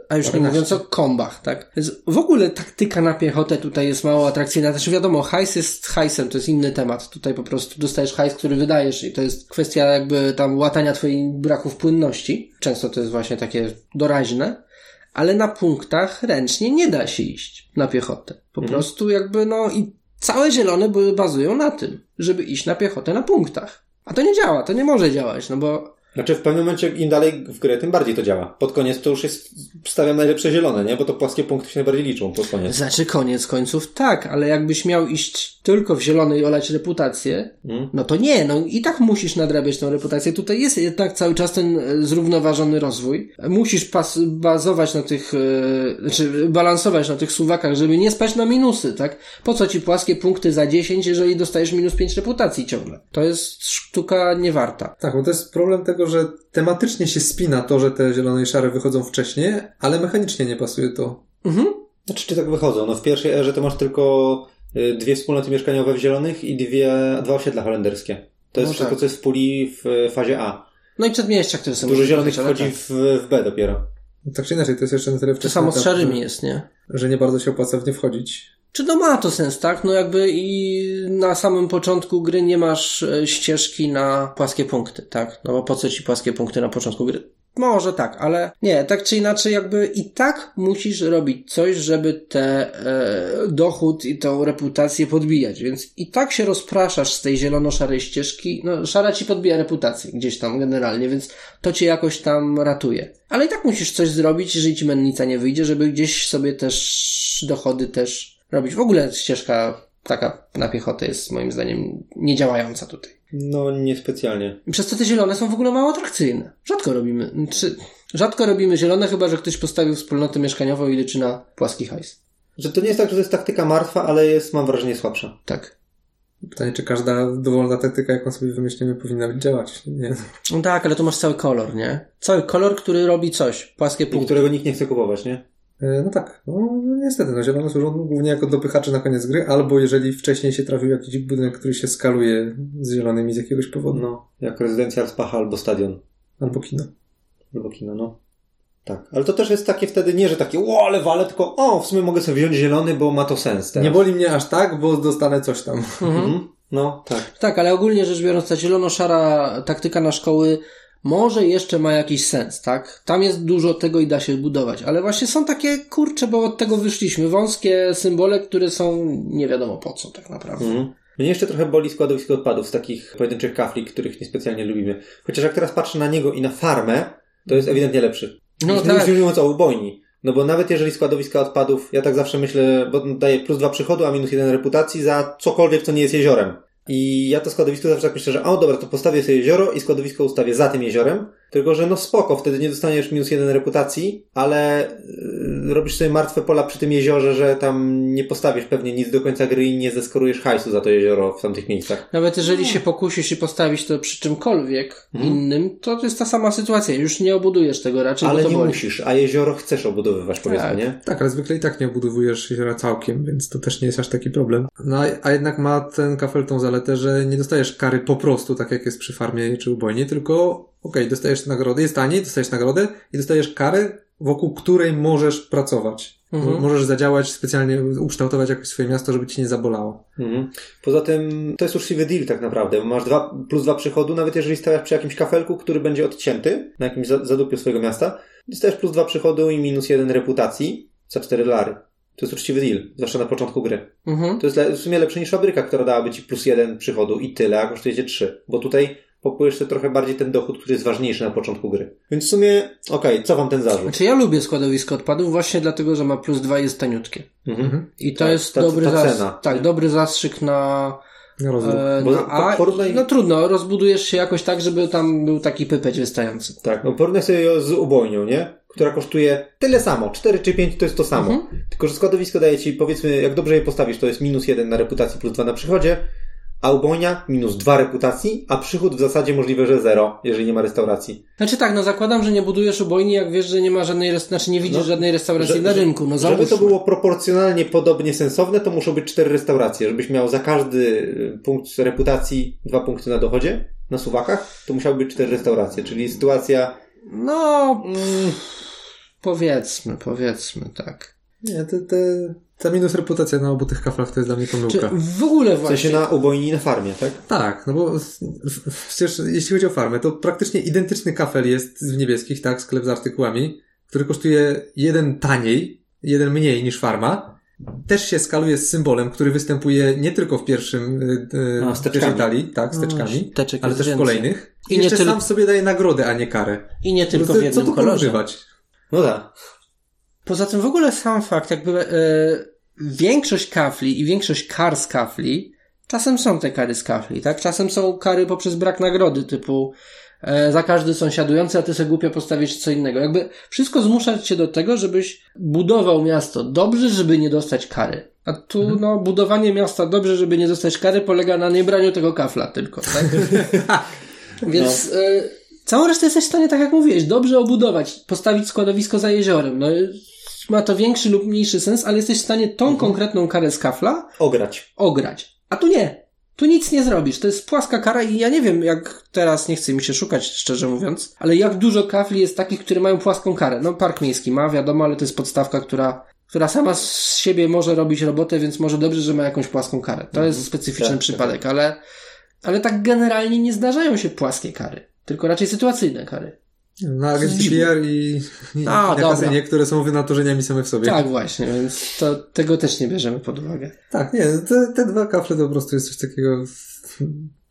a już nie 14. mówiąc o kombach, tak? Więc w ogóle taktyka na piechotę tutaj jest mało atrakcyjna. Znaczy wiadomo, hajs jest hajsem, to jest inny temat. Tutaj po prostu dostajesz hajs, który wydajesz i to jest kwestia jakby tam łatania twoich braków płynności. Często to jest właśnie takie doraźne. Ale na punktach ręcznie nie da się iść na piechotę. Po prostu jakby no i całe zielone bazują na tym, żeby iść na piechotę na punktach. A to nie działa, to nie może działać, no bo Znaczy w pewnym momencie im dalej w grę, tym bardziej to działa. Pod koniec to już jest, stawiam najlepsze zielone, nie? Bo to płaskie punkty się najbardziej liczą pod koniec. Znaczy koniec końców tak, ale jakbyś miał iść tylko w zielony i olać reputację, Mm. no to nie, no i tak musisz nadrabiać tą reputację. Tutaj jest jednak cały czas ten e, zrównoważony rozwój. Musisz pas, bazować na tych, e, znaczy balansować na tych suwakach, żeby nie spać na minusy, tak? Po co ci płaskie punkty za 10, jeżeli dostajesz minus 5 reputacji ciągle? To jest sztuka niewarta. Tak, bo to jest problem tego, że tematycznie się spina to, że te zielone i szare wychodzą wcześniej, ale mechanicznie nie pasuje to. Mhm. Znaczy, czy tak wychodzą? No w pierwszej erze to masz tylko y, dwie wspólnoty mieszkaniowe w zielonych i dwie, dwa osiedla holenderskie. To jest No wszystko, tak. co jest w puli w y, fazie A. No i przedmieścia, które są... Dużo zielonych wchodzi tak. w, w B dopiero. Tak czy inaczej, to jest jeszcze na tyle To wcześniej. samo z szarymi jest, nie? Że nie bardzo się opłaca w nie wchodzić. Czy to ma to sens, tak? No jakby i na samym początku gry nie masz e, ścieżki na płaskie punkty, tak? No bo po co ci płaskie punkty na początku gry? Może tak, ale nie, tak czy inaczej jakby i tak musisz robić coś, żeby te e, dochód i tą reputację podbijać, więc i tak się rozpraszasz z tej zielono-szarej ścieżki, no szara ci podbija reputację gdzieś tam generalnie, więc to cię jakoś tam ratuje. Ale i tak musisz coś zrobić, jeżeli ci mennica nie wyjdzie, żeby gdzieś sobie też dochody też robić. W ogóle ścieżka taka na piechotę jest moim zdaniem niedziałająca tutaj. No, niespecjalnie. I Przez to te zielone są w ogóle mało atrakcyjne. Rzadko robimy. Czy, rzadko robimy zielone, chyba że ktoś postawił wspólnotę mieszkaniową i liczy na płaski hajs. Że to nie jest tak, że to jest taktyka martwa, ale jest, mam wrażenie, słabsza. Tak. Pytanie, czy każda dowolna taktyka, jaką sobie wymyślimy, powinna działać. Nie. No tak, ale tu masz cały kolor, nie? Cały kolor, który robi coś. Płaskie I punkty. którego nikt nie chce kupować, nie? E, No tak, no, no niestety, no zielone służą głównie jako dopychacze na koniec gry, albo jeżeli wcześniej się trafił jakiś budynek, który się skaluje z zielonymi z jakiegoś powodu, No, jak rezydencja Spacha albo stadion. albo kino. Albo kino, no. Tak. Ale to też jest takie wtedy nie, że takie, o, ale wale, tylko o, w sumie mogę sobie wziąć zielony, bo ma to sens teraz. Nie boli mnie aż tak, bo dostanę coś tam. Mhm. Mhm. No, tak. Tak, ale ogólnie rzecz biorąc, ta zielono-szara taktyka na szkoły może jeszcze ma jakiś sens, tak? Tam jest dużo tego i da się budować, ale właśnie są takie, kurcze, bo od tego wyszliśmy, wąskie symbole, które są nie wiadomo po co tak naprawdę. Mhm. Mnie jeszcze trochę boli składowisko odpadów z takich pojedynczych kafli, których niespecjalnie lubimy. Chociaż jak teraz patrzę na niego i na farmę, to jest ewidentnie lepszy. No Już tak. Nie mówiąc o ubojni. No bo nawet jeżeli składowiska odpadów, ja tak zawsze myślę, bo daje plus dwa przychodu, a minus jeden reputacji za cokolwiek, co nie jest jeziorem. I ja to składowisko zawsze tak myślę, że o dobra, to postawię sobie jezioro i składowisko ustawię za tym jeziorem. Tylko, że no spoko, wtedy nie dostaniesz minus jeden reputacji, ale yy, robisz sobie martwe pola przy tym jeziorze, że tam nie postawisz pewnie nic do końca gry i nie zeskorujesz hajsu za to jezioro w tamtych miejscach. Nawet jeżeli się pokusisz i postawić to przy czymkolwiek Mhm. innym, to to jest ta sama sytuacja. Już nie obudujesz tego raczej, Ale bo to nie boli. musisz, a jezioro chcesz obudowywać, powiedzmy, Tak. nie? Tak, ale zwykle i tak nie obudowujesz jeziora całkiem, więc to też nie jest aż taki problem. No, a- jednak ma ten kafel tą zaletę, że nie dostajesz kary po prostu, tak jak jest przy farmie czy ubojni, tylko okej, dostajesz nagrodę, jest taniej, dostajesz nagrodę i dostajesz karę, wokół której możesz pracować. Mhm. Możesz zadziałać, specjalnie ukształtować jakoś swoje miasto, żeby ci nie zabolało. Mhm. Poza tym to jest uczciwy deal tak naprawdę, bo masz dwa, plus dwa przychodu, nawet jeżeli stawiasz przy jakimś kafelku, który będzie odcięty na jakimś za- zadupiu swojego miasta, dostajesz plus dwa przychodu i minus jeden reputacji za 4 dolary. To jest uczciwy deal, zwłaszcza na początku gry. Mhm. To jest w sumie lepsze niż fabryka, która dałaby ci plus jeden przychodu i tyle, a kosztuje cię trzy. Bo tutaj popujesz sobie trochę bardziej ten dochód, który jest ważniejszy na początku gry. Więc w sumie, okej, co wam ten zarzut? Znaczy ja lubię składowisko odpadów właśnie dlatego, że ma plus dwa i jest taniutkie. Mhm. I to Tak, jest ta- dobry, ta zas- tak, dobry zastrzyk na, Na rozwój. e, na A. po- porównaj- No trudno, rozbudujesz się jakoś tak, żeby tam był taki pypeć wystający. Tak, no porównaj sobie ją z ubojnią, nie? Która kosztuje tyle samo, 4 czy 5 to jest to samo. Mhm. Tylko, że składowisko daje ci, powiedzmy, jak dobrze je postawisz, to jest minus 1 na reputacji, plus 2 na przychodzie, a ubojnia minus 2 reputacji, a przychód w zasadzie możliwe, że 0, jeżeli nie ma restauracji. Znaczy tak, no zakładam, że nie budujesz ubojni, jak wiesz, że nie ma żadnej, rest- znaczy nie widzisz No, żadnej restauracji że- na rynku, no Żeby to załóżmy. było proporcjonalnie podobnie sensowne, to muszą być 4 restauracje. Żebyś miał za każdy y, punkt reputacji 2 punkty na dochodzie, na suwakach, to musiały być 4 restauracje. Czyli sytuacja No, mm, powiedzmy, powiedzmy, tak. Nie, te, te, ta minus reputacja na obu tych kaflach to jest dla mnie Czy pomyłka. w ogóle w właśnie... sensie na ubojni i na farmie, tak? Tak, no bo w- przecież jeśli chodzi o farmę, to praktycznie identyczny kafel jest w niebieskich, tak, sklep z artykułami, który kosztuje jeden taniej, jeden mniej niż farma też się skaluje z symbolem, który występuje nie tylko w pierwszym A, w pierwszej talii, tak, steczkami, Teczek ale też w kolejnych. I I nie jeszcze tyl- sam sobie daje nagrodę, a nie karę. I nie tylko No w jednym co tu kolorze. porównywać? No tak. Poza tym w ogóle sam fakt, jakby e, większość kafli i większość kar z kafli, czasem są te kary z kafli, tak? Czasem są kary poprzez brak nagrody, typu e, za każdy sąsiadujący, a ty sobie głupio postawisz co innego. Jakby wszystko zmusza cię do tego, żebyś budował miasto dobrze, żeby nie dostać kary. A tu, no, budowanie miasta dobrze, żeby nie dostać kary, polega na niebraniu tego kafla tylko, tak? Więc e, całą resztę jesteś w stanie, tak jak mówiłeś, dobrze obudować, postawić składowisko za jeziorem. No, ma to większy lub mniejszy sens, ale jesteś w stanie tą konkretną karę z kafla Ograć. ograć. A tu nie. Tu nic nie zrobisz. To jest płaska kara i ja nie wiem, jak teraz, nie chce mi się szukać, szczerze mówiąc, ale jak dużo kafli jest takich, które mają płaską karę. No, Park Miejski ma, wiadomo, ale to jest podstawka, która, która sama z siebie może robić robotę, więc może dobrze, że ma jakąś płaską karę. To jest specyficzny Tak, przypadek, ale, ale tak generalnie nie zdarzają się płaskie kary. Tylko raczej sytuacyjne kary. Na agencji PR i, i A, na które są wynaturzeniami same w sobie. Tak, właśnie, więc to, tego też nie bierzemy pod uwagę. Tak, nie, te, te dwa kafle to po prostu jest coś takiego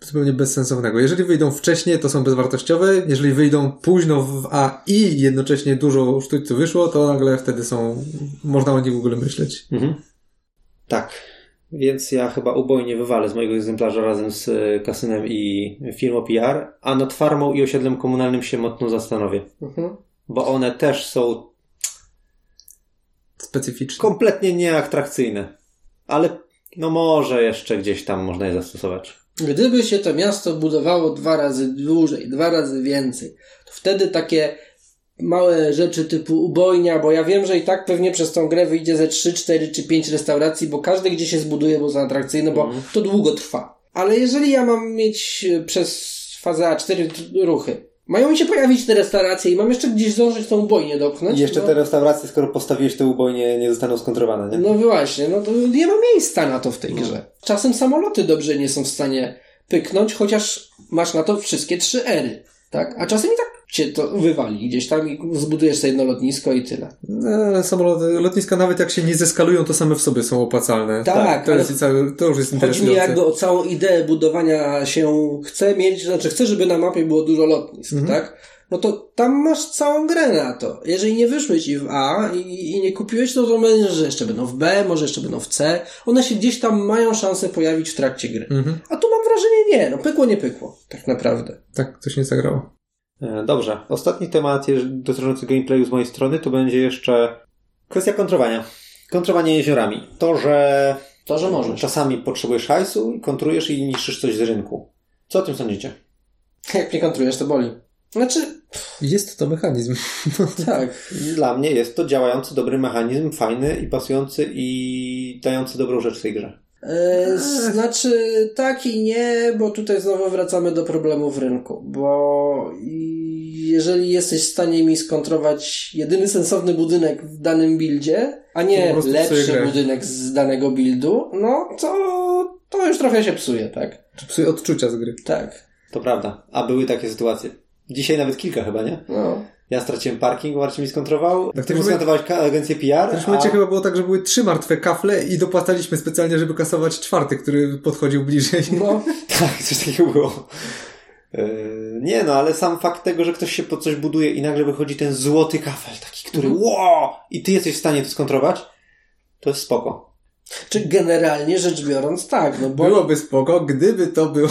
zupełnie bezsensownego. Jeżeli wyjdą wcześniej, to są bezwartościowe. Jeżeli wyjdą późno w A i jednocześnie dużo sztućców wyszło, to nagle wtedy są, można o nich w ogóle myśleć. Mhm. Tak. Więc ja chyba ubojnie wywalę z mojego egzemplarza razem z e, kasynem i firmą PR, a nad farmą i osiedlem komunalnym się mocno zastanowię. Mhm. Bo one też są Specyficzne. kompletnie nieatrakcyjne. Ale no może jeszcze gdzieś tam można je zastosować. Gdyby się to miasto budowało dwa razy dłużej, dwa razy więcej, to wtedy takie małe rzeczy typu ubojnia, bo ja wiem, że i tak pewnie przez tą grę wyjdzie ze 3, 4 czy 5 restauracji, bo każdy gdzie się zbuduje, bo są atrakcyjne, bo to długo trwa. Ale jeżeli ja mam mieć e, przez fazę A 4 ruchy, mają mi się pojawić te restauracje i mam jeszcze gdzieś zdążyć tą ubojnię dopchnąć. I jeszcze no, te restauracje, skoro postawiłeś te ubojnie, nie zostaną skontrowane, nie? No właśnie, no to nie ma miejsca na to w tej grze. Czasem samoloty dobrze nie są w stanie pyknąć, chociaż masz na to wszystkie trzy ery, tak? A czasem i tak cię to wywali gdzieś tam i zbudujesz sobie jedno lotnisko i tyle. No, samoloty, lotniska nawet jak się nie zeskalują, to same w sobie są opłacalne. Tak, to, ale- jest cały, to już jest Chodzi mi interesujące. jakby o całą ideę budowania się chce mieć, znaczy chcę, żeby na mapie było dużo lotnisk, tak? No to tam masz całą grę na to. Jeżeli nie wyszły ci w A i, i nie kupiłeś, no to będzie, że jeszcze będą w B, może jeszcze będą w C. One się gdzieś tam mają szansę pojawić w trakcie gry. Mhm. A tu mam wrażenie nie, no pykło nie pykło, tak naprawdę. Tak, coś nie zagrało. E, Dobrze. Ostatni temat dotyczący gameplayu z mojej strony to będzie jeszcze kwestia kontrowania. Kontrowanie jeziorami. To, że To, że możesz. czasami potrzebujesz hajsu i kontrujesz i niszczysz coś z rynku. Co o tym sądzicie? Jak mnie kontrujesz, to boli. Znaczy, Jest to mechanizm. tak. Dla mnie jest to działający dobry mechanizm, fajny i pasujący i dający dobrą rzecz w tej grze. E, znaczy, tak i nie, bo tutaj znowu wracamy do problemów rynku, bo jeżeli jesteś w stanie mi skontrować jedyny sensowny budynek w danym buildzie, a nie lepszy budynek z danego buildu, no to, to już trochę się psuje, tak? Czy psuje odczucia z gry. Tak. To prawda. A były takie sytuacje. Dzisiaj nawet kilka chyba, nie? No. Ja straciłem parking, Marcin mi skontrował. Tak, Ty ka- agencję PR. W tym a... momencie chyba było tak, że były trzy martwe kafle i dopłacaliśmy specjalnie, żeby kasować czwarty, który podchodził bliżej. no. Tak, coś takiego było. Yy, Nie no, ale sam fakt tego, że ktoś się pod coś buduje i nagle wychodzi ten złoty kafel, taki, który Mhm. wow! I ty jesteś w stanie to skontrować, to jest spoko. Czy generalnie rzecz biorąc, tak, no bo Byłoby spoko, gdyby to było...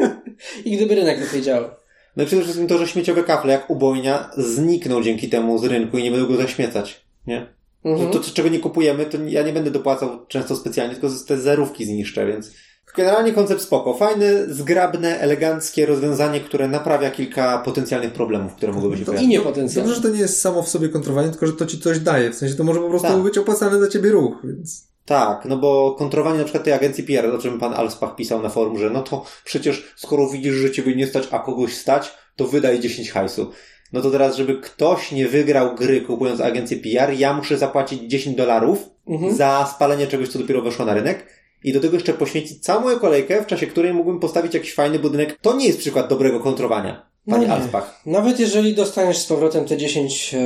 i gdyby rynek lepiej działał. No i przede wszystkim to, że śmieciowe kafle, jak ubojnia, znikną dzięki temu z rynku i nie będą go zaśmiecać. Nie? Mhm. To, to, czego nie kupujemy, to ja nie będę dopłacał często specjalnie, tylko te zerówki zniszczę, więc generalnie koncept spoko. Fajne, zgrabne, eleganckie rozwiązanie, które naprawia kilka potencjalnych problemów, które mogłyby się I pojawić. niepotencjalnie. Dobrze, że to nie jest samo w sobie kontrowanie, tylko że to ci coś daje. W sensie to może po prostu Tak. być opłacany dla ciebie ruch, więc... Tak, no bo kontrowanie na przykład tej agencji PR, o czym pan Alspach pisał na forum, że no to przecież skoro widzisz, że ciebie nie stać, a kogoś stać, to wydaj 10 hajsu. No to teraz, żeby ktoś nie wygrał gry kupując agencję PR, ja muszę zapłacić 10 dolarów Mhm. za spalenie czegoś, co dopiero weszło na rynek. I do tego jeszcze poświęcić całą moją kolejkę, w czasie której mógłbym postawić jakiś fajny budynek. To nie jest przykład dobrego kontrowania, panie No. Alspach. Nawet jeżeli dostaniesz z powrotem te 10 e,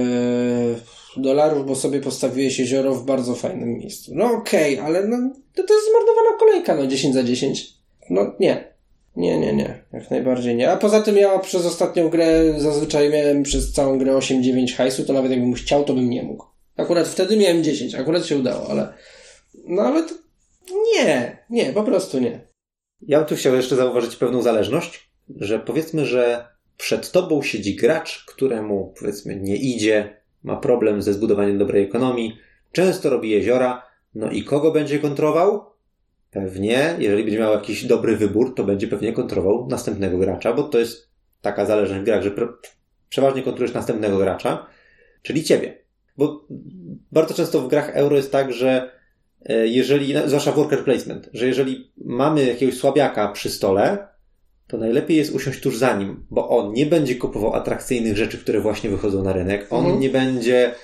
dolarów, bo sobie postawiłeś jezioro w bardzo fajnym miejscu. No okej, okay, ale no, to, to jest zmarnowana kolejka, no 10 za 10. No nie. Nie, nie, nie. Jak najbardziej nie. A poza tym ja przez ostatnią grę zazwyczaj miałem przez całą grę 8-9 hajsu, to nawet jakbym chciał, to bym nie mógł. Akurat wtedy miałem 10, akurat się udało, ale... No ale to... Nie, nie, po prostu nie. Ja bym tu chciał jeszcze zauważyć pewną zależność, że powiedzmy, że przed tobą siedzi gracz, któremu powiedzmy nie idzie, ma problem ze zbudowaniem dobrej ekonomii, często robi jeziora, no i kogo będzie kontrował? Pewnie, jeżeli będzie miał jakiś dobry wybór, to będzie pewnie kontrował następnego gracza, bo to jest taka zależność w grach, że przeważnie kontrolujesz następnego gracza, czyli ciebie. Bo bardzo często w grach euro jest tak, że e, jeżeli, zwłaszcza worker placement, że jeżeli mamy jakiegoś słabiaka przy stole, to najlepiej jest usiąść tuż za nim, bo on nie będzie kupował atrakcyjnych rzeczy, które właśnie wychodzą na rynek, on Mhm. nie będzie,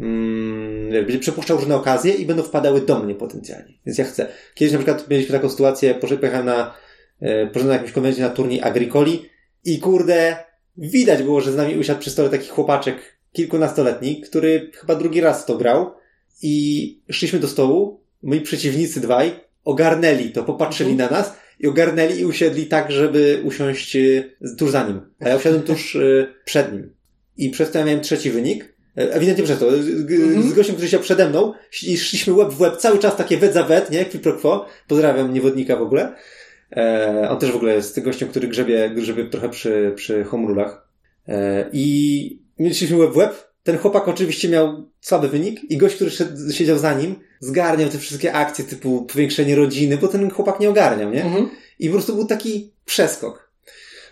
mm, będzie przepuszczał różne okazje i będą wpadały do mnie potencjalnie. Więc ja chcę. Kiedyś na przykład mieliśmy taką sytuację, pojechałem na, e, poszedłem na jakimś konwencie na turniej Agricoli i kurde, widać było, że z nami usiadł przy stole taki chłopaczek kilkunastoletni, który chyba drugi raz to grał i szliśmy do stołu, moi przeciwnicy dwaj ogarnęli to, popatrzyli na nas i ogarnęli i usiedli tak, żeby usiąść y, tuż za nim. A ja usiadłem tuż y, przed nim. I przez to ja miałem trzeci wynik. E, Ewidentnie przez to. Z, Mhm. gościem, który siedział przede mną i szliśmy łeb w łeb cały czas takie wet za wet, nie? Quid pro quo. Pozdrawiam niewodnika w ogóle. E, on też w ogóle jest gościem, który grzebie, grzebie trochę przy, przy home rulach. E, I mieliśmy łeb w łeb. Ten chłopak oczywiście miał słaby wynik i gość, który szedł, siedział za nim, zgarniał te wszystkie akcje typu powiększenie rodziny, bo ten chłopak nie ogarniał, nie? Mhm. I po prostu był taki przeskok.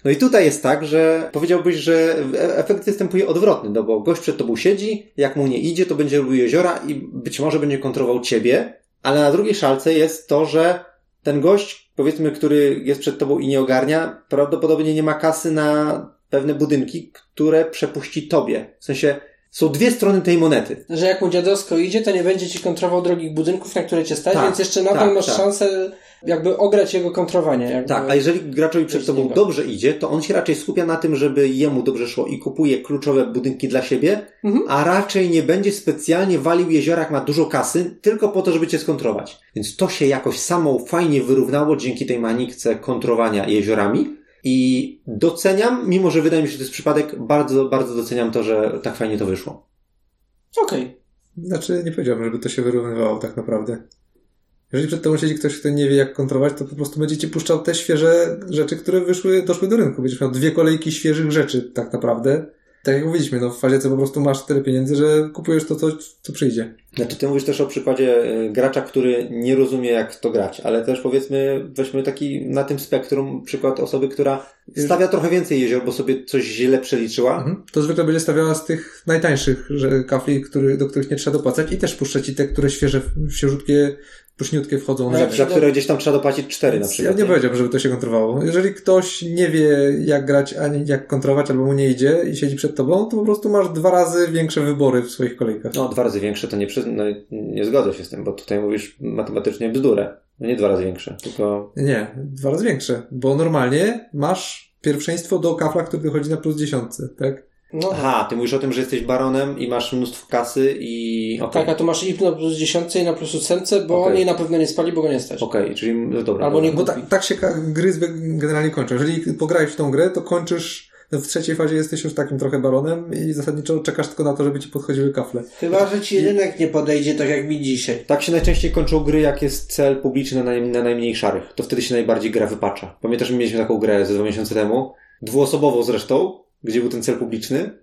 No i tutaj jest tak, że powiedziałbyś, że efekt występuje odwrotny, no bo gość przed tobą siedzi, jak mu nie idzie, to będzie robił jeziora i być może będzie kontrolował ciebie, ale na drugiej szalce jest to, że ten gość, powiedzmy, który jest przed tobą i nie ogarnia, prawdopodobnie nie ma kasy na pewne budynki, które przepuści tobie. W sensie, są dwie strony tej monety. Że jak mu dziadowsko idzie, to nie będzie ci kontrował drogich budynków, na które cię stać, Tak, więc jeszcze nadal tak, masz tak. szansę jakby ograć jego kontrowanie. Jakby... Tak, a jeżeli graczowi przed tobą dobrze idzie, to on się raczej skupia na tym, żeby jemu dobrze szło i kupuje kluczowe budynki dla siebie, Mhm. a raczej nie będzie specjalnie walił jeziora, jak ma dużo kasy, tylko po to, żeby cię skontrować. Więc to się jakoś samo fajnie wyrównało dzięki tej manikce kontrowania jeziorami. I doceniam, mimo że wydaje mi się, że to jest przypadek, bardzo, bardzo doceniam to, że tak fajnie to wyszło. Okej. Znaczy, nie powiedziałbym, żeby to się wyrównywało tak naprawdę. Jeżeli przed tobą siedzi ktoś, kto nie wie, jak kontrolować, to po prostu będzie ci puszczał te świeże rzeczy, które wyszły, doszły do rynku. Będziesz miał dwie kolejki świeżych rzeczy, tak naprawdę. Tak jak mówiliśmy, no w fazie co po prostu masz tyle pieniędzy, że kupujesz to, co, co przyjdzie. Znaczy, ty mówisz też o przykładzie y, gracza, który nie rozumie, jak to grać, ale też powiedzmy, weźmy taki na tym spektrum przykład osoby, która stawia trochę więcej jezior, bo sobie coś źle przeliczyła. Mhm. To zwykle będzie stawiała z tych najtańszych że kafli, który, do których nie trzeba dopłacać i też puszcza ci te, które świeże, świeżutkie, puszniutkie wchodzą na Tak, rynek. Za które gdzieś tam trzeba dopłacić cztery na Więc przykład. Ja nie powiedziałbym, żeby to się kontrolowało. Jeżeli ktoś nie wie, jak grać, ani jak kontrolować, albo mu nie idzie i siedzi przed tobą, to po prostu masz dwa razy większe wybory w swoich kolejkach. No, dwa razy większe to nie, przy... no, nie zgodzę się z tym, bo tutaj mówisz matematycznie bzdurę. No nie dwa razy większe, tylko... Nie, dwa razy większe, bo normalnie masz pierwszeństwo do kafla, który wychodzi na plus dziesiątce, tak? No, Aha, ty mówisz o tym, że jesteś baronem i masz mnóstwo kasy i... okej. tak, a tu masz i na plus 10 i na plus 8, bo Okej. on jej na pewno nie spali, bo go nie stać. Okej, czyli no dobra. Albo nie Bo kupi. tak, się gry generalnie kończą. Jeżeli pograłeś w tą grę, to kończysz no w trzeciej fazie jesteś już takim trochę baronem i zasadniczo czekasz tylko na to, żeby ci podchodziły kafle. Chyba, że ci rynek nie podejdzie tak jak mi dzisiaj. Tak się najczęściej kończą gry, jak jest cel publiczny na, naj, na najmniej szarych. To wtedy się najbardziej gra wypacza. Pamiętasz, że mieliśmy taką grę ze dwa miesiące temu? Dwuosobową zresztą, gdzie był ten cel publiczny.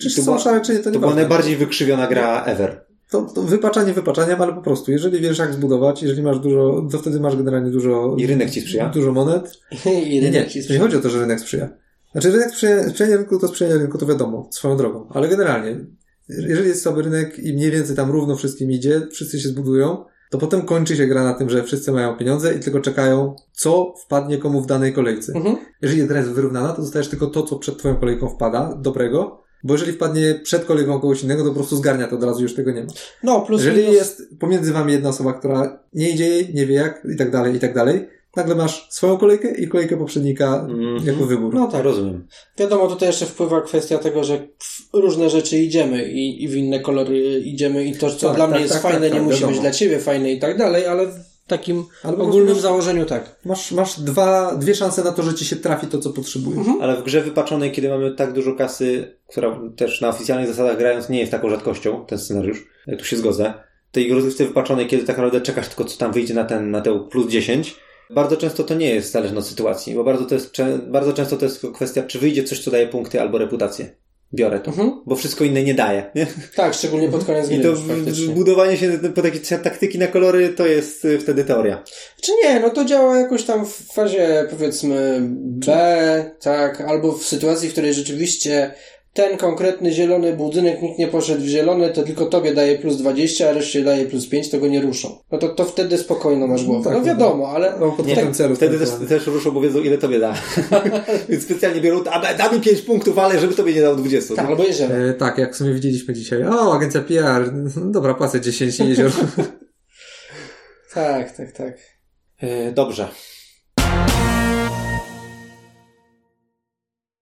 Czy To są była- czy nie, to, To nie była najbardziej wykrzywiona gra ever. To, to wypaczanie wypaczaniem, ale po prostu, jeżeli wiesz jak zbudować, jeżeli masz dużo, to wtedy masz generalnie dużo... I rynek ci sprzyja? Dużo monet. I Nie, nie, rynek ci to nie chodzi o to, że rynek sprzyja. Znaczy rynek sprzyja, sprzyjanie rynku to sprzyjanie rynku, to wiadomo, swoją drogą. Ale generalnie, jeżeli jest słaby rynek i mniej więcej tam równo wszystkim idzie, wszyscy się zbudują, to potem kończy się gra na tym, że wszyscy mają pieniądze i tylko czekają, co wpadnie komu w danej kolejce. Mhm. Jeżeli gra jest wyrównana, to dostajesz tylko to, co przed twoją kolejką wpada, dobrego, bo jeżeli wpadnie przed kolejką kogoś innego, to po prostu zgarnia to od razu, już tego nie ma. No, plus Jeżeli minus... jest pomiędzy wami jedna osoba, która nie idzie nie wie jak i tak dalej, i tak dalej, nagle masz swoją kolejkę i kolejkę poprzednika Mhm. jako wybór. No tak. Rozumiem. Wiadomo, tutaj jeszcze wpływa kwestia tego, że w różne rzeczy idziemy i, i w inne kolory idziemy i to, co Tak, dla tak, mnie jest tak, fajne, tak, nie tak, musi wiadomo. być dla ciebie fajne i tak dalej, ale w takim ogólnym prostu- założeniu tak. Masz, masz dwa, dwie szanse na to, że ci się trafi to, co potrzebujesz. Mhm. Ale w grze wypaczonej, kiedy mamy tak dużo kasy, która też na oficjalnych zasadach grając nie jest taką rzadkością, ten scenariusz, tu się zgodzę, tej rozgrywce wypaczonej, kiedy tak naprawdę czekasz tylko, co tam wyjdzie na ten, na tę plus 10, bardzo często to nie jest zależne od sytuacji, bo bardzo, to jest, bardzo często to jest kwestia, czy wyjdzie coś, co daje punkty albo reputację. Biorę to. Mhm. Bo wszystko inne nie daje. Nie? Tak, szczególnie pod koniec gry I to faktycznie. budowanie się po takie taktyki na kolory to jest y, wtedy teoria. Czy nie, no to działa jakoś tam w fazie powiedzmy B, tak, albo w sytuacji, w której rzeczywiście ten konkretny zielony budynek, nikt nie poszedł w zielony, to tylko tobie daje plus 20, a reszcie daje plus 5, to go nie ruszą. No to, to wtedy spokojno masz głowę. tak, No wiadomo, ale No, pod Nie, celu. Wtedy też, też ruszą, bo wiedzą ile tobie da. Więc specjalnie biorą, a da mi 5 punktów, ale żeby tobie nie dał 20. tak, albo jezioro. E, tak, jak w sumie widzieliśmy dzisiaj. O, agencja PR. Dobra, płacę 10 jezior. Tak, tak, tak. E, Dobrze.